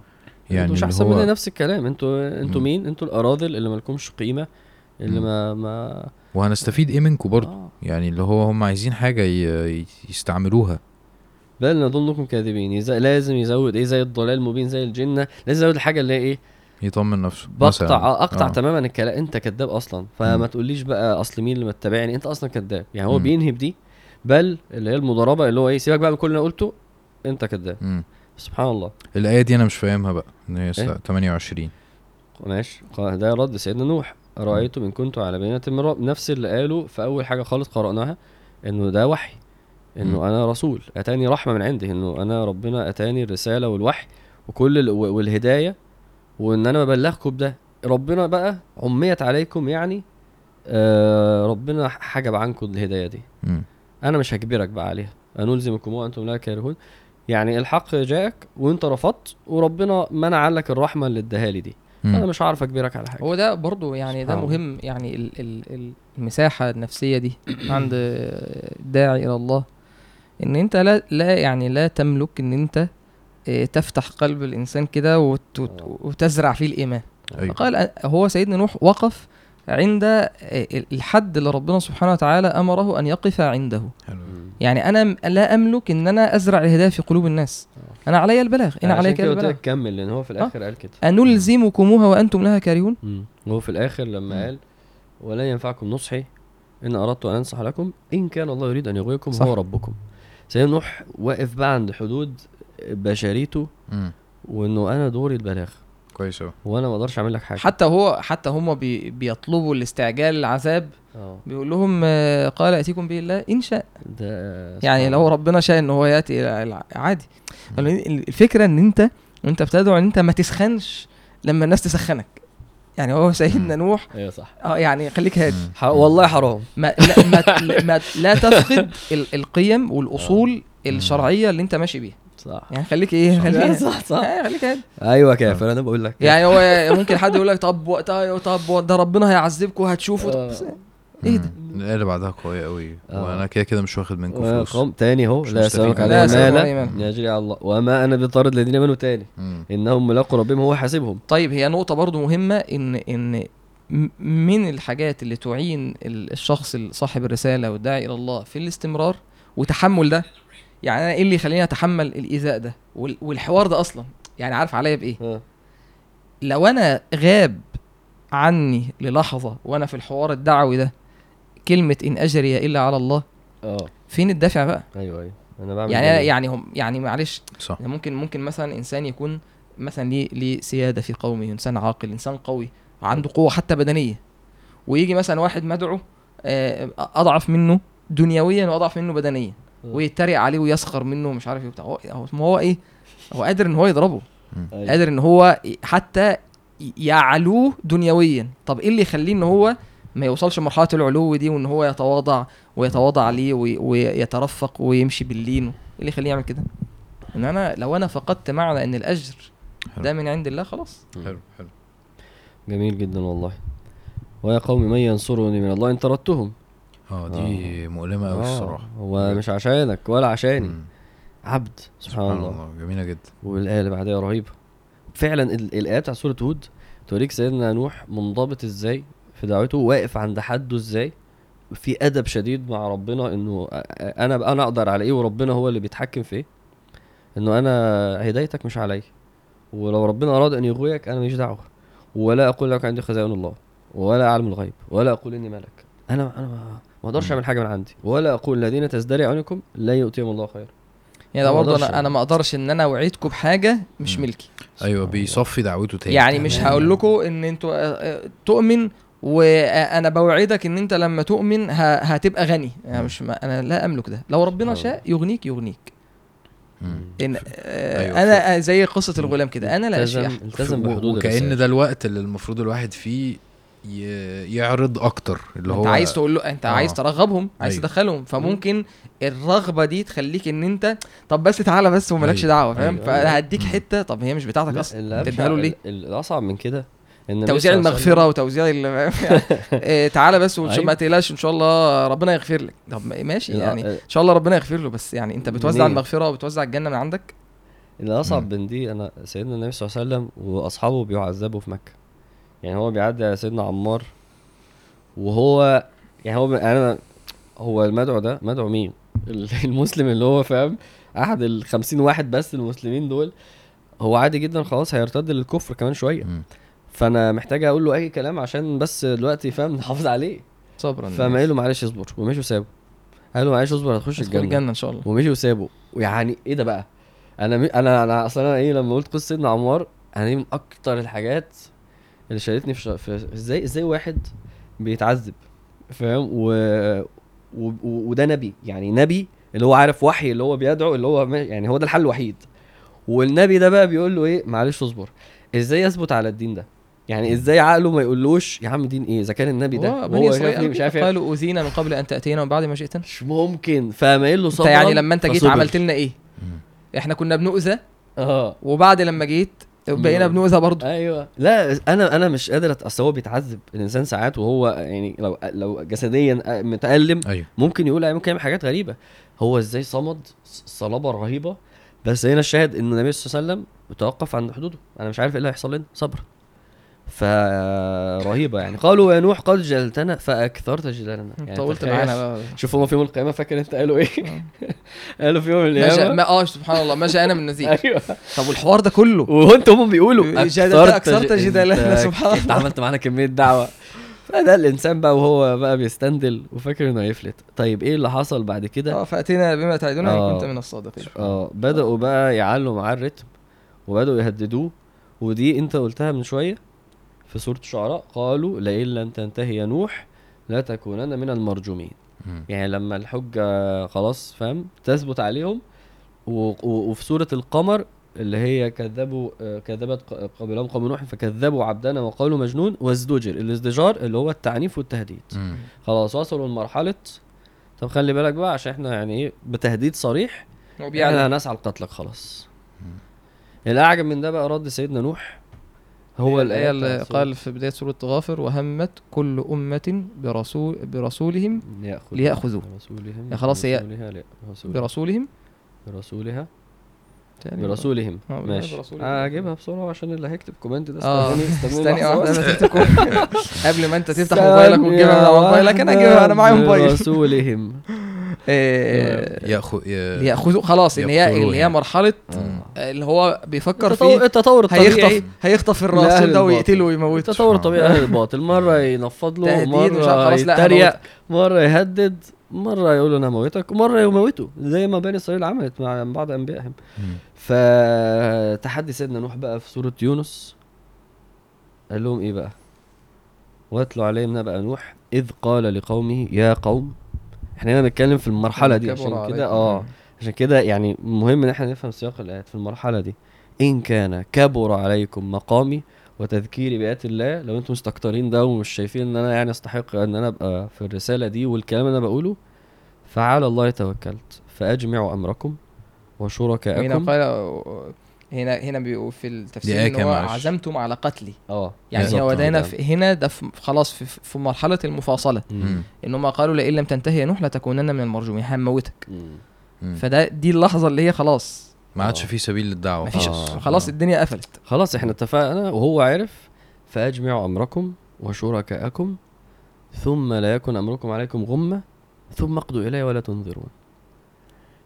Speaker 1: يعني مش احسن مني نفس الكلام انتوا انتوا مين انتوا الاراذل اللي مالكمش قيمه اللي ما
Speaker 4: ما وهنستفيد ايه منكم برضه آه. يعني اللي هو هم عايزين حاجه يستعملوها
Speaker 1: بل نظنكم كاذبين يز... لازم يزود ايه زي الضلال المبين زي الجنه لازم يزود الحاجه اللي هي ايه
Speaker 4: يطمن نفسه
Speaker 1: بقطع آه، اقطع آه. تماما الكلام انت كذاب اصلا فما تقوليش بقى اصل مين اللي متابعني انت اصلا كذاب يعني هو م. بينهي بدي بل اللي هي المضاربه اللي هو ايه سيبك بقى من كل اللي انا قلته انت كذاب سبحان الله
Speaker 4: الايه دي انا مش فاهمها بقى ان هي إيه؟ 28
Speaker 3: ماشي ده رد سيدنا نوح رايتم ان كنت على بينه من رب نفس اللي قاله في اول حاجه خالص قراناها انه ده وحي انه م. انا رسول اتاني رحمه من عندي انه انا ربنا اتاني الرساله والوحي وكل والهدايه وان انا ببلغكم بده ربنا بقى عميت عليكم يعني آه ربنا حجب عنكم الهدايه دي م. انا مش هجبرك بقى عليها انلزمكم وانتم لا كارهون يعني الحق جاءك وانت رفضت وربنا منع لك الرحمه اللي اداها لي دي م. انا مش عارف اجبرك على حاجه
Speaker 1: هو ده برضو يعني ده مهم يعني ال ال المساحه النفسيه دي *clears throat* عند الداعي الى الله ان انت لا لا يعني لا تملك ان انت تفتح قلب الانسان كده آه. وتزرع فيه الايمان أيوة. فقال هو سيدنا نوح وقف عند الحد اللي ربنا سبحانه وتعالى امره ان يقف عنده حلو. يعني انا لا املك ان انا ازرع الهدايه في قلوب الناس آه. انا علي البلاغ انا عليك
Speaker 3: البلاغ كمل لان هو في آه. الاخر قال
Speaker 1: كده انلزمكموها وانتم لها كارهون
Speaker 3: وهو في الاخر لما قال ولا ينفعكم نصحي ان اردت ان انصح لكم ان كان الله يريد ان يغويكم هو ربكم سيدنا نوح واقف بقى عند حدود بشريته وانه انا دوري البلاغ كويس قوي وانا ما اقدرش اعمل لك حاجه
Speaker 1: حتى هو حتى هم بي بيطلبوا الاستعجال العذاب أوه. بيقول لهم آه، قال ياتيكم به الله ان شاء ده يعني لو ربنا شاء ان هو ياتي عادي الفكره ان انت انت بتدعو ان انت ما تسخنش لما الناس تسخنك يعني هو سيدنا نوح ايوه صح اه يعني خليك هادي
Speaker 3: والله حرام ما لا, ما,
Speaker 1: ما لا تفقد القيم والاصول آه. الشرعيه اللي انت ماشي بيها صح يعني خليك ايه خليك *laughs* إيه. صح صح
Speaker 3: يعني خليك إيه. ايوه كده فانا بقول لك
Speaker 1: يعني هو ممكن حد يقول لك طب وقتها طب ده ربنا هيعذبكم هتشوفوا آه.
Speaker 4: ايه ده؟ الآية اللي بعدها قوي قوي آه. وانا كده كده مش واخد منكم فلوس
Speaker 3: قم تاني اهو لا يسألك على لا يجري على الله وما انا بطارد الذين امنوا تاني مم. انهم ملاقوا ربهم هو حاسبهم
Speaker 1: طيب هي نقطة برضو مهمة ان ان من الحاجات اللي تعين الشخص صاحب الرسالة والداعي الى الله في الاستمرار وتحمل ده يعني انا ايه اللي يخليني اتحمل الايذاء ده والحوار ده اصلا يعني عارف عليا بايه لو انا غاب عني للحظه وانا في الحوار الدعوي ده كلمه ان اجري الا على الله اه فين الدافع بقى ايوه ايوه انا بعمل يعني أنا يعني هم يعني معلش صح. يعني ممكن ممكن مثلا انسان يكون مثلا ليه ليه سياده في قومه انسان عاقل انسان قوي عنده قوه حتى بدنيه ويجي مثلا واحد مدعو آه، اضعف منه دنيويا واضعف منه بدنيا ويتريق عليه ويسخر منه ومش عارف ايه وبتاع هو ما هو ايه هو قادر ان هو يضربه أيوه. قادر ان هو حتى يعلوه دنيويا طب ايه اللي يخليه ان هو ما يوصلش لمرحله العلو دي وان هو يتواضع ويتواضع عليه ويترفق ويمشي باللين ايه اللي يخليه يعمل كده ان انا لو انا فقدت معنى ان الاجر ده من عند الله خلاص حلو حلو
Speaker 3: جميل جدا والله ويا قوم من ينصرني من الله ان طردتهم
Speaker 4: اه دي آه. مؤلمه قوي
Speaker 3: آه، الصراحه هو مش عشانك ولا عشاني مم. عبد سبحان, سبحان الله. الله
Speaker 4: جميله جدا
Speaker 3: والايه اللي بعدها رهيبه فعلا الايه بتاع سوره هود توريك سيدنا نوح منضبط ازاي في دعوته واقف عند حده ازاي في ادب شديد مع ربنا انه انا انا اقدر على ايه وربنا هو اللي بيتحكم في ايه انه انا هدايتك مش عليا ولو ربنا اراد ان يغويك انا ماليش دعوه ولا اقول لك عندي خزائن الله ولا اعلم الغيب ولا اقول اني ملك انا انا ما اقدرش اعمل حاجه من عندي ولا اقول الذين تزدري عنكم لا يؤتيهم الله خيرا يعني
Speaker 1: ده برضه انا انا ما اقدرش ان انا اوعدكم بحاجه مش ملكي
Speaker 4: ايوه بيصفي دعوته
Speaker 1: تاني يعني مش هقول لكم ان انتوا آه، آه، تؤمن وانا بوعدك ان انت لما تؤمن هتبقى غني يعني مش ما انا لا املك ده لو ربنا شاء يغنيك يغنيك إن آه، أيوة انا زي قصه الغلام كده انا لا اشياء
Speaker 4: التزم بحدود وكان ده الوقت اللي المفروض الواحد فيه يعرض اكتر اللي
Speaker 1: هو انت عايز تقول له انت آه. عايز ترغبهم عايز أيوه. تدخلهم فممكن الرغبه دي تخليك ان انت طب بس تعالى بس ومالكش لكش أيوه. دعوه فاهم أيوه. فهديك حته طب هي مش بتاعتك اصلا تديها له
Speaker 3: ليه الاصعب من كده
Speaker 1: إن توزيع المغفره وتوزيع *laughs* *laughs* يعني تعالى بس أيوة. تقلقش ان شاء الله ربنا يغفر لك طب ماشي يعني آه. ان شاء الله ربنا يغفر له بس يعني انت بتوزع المغفره وبتوزع الجنه
Speaker 3: من
Speaker 1: عندك
Speaker 3: الاصعب من دي انا سيدنا النبي صلى الله عليه وسلم واصحابه بيعذبوا في مكه يعني هو بيعدي على سيدنا عمار وهو يعني هو يعني انا هو المدعو ده مدعو مين *laughs* المسلم اللي هو فاهم احد ال 50 واحد بس المسلمين دول هو عادي جدا خلاص هيرتد للكفر كمان شويه م. فانا محتاج اقول له اي كلام عشان بس دلوقتي فاهم نحافظ عليه صبرا فما قال له معلش اصبر ومشي وسابه قال له معلش اصبر هتخش الجنه الجنه ان
Speaker 1: شاء الله
Speaker 3: ومشي وسابه ويعني ايه ده بقى انا مي... انا انا اصلا انا ايه لما قلت قصه سيدنا عمار انا دي من اكتر الحاجات اللي شالتني في, ش... في ازاي ازاي واحد بيتعذب فاهم و... و... وده نبي يعني نبي اللي هو عارف وحي اللي هو بيدعو اللي هو يعني هو ده الحل الوحيد والنبي ده بقى بيقول له ايه معلش اصبر ازاي اثبت على الدين ده يعني ازاي عقله ما يقولوش يا عم دين ايه اذا كان النبي ده هو بني اسرائيل مش عارف إيه. قالوا اوذينا من قبل ان تاتينا ومن بعد ما جئتنا مش ممكن فما له صبر يعني لما انت جيت فصبر. عملت لنا ايه احنا كنا بنؤذى اه وبعد لما جيت بقينا بنؤذى برضه ايوه لا انا انا مش قادر اصل هو بيتعذب الانسان ساعات وهو يعني لو لو جسديا متالم أيوة. ممكن يقول ممكن يعمل حاجات غريبه هو ازاي صمد صلابه رهيبه بس هنا الشاهد ان النبي صلى الله عليه وسلم توقف عند حدوده انا مش عارف ايه اللي هيحصل لنا صبر فرهيبه يعني قالوا يا نوح قد جلتنا فاكثرت جدالنا يعني طولت معانا بقى شوف هم في يوم القيامه فاكر انت قالوا ايه؟ آه. *laughs* قالوا في يوم القيامه ما اه سبحان الله ما جاءنا من نذير ايوه طب والحوار ده كله وانت هم بيقولوا اكثرت جدالنا سبحان الله انت عملت معانا كميه دعوه فده الانسان بقى وهو بقى بيستندل وفاكر انه هيفلت طيب ايه اللي حصل بعد كده اه فاتينا بما تعدون ان آه. كنت من الصادقين اه بداوا بقى يعلوا معاه الريتم وبداوا يهددوه ودي انت قلتها من شويه في سوره الشعراء قالوا لئن لم تنتهي يا نوح لتكونن من المرجومين يعني لما الحجه خلاص فاهم تثبت عليهم وفي سوره القمر اللي هي كذبوا كذبت قبلهم قوم نوح فكذبوا عبدنا وقالوا مجنون وازدجر الازدجار اللي هو التعنيف والتهديد خلاص وصلوا لمرحله طب خلي بالك بقى عشان احنا يعني ايه بتهديد صريح احنا هنسعى لقتلك خلاص الاعجب من ده بقى رد سيدنا نوح هو الآية اللي قال في بداية سورة غافر وهمت كل أمة برسول برسولهم ليأخذوا ليأخذوه برسولهم يعني خلاص هي برسولهم برسولها تاني برسولهم آه، ماشي آه اجيبها بسرعه عشان اللي هيكتب كومنت ده استني آه، استني *laughs* قبل ما انت تفتح موبايلك وتجيبها من موبايلك انا اجيبها انا معايا موبايل برسولهم إيه، إيه، إيه، ياخذ ياخذوا خلاص ان هي اللي هي يعني. مرحله آه. اللي هو بيفكر فيه التطور الطبيعي هيخطف هيخطف الراس ده ويقتله ويموته التطور آه. الطبيعي اهل الباطل مره ينفض له مره يتريق مره يهدد مرة يقولوا أنا موتك ومرة يموتوا زي ما بني إسرائيل عملت مع بعض أنبيائهم فتحدي سيدنا نوح بقى في سورة يونس قال لهم إيه بقى واتلو عليهم نبأ نوح إذ قال لقومه يا قوم احنا هنا بنتكلم في المرحله دي عشان كده اه عشان كده يعني مهم ان احنا نفهم سياق الايات في المرحله دي ان كان كبر عليكم مقامي وتذكيري بآيات الله لو انتم مستكترين ده ومش شايفين ان انا يعني استحق ان انا ابقى في الرساله دي والكلام اللي انا بقوله فعلى الله توكلت فاجمعوا امركم وشركاءكم هنا هنا بيقول في التفسير ان هو عزمتم على قتلي اه يعني هو ده هنا ده خلاص في, في مرحله المفاصله ان هم قالوا لئن لم تنتهي يا نوح لتكونن من المرجومين هنموتك فده دي اللحظه اللي هي خلاص ما عادش آه. في سبيل للدعوه مفيش آه. خلاص أوه. الدنيا قفلت خلاص احنا اتفقنا وهو عرف فاجمعوا امركم وشركاءكم ثم لا يكن امركم عليكم غمه ثم اقضوا الي ولا تنظرون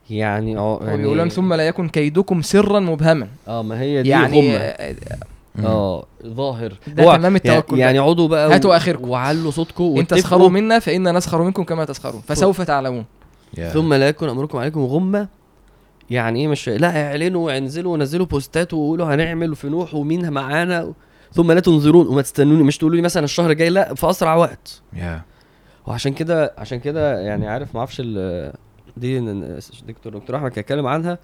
Speaker 3: يعني اه يعني يقولون ثم لا يكن كيدكم سرا مبهما اه ما هي دي يعني آه،, اه ظاهر ده هو تمام يعني التوكل يعني اقعدوا بقى هاتوا اخركم وعلوا صوتكم ان تسخروا منا فانا نسخر منكم كما تسخرون فسوف تعلمون yeah. ثم لا يكن امركم عليكم غمه يعني ايه مش لا اعلنوا وانزلوا ونزلوا بوستات وقولوا هنعمل في نوح ومين معانا ثم لا تنظرون وما تستنوني مش تقولوا لي مثلا الشهر الجاي لا في اسرع وقت yeah. وعشان كده عشان كده يعني عارف ما اعرفش دي دكتور دكتور احمد كان اتكلم عنها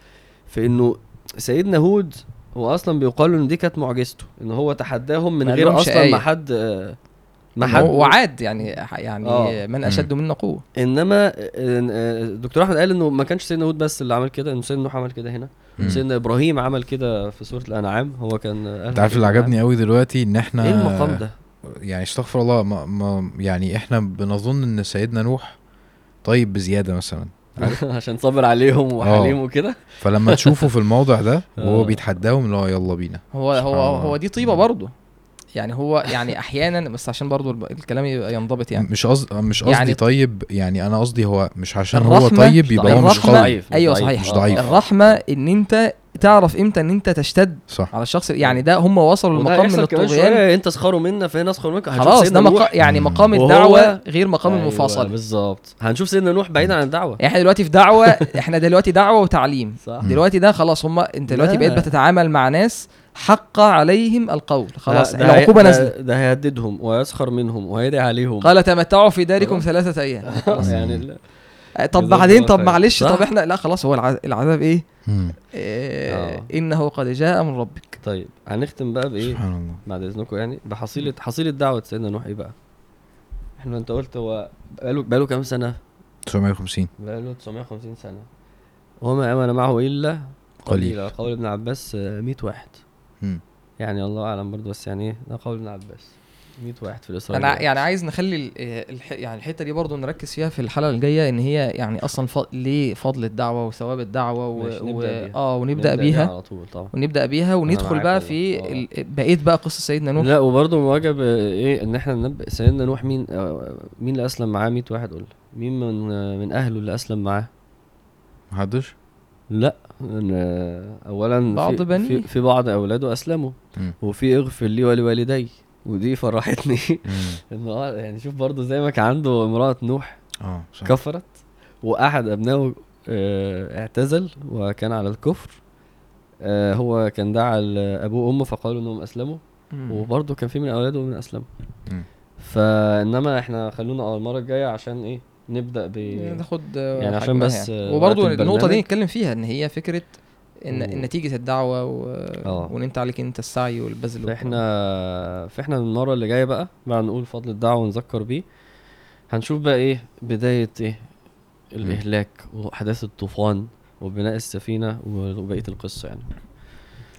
Speaker 3: في انه سيدنا هود هو اصلا بيقال ان دي كانت معجزته ان هو تحداهم من غير اصلا ما آية. حد ما حد وعاد يعني يعني آه. من اشد منا قوه انما دكتور احمد قال انه ما كانش سيدنا هود بس اللي عمل كده انه سيدنا نوح عمل كده هنا سيدنا ابراهيم عمل كده في سوره الانعام هو كان انت عارف اللي عجبني قوي دلوقتي ان احنا ايه المقام ده يعني استغفر الله ما ما يعني احنا بنظن ان سيدنا نوح طيب بزياده مثلا *laughs* عشان صابر عليهم وحليم آه. وكده فلما تشوفه في الموضع ده *laughs* آه. وهو بيتحداهم اللي هو يلا بينا هو هو هو دي طيبه برضه يعني هو *laughs* يعني احيانا بس عشان برضو الكلام يبقى ينضبط يعني مش قصدي أص... مش قصدي يعني طيب يعني انا قصدي هو مش عشان هو طيب يبقى هو مش ضعيف ايوه صحيح مش ضعيف الرحمه ان انت تعرف امتى ان انت تشتد صح. على الشخص يعني ده هم وصلوا لمقام من الطغيان انت تسخروا منا فهنا سخروا منك خلاص ده مقا... يعني مقام الدعوه غير مقام أيوة المفاصله بالظبط هنشوف سيدنا نوح بعيد عن الدعوه احنا دلوقتي في دعوه احنا دلوقتي دعوه وتعليم صح. دلوقتي ده خلاص هم انت دلوقتي بقيت بتتعامل مع ناس حق عليهم القول خلاص العقوبة نازلة ده هيهددهم ويسخر منهم وهيدعي عليهم قال تمتعوا في داركم ثلاثة أيام *laughs* يعني آه، طب بعدين طب معلش طب احنا لا خلاص هو العذاب ايه؟ إيه انه قد جاء من ربك طيب هنختم بقى بايه؟ سبحان الله بعد اذنكم يعني بحصيله حصيله دعوه سيدنا نوح ايه بقى؟ احنا انت قلت هو بقاله بقاله كام سنه؟ 950 بقاله 950 سنه وما امن معه الا قليل قول ابن عباس 100 آه، واحد يعني الله اعلم برضه بس يعني ايه ده قول ابن عباس 100 واحد في الاسره انا يعني عايز نخلي الح... يعني الحته دي برضو نركز فيها في الحلقه الجايه ان هي يعني اصلا ف... ليه فضل الدعوه وثواب الدعوه و... و... اه ونبدا, نبدأ بيها, بيها على طول طبعا ونبدا بيها وندخل بقى في آه. ال... بقيه بقى قصه سيدنا نوح لا وبرضه واجب ايه ان احنا ننبئ سيدنا نوح مين آه، مين اللي اسلم معاه 100 واحد قول مين من من اهله اللي اسلم معاه محدش لا آه، اولا بعض في, بني. في, في بعض اولاده اسلموا م. وفي اغفر لي ولوالدي ودي فرحتني انه آه، يعني شوف برضه زي ما كان عنده امراه نوح اه كفرت واحد ابنائه آه، اعتزل وكان على الكفر آه، هو كان دعا لابوه وامه فقالوا انهم اسلموا وبرضه كان في من اولاده من اسلموا فانما احنا خلونا اه المره الجايه عشان ايه نبدا ب ناخد يعني عشان بس يعني. وبرضه النقطه دي نتكلم فيها ان هي فكره إن نتيجه الدعوه و... آه. وان انت عليك انت السعي والبذل فاحنا فاحنا المره اللي جايه بقى بقى نقول فضل الدعوه ونذكر بيه هنشوف بقى ايه بدايه ايه الاهلاك واحداث الطوفان وبناء السفينه وبقيه القصه يعني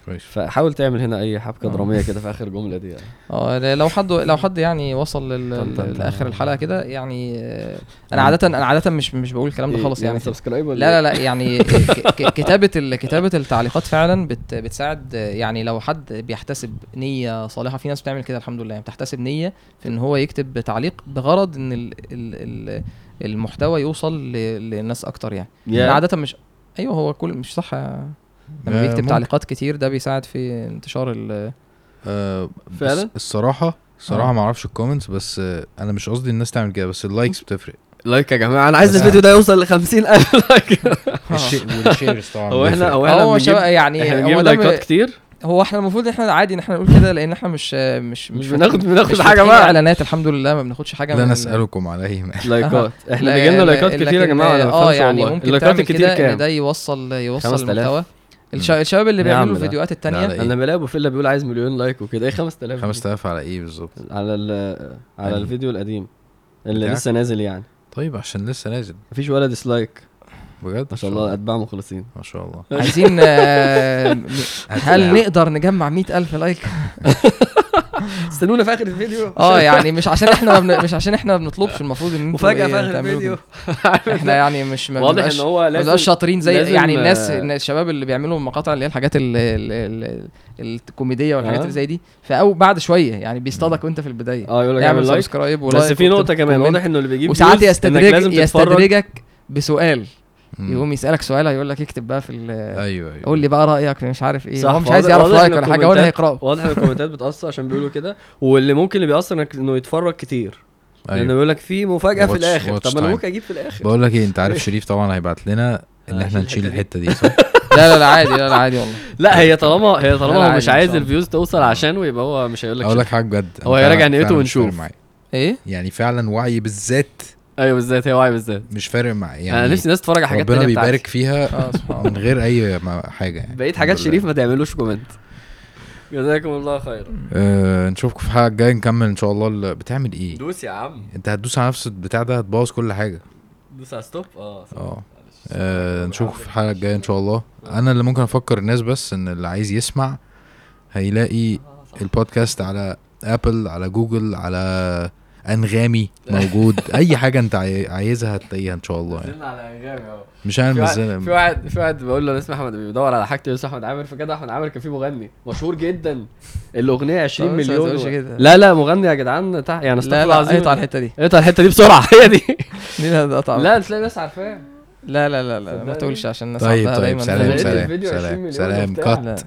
Speaker 3: كويس فحاول تعمل هنا اي حبكه آه. دراميه كده في اخر الجمله دي يعني. *laughs* اه لو حد لو حد يعني وصل لاخر الحلقه كده يعني آه، انا عاده انا عاده مش مش بقول الكلام ده إيه، خالص يعني, سبسكرايب يعني. لا لا لا يعني *laughs* كتابه كتابه التعليقات فعلا بت... بتساعد يعني لو حد بيحتسب نيه صالحه في ناس بتعمل كده الحمد لله يعني بتحتسب نيه في ان هو يكتب تعليق بغرض ان الـ الـ المحتوى يوصل للناس اكتر يعني yeah. انا عاده مش ايوه هو كل مش صح لما بيكتب آه، ممكن. تعليقات كتير ده بيساعد في انتشار ال آه فعلا الصراحه الصراحه آه. ما اعرفش الكومنتس بس آه انا مش قصدي الناس تعمل كده بس اللايكس *laughs* بتفرق لايك يا جماعه انا عايز الفيديو ده يوصل ل 50000 لايك والشيرز طبعا هو احنا هو احنا هو يعني احنا بنجيب لايكات كتير هو احنا المفروض احنا عادي ان احنا نقول كده لان احنا مش مش مش بناخد بناخد حاجه بقى اعلانات الحمد لله ما بناخدش حاجه لا نسالكم عليه لايكات احنا بيجي لنا لايكات كتير يا جماعه اه يعني ممكن الكتير كام ده يوصل يوصل المحتوى الشباب اللي بيعملوا الفيديوهات التانية إيه؟ انا بلاقي ابو فيلا بيقول عايز مليون لايك وكده ايه 5000 5000 على ايه بالظبط على على يعني الفيديو القديم اللي لسه نازل يعني طيب عشان لسه نازل مفيش ولا ديسلايك بجد ما شاء الله اتباع مخلصين ما شاء الله عايزين آه، *laughs* هل نقدر نجمع 100000 لايك *laughs* *laughs* استنونا في اخر الفيديو اه يعني مش عشان احنا بن... مش عشان احنا ما بنطلبش المفروض ان انتوا مفاجاه في إيه اخر الفيديو *laughs* احنا يعني مش واضح ان هو لازم شاطرين زي يعني *laughs* الناس الشباب اللي بيعملوا المقاطع اللي هي الحاجات الكوميديه والحاجات أه. اللي زي دي فاو بعد شويه يعني بيصطادك وانت في البدايه اه يقول لك اعمل سبسكرايب بس في نقطه كمان واضح انه اللي بيجيب وساعات يستدرج يستدرجك بسؤال يقوم يسالك سؤال هيقول لك اكتب بقى في ايوه ايوه قول لي بقى رايك مش عارف ايه هو مش عايز يعرف رايك ولا حاجه ولا هيقراه واضح ان الكومنتات بتاثر عشان بيقولوا كده واللي ممكن اللي بيأثر انك انه يتفرج كتير أيوة. لانه بيقول لك في مفاجاه في الاخر طب انا ممكن اجيب في الاخر بقول لك ايه انت عارف *laughs* شريف طبعا هيبعت لنا ان آه، احنا نشيل الحته دي صح *laughs* لا لا لا عادي لا لا عادي والله لا هي طالما هي طالما هو مش عايز الفيوز توصل آه. عشانه يبقى هو مش هيقول لك اقول لك حاجه بجد هو هيراجع نيته ونشوف ايه يعني فعلا وعي بالذات ايوه بالذات هي واعي بالذات مش فارق معايا يعني انا نفسي الناس تتفرج على حاجات ربنا بيبارك فيها *laughs* آه، من غير اي حاجه يعني بقيت حاجات شريف ما تعملوش كومنت جزاكم الله خيرا آه نشوفكم في حلقه الجايه نكمل ان شاء الله بتعمل ايه دوس يا عم انت هتدوس على نفس البتاع ده هتبوظ كل حاجه دوس على ستوب اه اه آه نشوفكم في الحلقه الجايه ان شاء الله آه. انا اللي ممكن افكر الناس بس ان اللي عايز يسمع هيلاقي آه، البودكاست على ابل على جوجل على انغامي موجود *laughs* اي حاجه انت عايزها هتلاقيها ان شاء الله يعني. على انغامي اهو مش عارف في, في واحد في واحد بقول له اسمه احمد بيدور على حاجته اسمه احمد عامر فكده احمد عامر كان في مغني مشهور جدا الاغنيه 20 مليون و... لا لا مغني يا جدعان تح... يعني استغفر الله العظيم اقطع الحته دي اقطع الحته دي بسرعه *laughs* هي دي لا تلاقي الناس عارفاه لا لا لا لا ما تقولش عشان الناس طيب طيب سلام سلام سلام سلام كات